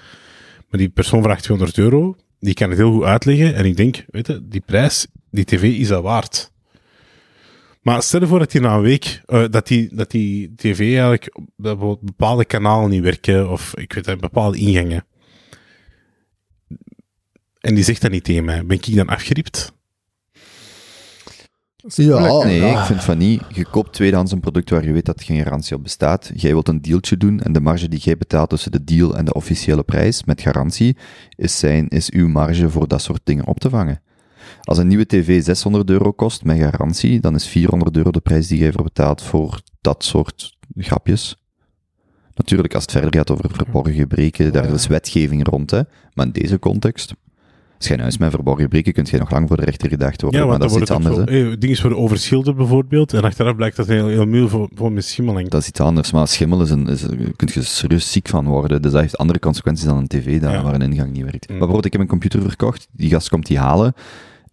Maar die persoon vraagt 200 euro, die kan het heel goed uitleggen, en ik denk, weet je, die prijs, die tv is dat waard. Maar stel je voor dat die na een week, eh, dat, die, dat die tv eigenlijk, dat bijvoorbeeld bepaalde kanalen niet werken, of ik weet niet, bepaalde ingangen. En die zegt dat niet tegen mij. Ben ik dan afgeriept? Ja, Nee, ja. ik vind van niet. Je koopt tweedehands een product waar je weet dat er geen garantie op bestaat. Jij wilt een dealtje doen en de marge die jij betaalt tussen de deal en de officiële prijs met garantie is, zijn, is uw marge voor dat soort dingen op te vangen. Als een nieuwe tv 600 euro kost met garantie, dan is 400 euro de prijs die jij voor betaalt voor dat soort grapjes. Natuurlijk, als het verder gaat over verborgen gebreken, daar is wetgeving rond, hè. Maar in deze context, als jij een huis met verborgen gebreken, kun je nog lang voor de rechter gedacht worden, Ja, maar dat is iets anders, ook hè. zo, eh, dingen worden overschilderd bijvoorbeeld, en achteraf blijkt dat heel, heel muur voor, voor met schimmeling. Dat is iets anders, maar schimmel is een, is, kun je serieus ziek van worden. Dus dat heeft andere consequenties dan een tv Ja. waar een ingang niet werkt. Mm. Maar bijvoorbeeld, ik heb een computer verkocht, die gast komt die halen,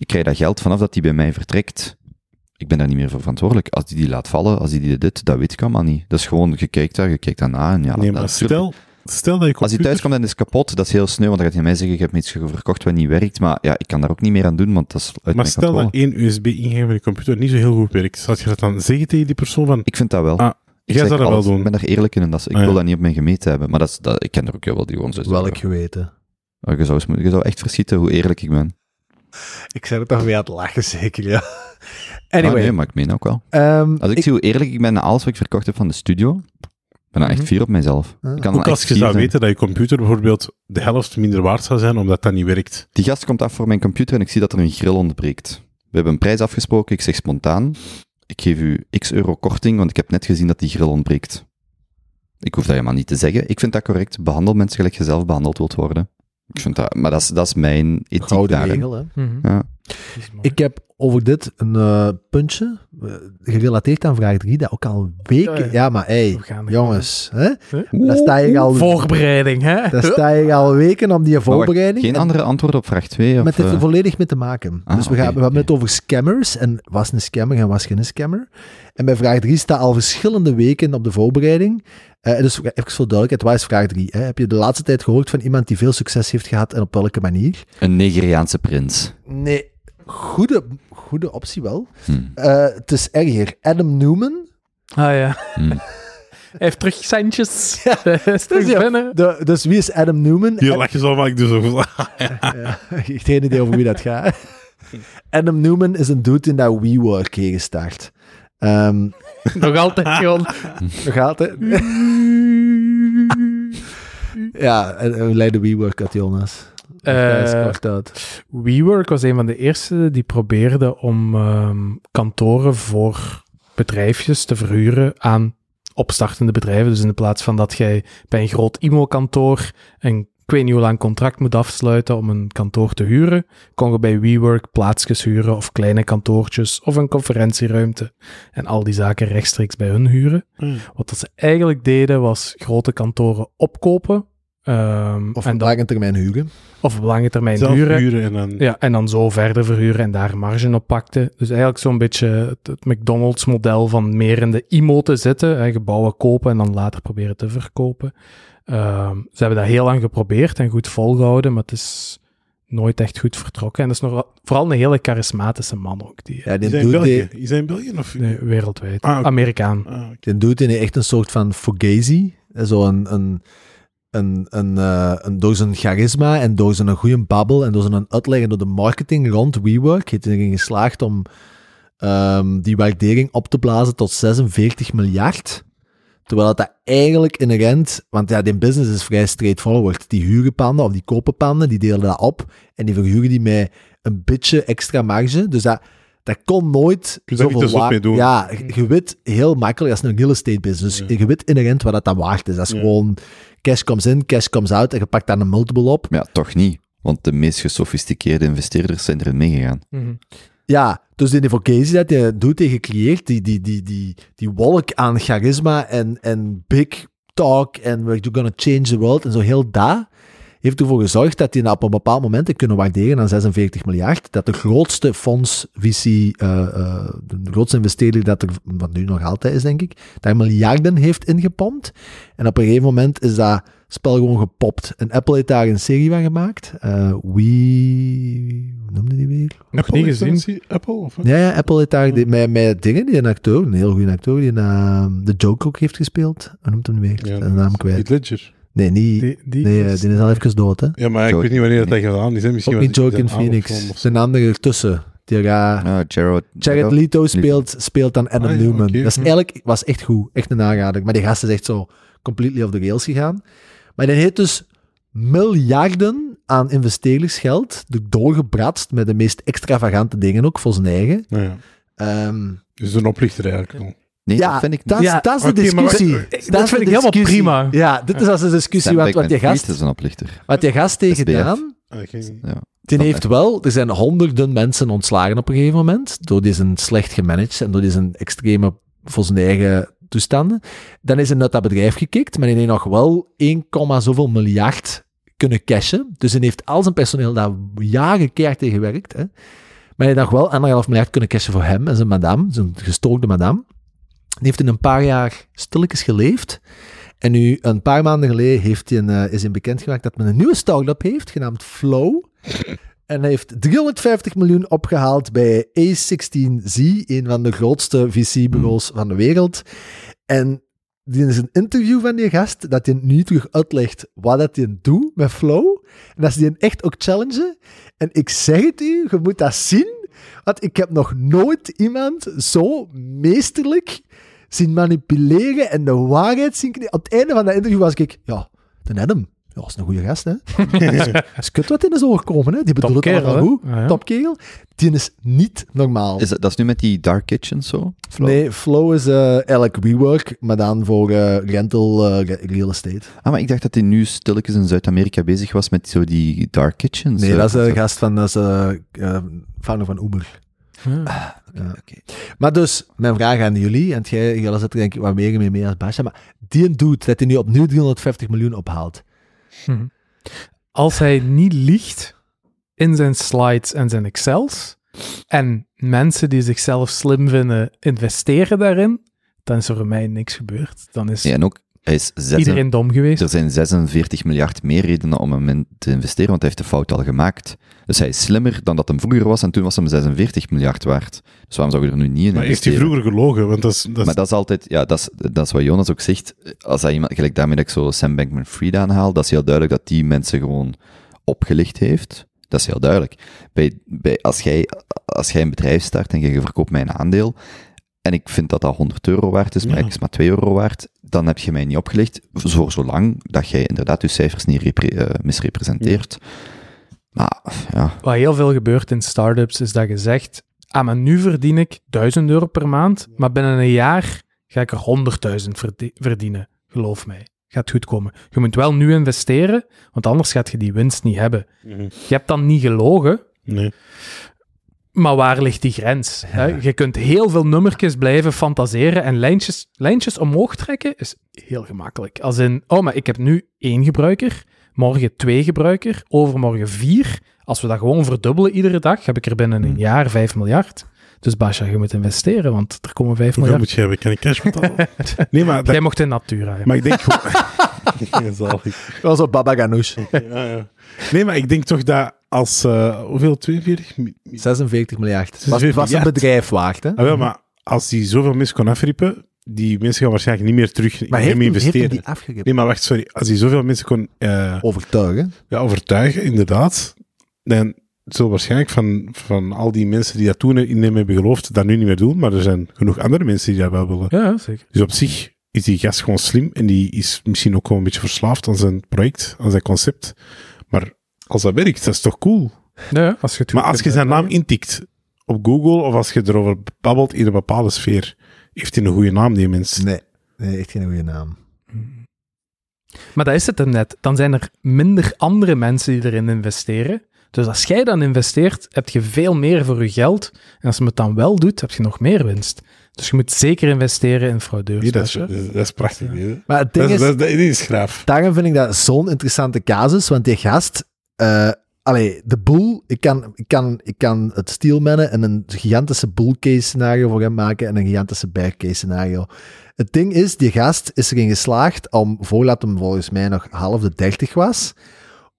ik krijg dat geld vanaf dat die bij mij vertrekt. Ik ben daar niet meer voor verantwoordelijk. Als die die laat vallen, als die die dit, dat weet ik allemaal niet. Dat is gewoon, je kijkt daar, je kijkt daarna en ja. nee, dat- maar stel, stel dat je Als die computer... thuis komt en is kapot, dat is heel sneu, want dan gaat hij mij zeggen, je hebt me iets verkocht wat niet werkt, maar ja, ik kan daar ook niet meer aan doen, want dat is uit maar mijn stel controle. dat één USB-ingang van je computer niet zo heel goed werkt, zou je dat dan zeggen tegen die persoon van... Ik vind dat wel. Ah, Ik jij zou dat wel doen. Ik ben daar eerlijk in en dat is, ik Ah, ja. wil dat niet op mijn gemeten hebben, maar dat is, dat, ik ken er ook heel wel die gewoon zo Welk geweten. Oh, je, zou, je zou echt verschieten hoe eerlijk ik ben. Ik zeg het toch weer aan het lachen, zeker, ja. Anyway. Anyway. nee, maar ik meen ook wel. ehm, Als ik, ik- zie hoe eerlijk ik ben na alles wat ik verkocht heb van de studio, ik ben dan echt Mhm. fier op mijzelf. Ah. Ik kan Ook als je zou zijn. weten dat je computer bijvoorbeeld de helft minder waard zou zijn, omdat dat niet werkt. Die gast komt af voor mijn computer en ik zie dat er een grill ontbreekt. We hebben een prijs afgesproken, ik zeg spontaan, ik geef u x euro korting, want ik heb net gezien dat die grill ontbreekt. Ik hoef dat helemaal niet te zeggen. Ik vind dat correct. Behandel mensen gelijk je zelf behandeld wilt worden. Ik vind dat, maar dat is, dat is mijn ethiek Gouden daarin. regel, hè. Mhm. Ja. Ik heb over dit een eh, puntje, eh, gerelateerd aan vraag 3, dat ook al weken... Ja, Ja, ja. maar hey, er jongens, hè? Huh? daar sta je al... Voorbereiding, hè? Daar sta je al weken op die wacht, voorbereiding. Geen En andere antwoord op vraag 2? Of, met het eh, volledig mee te maken. Ah, dus we, gaan, we hebben het over scammers. En was een scammer en was geen scammer. En bij vraag 3 staat al verschillende weken op de voorbereiding. Eh, dus even voor duidelijkheid, wat is vraag 3? Hè? Heb je de laatste tijd gehoord van iemand die veel succes heeft gehad en op welke manier? Een Nigeriaanse prins. Nee, goede, goede optie wel. Hm. Eh, het is erger. Adam Newman. Ah ja. Hm. Hij heeft terug centjes. Terug ja. binnen. De, dus wie is Adam Newman? Hier lach je zo, maar ik doe zo. Ja, ik heb geen idee over wie dat gaat. Adam Newman is een dude in dat WeWork heeft gestart. Ehm Nog altijd gewoon. nog altijd. ja, en en leidde WeWork uit, Jonas? Eh. WeWork was een van de eerste die probeerde om ehm, kantoren voor bedrijfjes te verhuren aan opstartende bedrijven. Dus in plaats van dat jij bij een groot IMO-kantoor een ik weet niet hoe lang contract moet afsluiten om een kantoor te huren, kon je bij WeWork plaatsjes huren of kleine kantoortjes of een conferentieruimte en al die zaken rechtstreeks bij hun huren. Hmm. Wat dat ze eigenlijk deden was grote kantoren opkopen ehm, Of en op dan, lange termijn huren. of op lange termijn Zelf huren. huren en dan... Ja, en dan zo verder verhuren en daar marge op pakte. Dus eigenlijk zo'n beetje het, het McDonald's-model van meer in de IMO te zitten. Hè, gebouwen kopen en dan later proberen te verkopen. Ehm, ze hebben dat heel lang geprobeerd en goed volgehouden, maar het is nooit echt goed vertrokken. En dat is nog, vooral een hele charismatische man ook, die, Ja, die Is hij in doet België? die, Is hij in België? Of... nee, wereldwijd. Ah. Amerikaan. Ah, die doet echt een soort van fugazi. Zo een, een, een, een, eh, een, door zijn charisma en door zijn goede babbel en door zijn uitleg en door de marketing rond WeWork heeft hij erin geslaagd om ehm, die waardering op te blazen tot 46 miljard. Terwijl dat eigenlijk inherent, want ja, die business is vrij straightforward. Die huren panden of die kopen panden, die delen dat op en die verhuren die met een beetje extra marge. Dus dat, dat kon nooit Je kunt daar niet wa- mee doen. Ja, je- je weet heel makkelijk, dat is een real estate business. Dus Ja. je weet inherent wat dat dan waard is. Dat is Ja. gewoon cash comes in, cash comes out en je pakt daar een multiple op. Maar ja, toch niet. Want de meest gesofisticeerde investeerders zijn erin meegegaan. Mhm. Ja, dus die vocatie dat je doet en gecreëerd, die, die, die, die, die wolk aan charisma en, en big talk en we're gonna change the world en zo heel dat, heeft ervoor gezorgd dat die op een bepaald moment kunnen waarderen aan 46 miljard. Dat de grootste fonds, VC, eh, eh, de grootste investeerder dat er, wat nu nog altijd is, denk ik, daar miljarden heeft ingepompt. En op een gegeven moment is dat spel gewoon gepopt. En Apple heeft daar een serie van gemaakt. Eh wie... Hoe noemde die weer? Nog Apple niet gezien. Apple? Of wat? Ja, ja, Apple heeft daar die- met, met dingen, die een acteur, een heel goede acteur, die uh, de Joker ook heeft gespeeld. Hoe noemt hem weer? Ja, Zijn naam kwijt. Heath Ledger. Nee, niet, Die, die nee, eh, is- die is al even dood, hè. Ja, maar ik weet niet wanneer dat hij gedaan is. hè. Misschien Ook was niet Joaquin avond Phoenix. Zijn andere ertussen. Die gaat... Ah, Jared, Jared Leto speelt, speelt dan Adam Ah, ja, Newman. Dat is eigenlijk, was echt goed. Echt een aanrader. Maar die gast is echt zo completely off the rails gegaan. Maar die heeft dus miljarden aan investeerdersgeld doorgebratst met de meest extravagante dingen ook, voor zijn eigen. Ja. Ehm, Dus een oplichter eigenlijk. Nee, ja, dat vind ik dat, niet. is- Ja, dat is de maar discussie. dat vind ik helemaal prima. Ja, dit is als een discussie Sam wat, wat je gast, is een oplichter. wat je gast gedaan. Ah, Ja. Die heeft wel, er zijn honderden mensen ontslagen op een gegeven moment, door die zijn slecht gemanaged en door die zijn extreme, voor zijn eigen toestanden. Dan is hij uit dat bedrijf gekikt, maar hij heeft nog wel 1, zoveel miljard kunnen cashen. Dus hij heeft al zijn personeel daar jaren keihard tegen gewerkt. Hè. Maar hij heeft nog wel anderhalf miljard kunnen cashen voor hem en zijn madame, zijn gestookte madame. Die heeft in een paar jaar stilletjes geleefd. En nu, een paar maanden geleden, heeft hij eh, is hij bekendgemaakt dat men een nieuwe start-up heeft, genaamd Flow. En hij heeft 350 miljoen opgehaald bij A16Z, een van de grootste VC-bureaus van de wereld. En die is een interview van die gast, dat hij nu terug uitlegt wat dat hij doet met Flow. En dat ze die echt ook challengen. En ik zeg het u, je moet dat zien. Want ik heb nog nooit iemand zo meesterlijk zien manipuleren en de waarheid zien. Op het einde van dat interview was ik, ja, de Adam, ja, dat is een goede gast, hè. Dat is kut wat in is overkomen, hè. Die bedoelt het allemaal goed. Ah, ja. Topkerel. Die is niet normaal. Is dat, dat is nu met die Dark Kitchen zo? Flow? Nee, Flow is eh eigenlijk WeWork, maar dan voor eh, rental eh, re- real estate. Ah, maar ik dacht dat hij nu stilletjes in Zuid-Amerika bezig was met zo die Dark Kitchens. Nee, dat is een gast van, dat is founder van Uber. Ah. Ja. Oké. Maar dus, mijn vraag aan jullie, en jij, jij zit er denk ik wat meer mee mee als Basja, maar die doet dat hij nu opnieuw 350 miljoen ophaalt. Mhm. Als hij niet liegt in zijn slides en zijn Excels, en mensen die zichzelf slim vinden investeren daarin, dan is er voor mij niks gebeurd. Dan is Ja, en ook, hij is zes, iedereen dom geweest. er zijn 46 miljard meer redenen om hem in te investeren, want hij heeft de fout al gemaakt. Dus hij is slimmer dan dat hem vroeger was, en toen was hem 46 miljard waard. Dus waarom zou je er nu niet in Maar heeft hij investeren? vroeger gelogen? Want dat is, dat is- Maar dat is altijd, ja, dat is, dat is wat Jonas ook zegt. Als hij iemand, gelijk daarmee dat ik zo Sam Bankman-Fried aanhaal, dat is heel duidelijk dat die mensen gewoon opgelicht heeft. Dat is heel duidelijk. Bij, bij, als, jij, als jij een bedrijf start en je verkoopt mij een aandeel, en ik vind dat dat 100 euro waard is, maar Ja. ik is maar 2 euro waard, dan heb je mij niet opgelicht, voor zolang dat jij inderdaad je cijfers niet repre- eh, misrepresenteert. Maar, ja, Wat heel veel gebeurt in startups is dat je zegt, ah, maar nu verdien ik 1000 euro per maand, maar binnen een jaar ga ik er 100.000 verdi- verdienen. Geloof mij. Gaat goed komen. Je moet wel nu investeren, want anders gaat je die winst niet hebben. Mhm. Je hebt dan niet gelogen, Nee. Maar waar ligt die grens? Hè? Je kunt heel veel nummertjes blijven fantaseren en lijntjes, lijntjes omhoog trekken is heel gemakkelijk. Als in, oh, maar ik heb nu één gebruiker, morgen twee gebruiker, overmorgen vier. Als we dat gewoon verdubbelen iedere dag, heb ik er binnen een jaar 5 miljard. Dus Basja, je moet investeren, want er komen 5 Hoeveel miljard. moet je hebben? Kan ik cash betalen? nee, maar, dat- Jij mocht in Natura maar ik denk gewoon... Was op Baba Ganoush. Ja, ja. Nee, maar ik denk toch dat als... eh, hoeveel? 42? Mi- mi- 46 miljard. Was, 46 was een miljard. bedrijf waard, hè? Ah, wel, maar als die zoveel mensen kon afrippen, die mensen gaan waarschijnlijk niet meer terug in Maar hem heeft, hem- heeft investeren. die afgegeven? Nee, maar wacht, sorry. Als hij zoveel mensen kon eh, Overtuigen. ja, overtuigen, inderdaad, dan zullen waarschijnlijk van, van al die mensen die dat toen in hem hebben geloofd, dat nu niet meer doen. Maar er zijn genoeg andere mensen die dat wel willen. Ja, zeker. Dus op zich is die gast gewoon slim en die is misschien ook gewoon een beetje verslaafd aan zijn project, aan zijn concept. Maar als dat werkt, dat is toch cool? Ja, als je het Maar als je zijn naam intikt op Google of als je erover babbelt in een bepaalde sfeer, heeft hij een goede naam, die mens. Nee, nee, echt geen goede naam. Maar dat is het hem net. Dan zijn er minder andere mensen die erin investeren. Dus als jij dan investeert, heb je veel meer voor je geld. En als je het dan wel doet, heb je nog meer winst. Dus je moet zeker investeren in fraudeurs. Nee, dat, is, dat is- prachtig. nee. Maar het ding Dat is, is, dat, is, dat is graaf. daarom vind ik dat zo'n interessante casus, want die gast... eh allee, de boel, ik kan, ik kan, ik kan het steelmannen en een gigantische bull case scenario voor hem maken en een gigantische bear case scenario. Het ding is, die gast is erin geslaagd om, voordat hem volgens mij nog half de dertig was,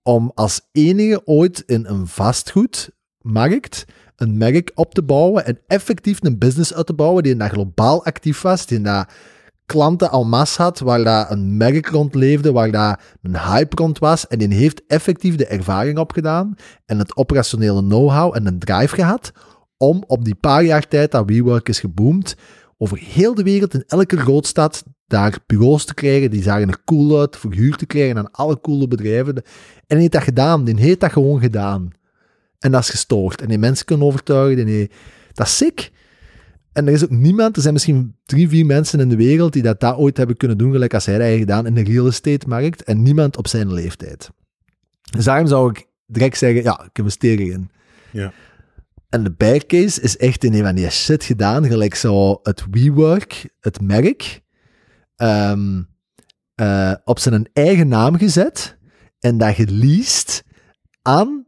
om als enige ooit in een vastgoedmarkt een merk op te bouwen en effectief een business uit te bouwen die daar globaal actief was, die daar klanten al mas had, waar daar een merk rond leefde, waar daar een hype rond was en die heeft effectief de ervaring opgedaan en het operationele know-how en een drive gehad om op die paar jaar tijd dat WeWork is geboomd, over heel de wereld in elke grootstad daar bureaus te krijgen, die zagen er cool uit, verhuurd te krijgen aan alle coole bedrijven. En die heeft dat gedaan, die heeft dat gewoon gedaan. En dat is gestoord. En die mensen kunnen overtuigen, die, dat is sick. En er is ook niemand, er zijn misschien drie, vier mensen in de wereld die dat, dat ooit hebben kunnen doen, gelijk als hij dat heeft gedaan in de real estate markt, en niemand op zijn leeftijd. Dus daarom zou ik direct zeggen, ja, ik investeer erin. Ja. En de bear case is echt in een van die shit gedaan, gelijk zo het WeWork, het merk, ehm, eh, op zijn eigen naam gezet en dat geleased aan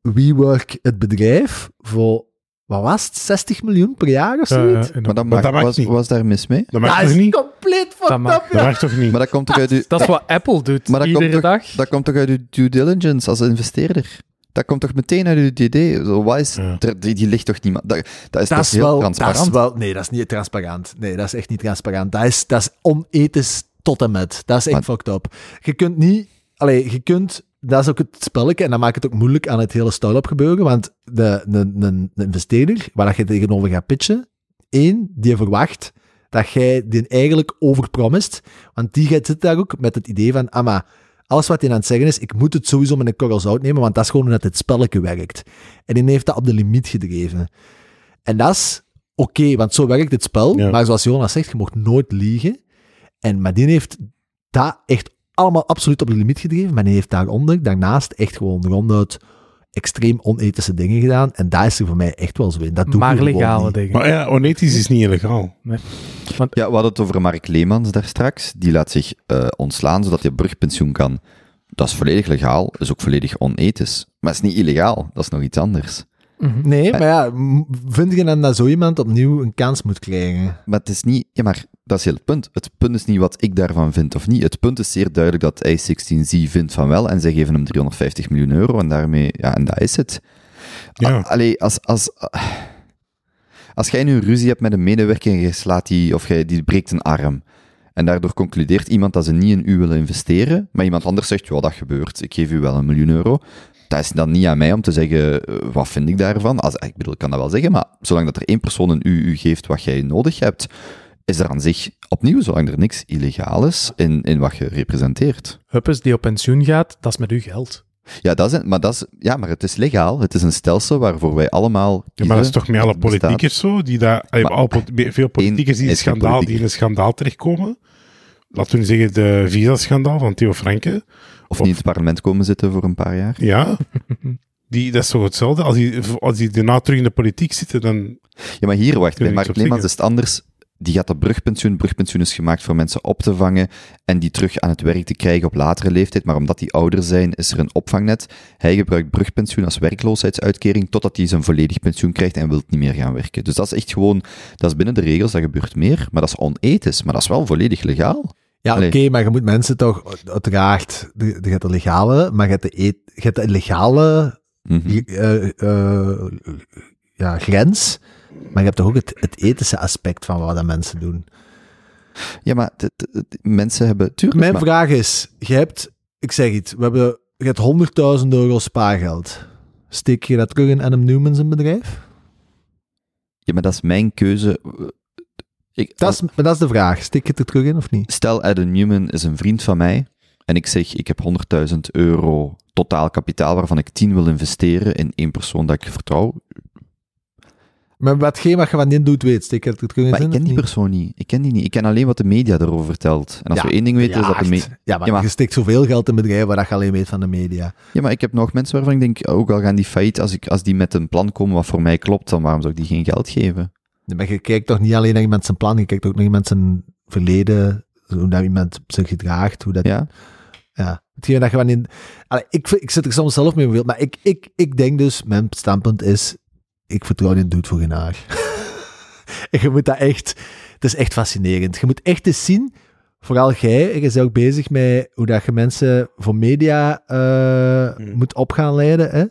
WeWork, het bedrijf, voor, wat was het, 60 miljoen per jaar of Ja, zoiets? ja, maar dat, Maar mag, dat mag was, niet. was daar mis mee? Dat is niet? compleet Dat fucked up, Dat ja. mag toch niet? Maar dat komt toch uit uw, Dat is wat Apple doet, maar dat komt, iedere toch, dag. dat komt toch uit uw due diligence als investeerder? Dat komt toch meteen uit uw DD? Zo, wat is, Ja. die, die ligt toch niemand... Dat, dat is Dat toch is, heel wel, dat transparant? is wel... Nee, dat is niet transparant. Nee, dat is echt niet transparant. Dat is, dat is onethisch tot en met. Dat is echt Maar- fucked up. Je kunt niet... Allee, je kunt... Dat is ook het spelletje, en dat maakt het ook moeilijk aan het hele start-up gebeuren, want de, de, de, de investeerder, waar dat je tegenover gaat pitchen, één, die verwacht dat jij die eigenlijk overpromist, want die gaat zitten daar ook met het idee van, ah, maar alles wat hij aan het zeggen is, ik moet het sowieso met een korrel zout nemen, want dat is gewoon hoe het spelletje werkt. En die heeft dat op de limiet gedreven. En dat is oké, want zo werkt het spel. Ja. Maar zoals Jonas zegt, je mocht nooit liegen. En, maar die heeft dat echt allemaal absoluut op de limiet gedreven. Maar die heeft daaronder, daarnaast echt gewoon ronduit extreem onethische dingen gedaan. En daar is er voor mij echt wel zo in. Dat doe maar legale niet. dingen. Maar ja, onethisch is niet illegaal. Ja, we hadden het over Mark Leemans daar straks. Die laat zich eh, ontslaan zodat hij brugpensioen kan. Dat is volledig legaal, is ook volledig onethisch. Maar het is niet illegaal, dat is nog iets anders. Mhm. Nee, maar ja, vind je dan dat zo iemand opnieuw een kans moet krijgen? Maar het is niet... Ja, maar dat is heel het punt. Het punt is niet wat ik daarvan vind of niet. Het punt is zeer duidelijk dat I16Z vindt van wel en zij geven hem 350 miljoen euro en daarmee... Ja, en dat is het. Ja. Allee, als... als als jij nu een ruzie hebt met een medewerker en je slaat die, of jij, die breekt een arm, en daardoor concludeert iemand dat ze niet in u willen investeren, maar iemand anders zegt, ja, dat gebeurt, ik geef u wel een miljoen euro, dat is dan niet aan mij om te zeggen, eh, wat vind ik daarvan? Als, ik bedoel, ik kan dat wel zeggen, maar zolang dat er één persoon in u, u geeft wat jij nodig hebt, is er aan zich, opnieuw, zolang er niks illegaal is in, in wat je representeert. Huppes die op pensioen gaat, dat is met uw geld. Ja, dat is, maar dat is, ja, maar het is legaal. Het is een stelsel waarvoor wij allemaal. Ja, maar dat is toch met alle bestaat. politiekers zo? Die daar, veel politiekers die, een schandaal, die in een schandaal terechtkomen. Laten we nu zeggen de visa-schandaal van Theo Franke. Of niet in het parlement komen zitten voor een paar jaar. Ja. Die, dat is toch hetzelfde? Als die, als die daarna terug in de politiek zitten, dan... Ja, maar hier, wacht, bij Mark Leemans is het anders. Die gaat op brugpensioen. Brugpensioen is gemaakt voor mensen op te vangen en die terug aan het werk te krijgen op latere leeftijd. Maar omdat die ouder zijn, is er een opvangnet. Hij gebruikt brugpensioen als werkloosheidsuitkering totdat hij zijn volledig pensioen krijgt en wil niet meer gaan werken. Dus dat is echt gewoon, dat is binnen de regels, dat gebeurt meer, maar dat is onethisch. Maar dat is wel volledig legaal. Ja, oké, maar je moet mensen toch, uiteraard, je hebt de legale, maar je hebt de, je hebt de illegale Mhm. eh, eh, ja, grens, maar je hebt toch ook het, het ethische aspect van wat dat mensen doen. Ja, maar het- mensen hebben... Tuurlijk, Mijn maar- vraag is, je hebt, ik zeg iets, we hebben, je hebt 100.000 euro spaargeld. Steek je dat terug in Adam Newman zijn bedrijf? ja, maar dat is mijn keuze. Ik, Dat is, maar dat is de vraag. Steek je het er terug in of niet? Stel, Adam Newman is een vriend van mij en ik zeg, ik heb 100.000 euro totaal kapitaal waarvan ik 10 wil investeren in één persoon dat ik vertrouw. Maar watgeen wat je van die doet weet, je het in? Maar ik ken die niet? persoon niet. Ik ken die niet. Ik ken alleen wat de media erover vertelt. En als Ja, we één ding weten, is dat de media... Ja, maar, Ja, maar- je steekt zoveel geld in bedrijven waar je alleen weet van de media. Ja, maar ik heb nog mensen waarvan ik denk, ook al gaan die failliet, als, ik, als die met een plan komen wat voor mij klopt, dan waarom zou ik die geen geld geven? Nee, Maar je kijkt toch niet alleen naar iemand zijn plan, je kijkt ook naar iemand zijn verleden, hoe dat iemand zich gedraagt, hoe dat... Ja? Ja. Hetgeen dat je van in... Allee, ik, ik zit er soms zelf mee beeld, maar ik, ik, ik denk dus, mijn standpunt is, ik vertrouw die doet voor geen haar. en je moet dat echt... Het is echt fascinerend. Je moet echt eens zien, vooral jij, je bent ook bezig met hoe dat je mensen voor media eh, Mm. moet op gaan leiden. Hè?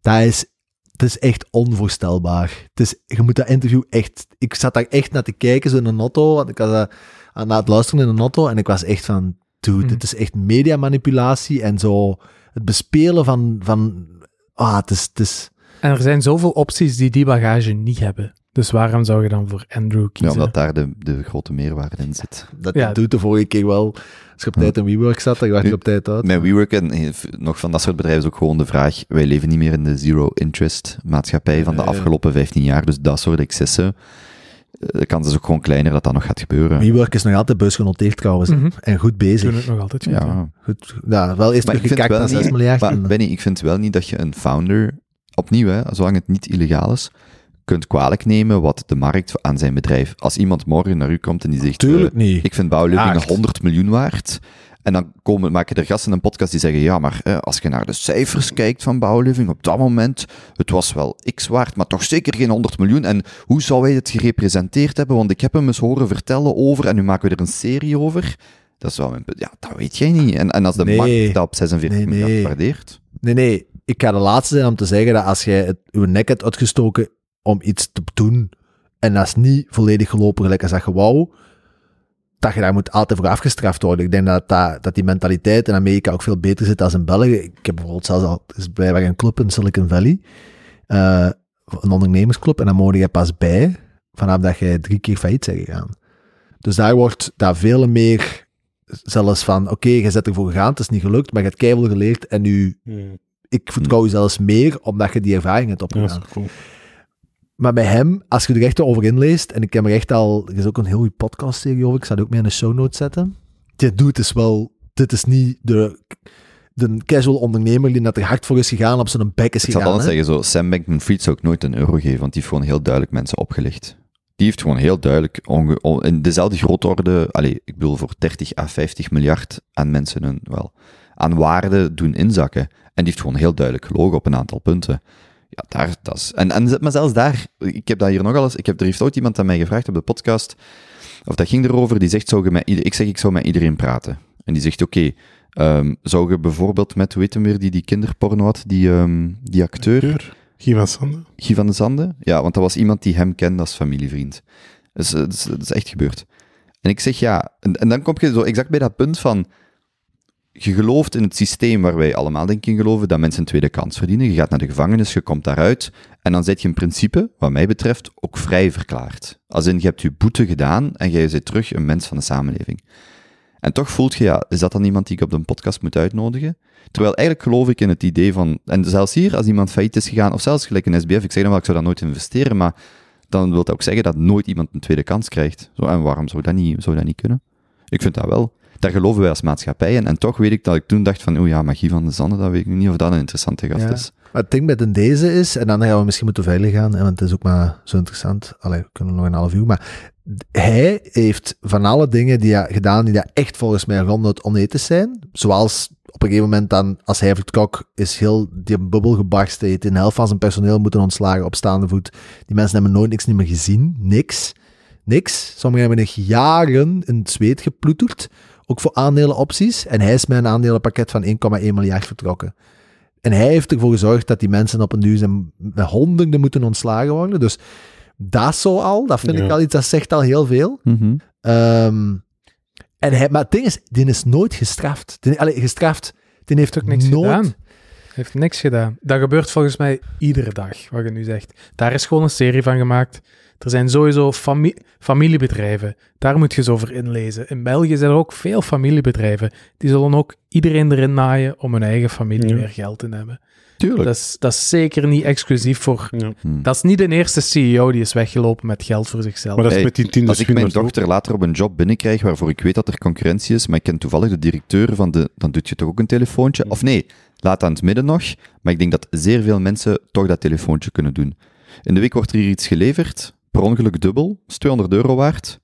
Dat is, het is echt onvoorstelbaar. Het is, je moet dat interview echt... Ik zat daar echt naar te kijken, zo in een auto, want ik was eh, aan het luisteren in een auto, en ik was echt van, dude, Mm. dit is echt mediamanipulatie en zo het bespelen van... van ah, het is... Het is En er zijn zoveel opties die die bagage niet hebben. Dus waarom zou je dan voor Andrew Ja, kiezen? omdat daar de, de grote meerwaarde in zit. dat Ja. doet de vorige keer wel. Als je op tijd in WeWork zat, dan werd je op tijd uit. Met WeWork en eh, nog van dat soort bedrijven is ook gewoon de vraag, wij leven niet meer in de zero-interest maatschappij van de afgelopen 15 jaar, dus dat soort excessen, eh, de kans is ook gewoon kleiner dat dat nog gaat gebeuren. WeWork is nog altijd beursgenoteerd trouwens. Mhm. En goed bezig. doen het nog altijd goed. Ja, Goed, ja, wel eerst Maar ik vind wel naar 6 niet- miljard. Maar en- Benny, ik vind wel niet dat je een founder, opnieuw, hè, zolang het niet illegaal is, kunt kwalijk nemen wat de markt aan zijn bedrijf. Als iemand morgen naar u komt en die zegt, Tuurlijk eh, niet. ik vind echt. 100 miljoen waard, en dan komen, maken er gasten een podcast die zeggen, ja, maar eh, als je naar de cijfers kijkt van bouwleving, op dat moment, het was wel x waard, maar toch zeker geen 100 miljoen. En hoe zou hij het gerepresenteerd hebben? Want ik heb hem eens horen vertellen over, en nu maken we er een serie over. Dat is wel mijn punt. Ja, dat weet jij niet. En, en als de Nee. markt dat op 46 Nee, miljard nee. waardeert... Nee, nee. Ik ga de laatste zijn om te zeggen dat als jij het, uw nek hebt uitgestoken om iets te doen, en dat is niet volledig gelopen gelijk als dat je wou, dat je daar moet altijd voor afgestraft worden. Ik denk dat, dat, dat die mentaliteit in Amerika ook veel beter zit dan in België. Ik heb bijvoorbeeld zelfs al, is blijkbaar een club in Silicon Valley, eh, een ondernemersclub, en dan mogen je pas bij vanaf dat jij drie keer failliet bent gegaan. Dus daar wordt daar veel meer zelfs van, oké, je zet ervoor gegaan, het is niet gelukt, maar je hebt keihard geleerd en nu Hmm. Ik vertrouw je zelfs meer omdat je die ervaring hebt Ja, opgedaan. is cool. Maar bij hem, als je er echt over inleest, en ik heb er echt al, er is ook een heel goede podcastserie over, ik zal die ook mee in de show notes zetten. Dit doet is wel, dit is niet de, de casual ondernemer die net er hard voor is gegaan, op zijn bek is Ik zal gegaan. dan hè. zeggen, zo, Sam Bankman-Fried zou ik nooit een euro geven, want die heeft gewoon heel duidelijk mensen opgelicht. Die heeft gewoon heel duidelijk, in dezelfde grootorde, allez, ik bedoel voor 30 à 50 miljard aan mensen hun, wel, aan waarde doen inzakken. En die heeft gewoon heel duidelijk gelogen op een aantal punten. Ja, daar, dat is, en, en, maar zelfs daar, ik heb dat hier nogal eens, ik heb, er heeft ooit iemand aan mij gevraagd op de podcast, of dat ging erover, die zegt, zou je met, ieder- ik zeg, ik zou met iedereen praten. En die zegt, oké, ehm, zou je bijvoorbeeld met, hoe heet hem weer, die, die kinderporno had, die, ehm, die acteur, Keur. Guy van Sande. Guy van de Zande? Ja, want dat was iemand die hem kende als familievriend. Dus eh, dat is, dat is echt gebeurd. En ik zeg ja, en, en dan kom je zo exact bij dat punt van, je gelooft in het systeem waar wij allemaal denk ik in geloven, dat mensen een tweede kans verdienen. Je gaat naar de gevangenis, je komt daaruit, en dan zit je in principe, wat mij betreft, ook vrij verklaard. Als in, je hebt je boete gedaan, en jij zit terug een mens van de samenleving. En toch voelt je, ja, is dat dan iemand die ik op de podcast moet uitnodigen? Terwijl eigenlijk geloof ik in het idee van, en zelfs hier, als iemand failliet is gegaan, of zelfs gelijk een SBF, ik zeg dan wel, ik zou dat nooit investeren, maar dan wil dat ook zeggen dat nooit iemand een tweede kans krijgt. Zo, en waarom zou dat niet, zou dat niet kunnen? Ik vind dat wel. Daar geloven wij als maatschappij in. En toch weet ik dat ik toen dacht van, oh ja, magie van de Zanden, dat weet ik niet of dat een interessante gast Ja. is. Maar het ding met een deze is, en dan gaan we misschien moeten verder gaan, want het is ook maar zo interessant. Allee, we kunnen nog een half uur, maar hij heeft van alle dingen die hij gedaan, die daar echt volgens mij ronduit onethisch zijn, zoals op een gegeven moment dan, als hij vertrok, is heel die bubbel gebarsten, heeft een helft van zijn personeel moeten ontslagen op staande voet. Die mensen hebben nooit niks niet meer gezien, niks. Niks. Sommigen hebben nog jaren in het zweet geploeterd, ook voor aandelenopties. En hij is met een aandelenpakket van 1,1 miljard vertrokken. En hij heeft ervoor gezorgd dat die mensen op een duur zijn met honderden moeten ontslagen worden. Dus dat zo al, dat vind Ja. ik al iets, dat zegt al heel veel. Ehm, en hij, maar het ding is, die is nooit gestraft. Die, allee, gestraft. Die heeft ook niks nooit, gedaan. Heeft niks gedaan. Dat gebeurt volgens mij iedere dag, wat je nu zegt. Daar is gewoon een serie van gemaakt. Er zijn sowieso fami- familiebedrijven. Daar moet je eens over inlezen. In België zijn er ook veel familiebedrijven. Die zullen ook iedereen erin naaien om hun eigen familie Ja. meer geld te hebben. Tuurlijk. Dat is, dat is zeker niet exclusief voor... Ja. Hm. Dat is niet de eerste CEO die is weggelopen met geld voor zichzelf. Maar dat is met die Tinder Als ik mijn dochter later op een job binnenkrijg waarvoor ik weet dat er concurrentie is, maar ik ken toevallig de directeur van de, dan doet je toch ook een telefoontje? Of nee, laat aan het midden nog, maar ik denk dat zeer veel mensen toch dat telefoontje kunnen doen. In de week wordt er hier iets geleverd, per ongeluk dubbel, is 200 euro waard.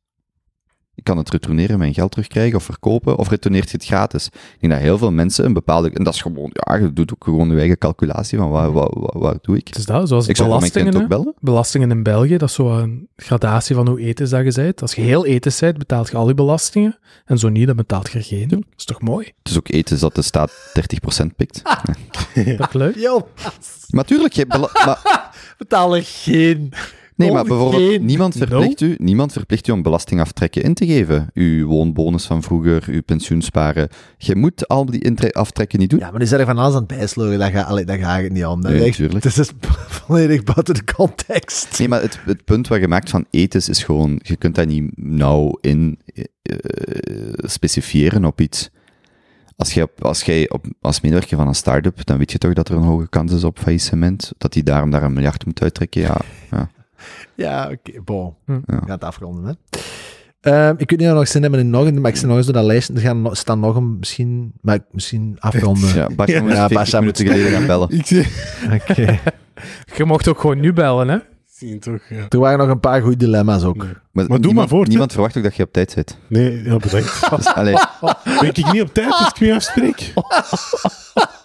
Ik kan het retourneren, mijn geld terugkrijgen of verkopen, of retourneert je het gratis. Ik denk dat heel veel mensen een bepaalde, en dat is gewoon, ja, je doet ook gewoon je eigen calculatie van waar, waar, waar, waar doe ik. Het is dat, zoals Ik belastingen. ook bellen. belastingen in België, dat is zo een gradatie van hoe ethisch dat je bent. Als je heel ethisch bent, betaalt je al je belastingen. En zo niet, dan betaalt je er geen. Dat is toch mooi? Het is ook eten dat de staat 30% pikt. Dat is leuk. Yo, Maar tuurlijk, je bela- maar, betaal er geen. Nee, maar bijvoorbeeld, geen. niemand verplicht, u, niemand verplicht u om belastingaftrekken in te geven. Uw woonbonus van vroeger, uw pensioensparen. Je moet al die aftrekken niet doen. Ja, maar die zijn er van alles aan het bijsloren. Daar, ga, gaat het niet om. Dat Nee, is echt- tuurlijk. Het is volledig buiten de context. Nee, maar het, het punt wat je maakt van ethisch is gewoon, je kunt dat niet nauw in specifieren op iets. Als jij, op, als jij op, als medewerker van een start-up, dan weet je toch dat er een hoge kans is op faillissement. Dat die daarom daar een miljard moet uittrekken. Ja, ja. Ja, oké, bon. Hm. We gaan het afronden, hè. Ehm, ik weet niet of we nog zin hebben in nog een, maar ik zie nog eens door dat lijstje. Er gaan nog- staan nog een, misschien, maar ik- misschien afronden. ja Bas, Ja, moet 40 Bas, minuten moet- geleden gaan bellen. Ik zie... Oké. Je mocht ook gewoon nu bellen, hè? zie je toch, ja. Er waren nog een paar goede dilemma's ook. Nee. Maar, doe niemand, maar voort. Niemand verwacht ook dat je op tijd zit. Nee, ja, bedankt. Dus, Ben ik niet op tijd als ik nu afspreek?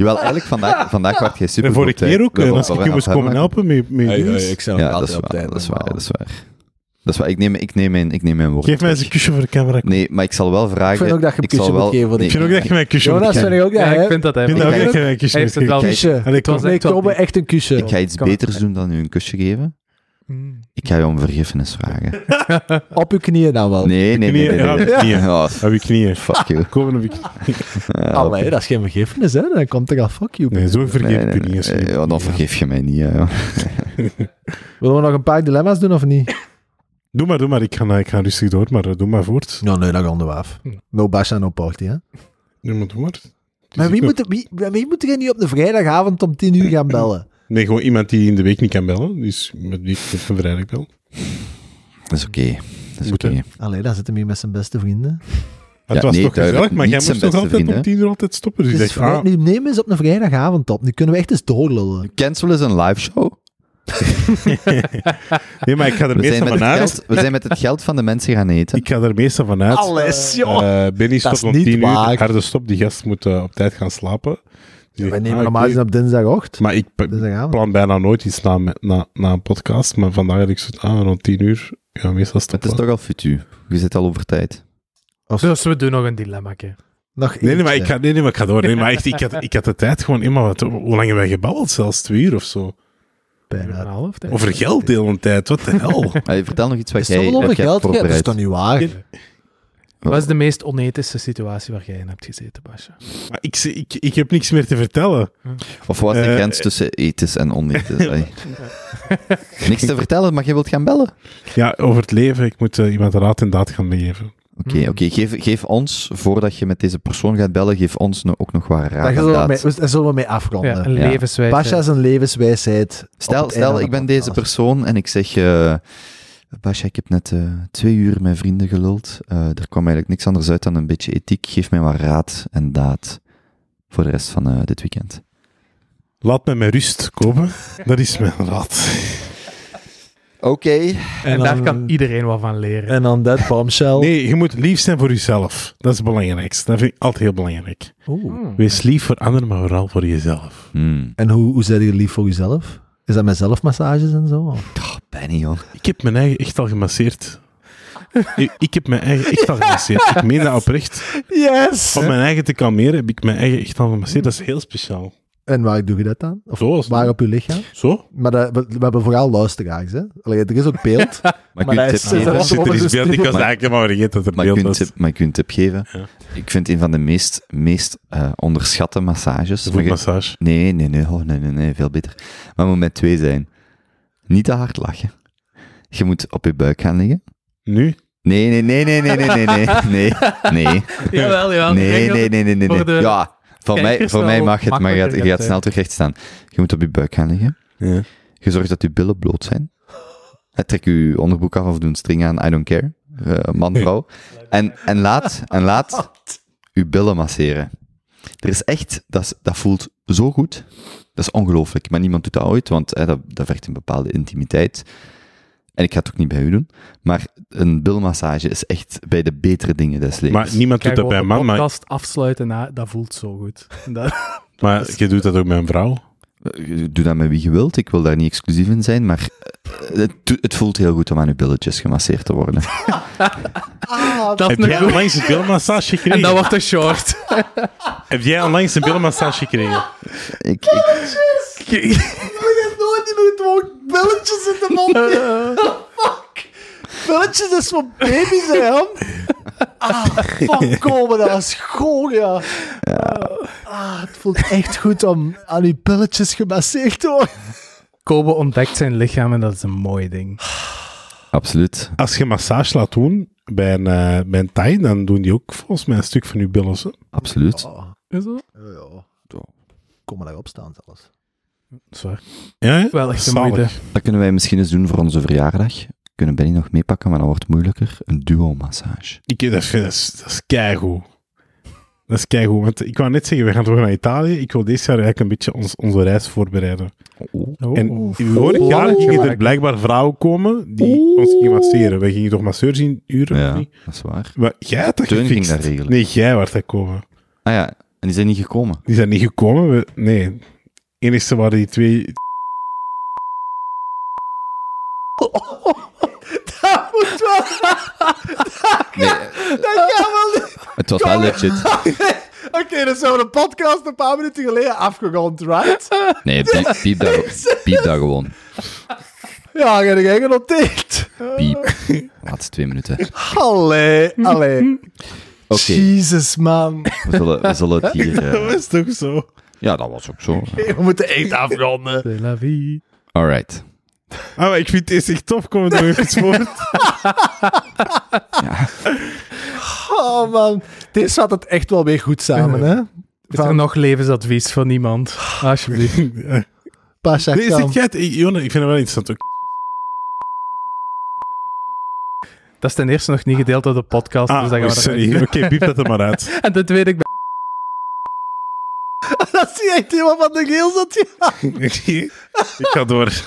jawel, eigenlijk vandaag, vandaag werd jij super En vorige keer ook, als ik je moest komen helpen met, met ik zou Ja, dat is waar. tijd. Dat is waar, dat is waar. Dat is waar. Ik neem, ik neem, mijn, ik neem mijn woord Geef mij eens een kusje voor de camera. Nee, maar ik zal wel vragen... Ik vind ook dat je een kusje moet wel- geven nee, Ik vind ook dat je mij een kusje voor Jonas, de vind camera ik ook dat Ja, hij ik vind dat hij Ik vind ook dat je mij een kusje Hij heeft het wel moet Kusje. geven. En ik Het was echt wel kom echt een kusje. Ik ga iets beters doen dan u een kusje geven. Mm. Ik ga je om vergiffenis vragen. Op uw knieën dan wel. Nee, nee, nee. nee, nee, ja, nee. knieën. Oh, Heb je knieën? fuck you. Komen op je knieën. Ja, Allee, dat is geen vergiffenis, hè. Dan komt er al fuck you. Nee, zo vergeef nee, ik nee, u niet. als je nee, niet- ja, dan vergeef je mij niet. hè. Willen we nog een paar dilemma's doen of niet? Doe maar, doe maar. Ik ga, ik ga rustig door, maar eh, doe maar voort. Ja, nee, dat gaan we af. Hm. No Basha, no party, hè. Doe maar, doe maar. Maar wie moet, wie, wie moet er niet op de vrijdagavond om 10 uur gaan bellen? Nee, gewoon iemand die in de week niet kan bellen. Dus met wie ik van vrijdag bel. Dat is oké. Dat is Moet, oké. hè. Allee, dan zit hem hier met zijn beste vrienden. het Ja, was nee, toch gezellig, maar jij niet moest toch beste altijd om tien uur altijd stoppen. Dus ik dacht, ah, vrij- nu neem eens op een vrijdagavond op. Nu kunnen we echt eens doorlullen. Cancel is een live show. nee, maar ik ga er We zijn, meestal met het vanuit. geld, we zijn met het geld van de mensen gaan eten. Ik ga er meestal vanuit. Alles, joh. Eh Benny stopt is om niet tien waar. uur. Harde stop, die gast moet eh, op tijd gaan slapen. Dus Wij dacht, nemen ah, normaal gezien op dinsdagochtend. Maar ik Dinsdagavond. plan bijna nooit iets na, na, na een podcast. Maar vandaag had ik zo, ah, rond tien uur. Ja, meestal Het stoppen. is toch al futu. Je zit al over tijd. Dus we doen nog een dilemma. Nog Nee, nee, maar ik ga, nee, nee, maar ik ga door. Nee, maar echt, ik, had, ik had de tijd gewoon eenmaal... Wat, hoe lang hebben wij gebabbeld? Zelfs twee uur of zo. Bijna. half, denk ik. Over geld de hele tijd. Wat de hel? Hey, vertel nog iets wat Is jij, het over geld? Dat is toch niet waar? Wat is de meest onethische situatie waar jij in hebt gezeten, Basje? Maar ik, ik, ik heb niks meer te vertellen. Of wat is de Eh, grens tussen ethisch en onethisch? Niks te vertellen, maar je wilt gaan bellen? Ja, over het leven. Ik moet eh, iemand raad en daad gaan meegeven. Oké, Hmm. oké. Geef, geef ons, voordat je met deze persoon gaat bellen, geef ons nu ook nog wat raad Daar en zullen we, mee, daad. daar zullen we mee afronden. Ja, een Ja. levenswijze. Pasha is een levenswijsheid. Stel, stel ik ben deze persoon en ik zeg... eh Basja, ik heb net eh, twee uur met vrienden geluld. Eh, er kwam eigenlijk niks anders uit dan een beetje ethiek. Geef mij wat raad en daad voor de rest van eh, dit weekend. Laat me met rust komen. Dat is mijn raad. Oké. En, En daar dan- kan iedereen wat van leren. En dan dat bombshell. Nee, je moet lief zijn voor jezelf. Dat is het belangrijkste. Dat vind ik altijd heel belangrijk. Oeh. Wees lief voor anderen, maar vooral voor jezelf. Hmm. En hoe, hoe zijn je lief voor jezelf? Is dat met zelfmassages en zo? Oh, Benny, joh. Ik heb mijn eigen echt al gemasseerd. ik, ik heb mijn eigen echt al gemasseerd. Ik meen dat oprecht. Yes! Om mijn eigen te kalmeren heb ik mijn eigen echt al gemasseerd. Dat is heel speciaal. En waar doe je dat dan? Of Zo, waar op je lichaam? Zo? Maar dat, we, we hebben vooral luisteraars, hè? Allee, er is ook beeld. Maar een tip is- Er is er beeld. Ik was eigenlijk helemaal vergeten dat er ik, beeld u een was. tip, mag ik u een tip geven? Ja. Ik vind een van de meest, meest eh, onderschatte massages. De Maar je- voetmassage. nee, nee, nee, oh, nee, nee, nee, veel beter. Maar het moet met twee zijn. Niet te hard lachen. Je moet op je buik gaan liggen. Nu? Nee, nee, nee, nee, nee, nee, nee, nee, nee, nee, Jawel, jawel. nee, nee, nee, nee, nee, nee. Ja, voor mij, voor mij mag het, maar je gaat, je makkelijker gaat snel terug recht staan. Je moet op je buik gaan liggen. Ja. Je zorgt dat je billen bloot zijn. Trek je onderbroek af of doe een string aan, I don't care. Eh, man, vrouw. En, en laat, en laat je billen masseren. Er is echt, dat, dat voelt zo goed. Dat is ongelooflijk. Maar niemand doet dat ooit, want eh, dat, dat vergt een bepaalde intimiteit. En ik ga het ook niet bij u doen. Maar een bilmassage is echt bij de betere dingen des levens. Maar niemand doet dat bij een man, maar, podcast afsluiten, na, dat voelt zo goed. Dat, maar je doet dat ook bij een vrouw. Eh, Doe dat met wie je wilt. Ik wil daar niet exclusief in zijn, maar eh, het, voelt heel goed om aan uw billetjes gemasseerd te worden. Ah, dat is Heb jij goed- onlangs een bilmassage gekregen? En dat wordt een short. Heb jij onlangs een bilmassage gekregen? ik, ik, In het woord billetjes in de mond. Fuck. Billetjes is voor baby's, hè, Jan? Ah, fuck, komen, dat is goed, ja. Ah, het voelt echt goed om aan uw billetjes gemasseerd te worden. Kobe ontdekt zijn lichaam en dat is een mooi ding. absoluut. Als je massage laat doen bij een, eh, bij een Thai, dan doen die ook volgens mij een stuk van je billen. Absoluut. Oh, Is dat? ja. Kom maar daarop staan zelfs. Zwaar. Ja? Wel echt Zalig. moeite. Dat kunnen wij misschien eens doen voor onze verjaardag. Kunnen Benny nog meepakken, maar dan wordt het moeilijker. Een duo-massage. Ik, dat, is, dat, is, dat is keigoed. Dat is keigoed. Want ik wou net zeggen, we gaan terug naar Italië. Ik wil dit jaar eigenlijk een beetje ons, onze reis voorbereiden. Oh. En vorig jaar gingen er blijkbaar vrouwen komen die ons gingen masseren. Wij gingen toch masseurs in uren, of Ja, niet? dat is waar. Maar jij had dat Teun ging dat regelen. Nee, jij werd dat komen. Ah ja, en die zijn niet gekomen. Die zijn niet gekomen. We, nee. Enigste waren die twee... Dat moet wel. Nee, Dat kan wel niet. het was wel legit. Oké, dus we hebben de podcast een paar minuten geleden afgerond, right? Nee, piep, piep, dat, piep dat gewoon. Ja, ga ik genoteerd. Piep. Laatste twee minuten. Allee, allee. Oké, Jezus, man. we, zullen, we zullen het hier... Dat is toch zo? Ja, dat was ook zo. We moeten echt afronden. C'est la vie. Alright. Ah, maar ik vind deze echt tof. Kom er nog even voort. Ja, Oh, man. Dit zat het echt wel weer goed samen, hè? Is er nog levensadvies van iemand? Alsjeblieft. Pasha Nee, het... Ik- Jonne, ik vind het wel interessant ook. Dat is ten eerste nog niet gedeeld door de podcast. Ah, dus gaan oh, sorry. Oké, piep dat er maar uit. En ten tweede, ik ben... dat zie je echt helemaal van de geel zat. Ja. ik ga door.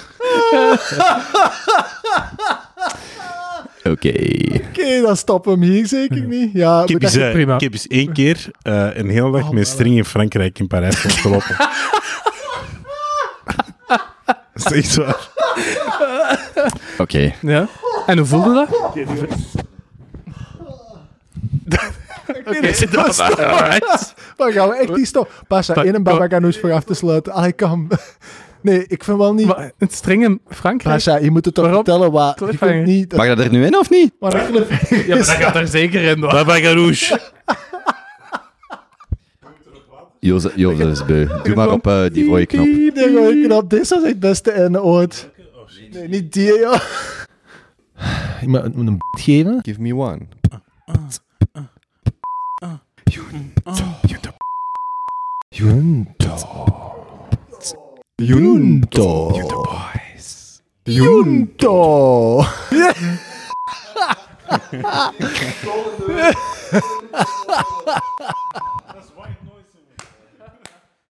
Oké. Oké, dan stoppen we hem hier zeker niet. Ja, Ik heb, eens, eh, prima. ik heb eens één keer eh, een hele dag met string in Frankrijk in Parijs rondgelopen. Dat is echt waar. Oké. Ja. En hoe voelde dat? Oké, dat alright. Maar gaan we echt niet stoppen? Pasha, Pa- in een babaganoes voor af te sluiten. Ik kan... Nee, ik vind wel niet... Maar Het string in Frankrijk? Pasha, je moet het toch Waarom? vertellen wat... Je kunt niet... Mag dat er nu in of niet? Maar Ja, maar is- dat gaat er zeker in. hoor. Baba Garouche. Jozef, Jozef is beu. Doe maar op eh, die rode knop. Die rode knop. Dit was echt het beste einde ooit. Nee, niet die, ja. Je moet een beat geven. Give me one. Junto. Junto. Junto.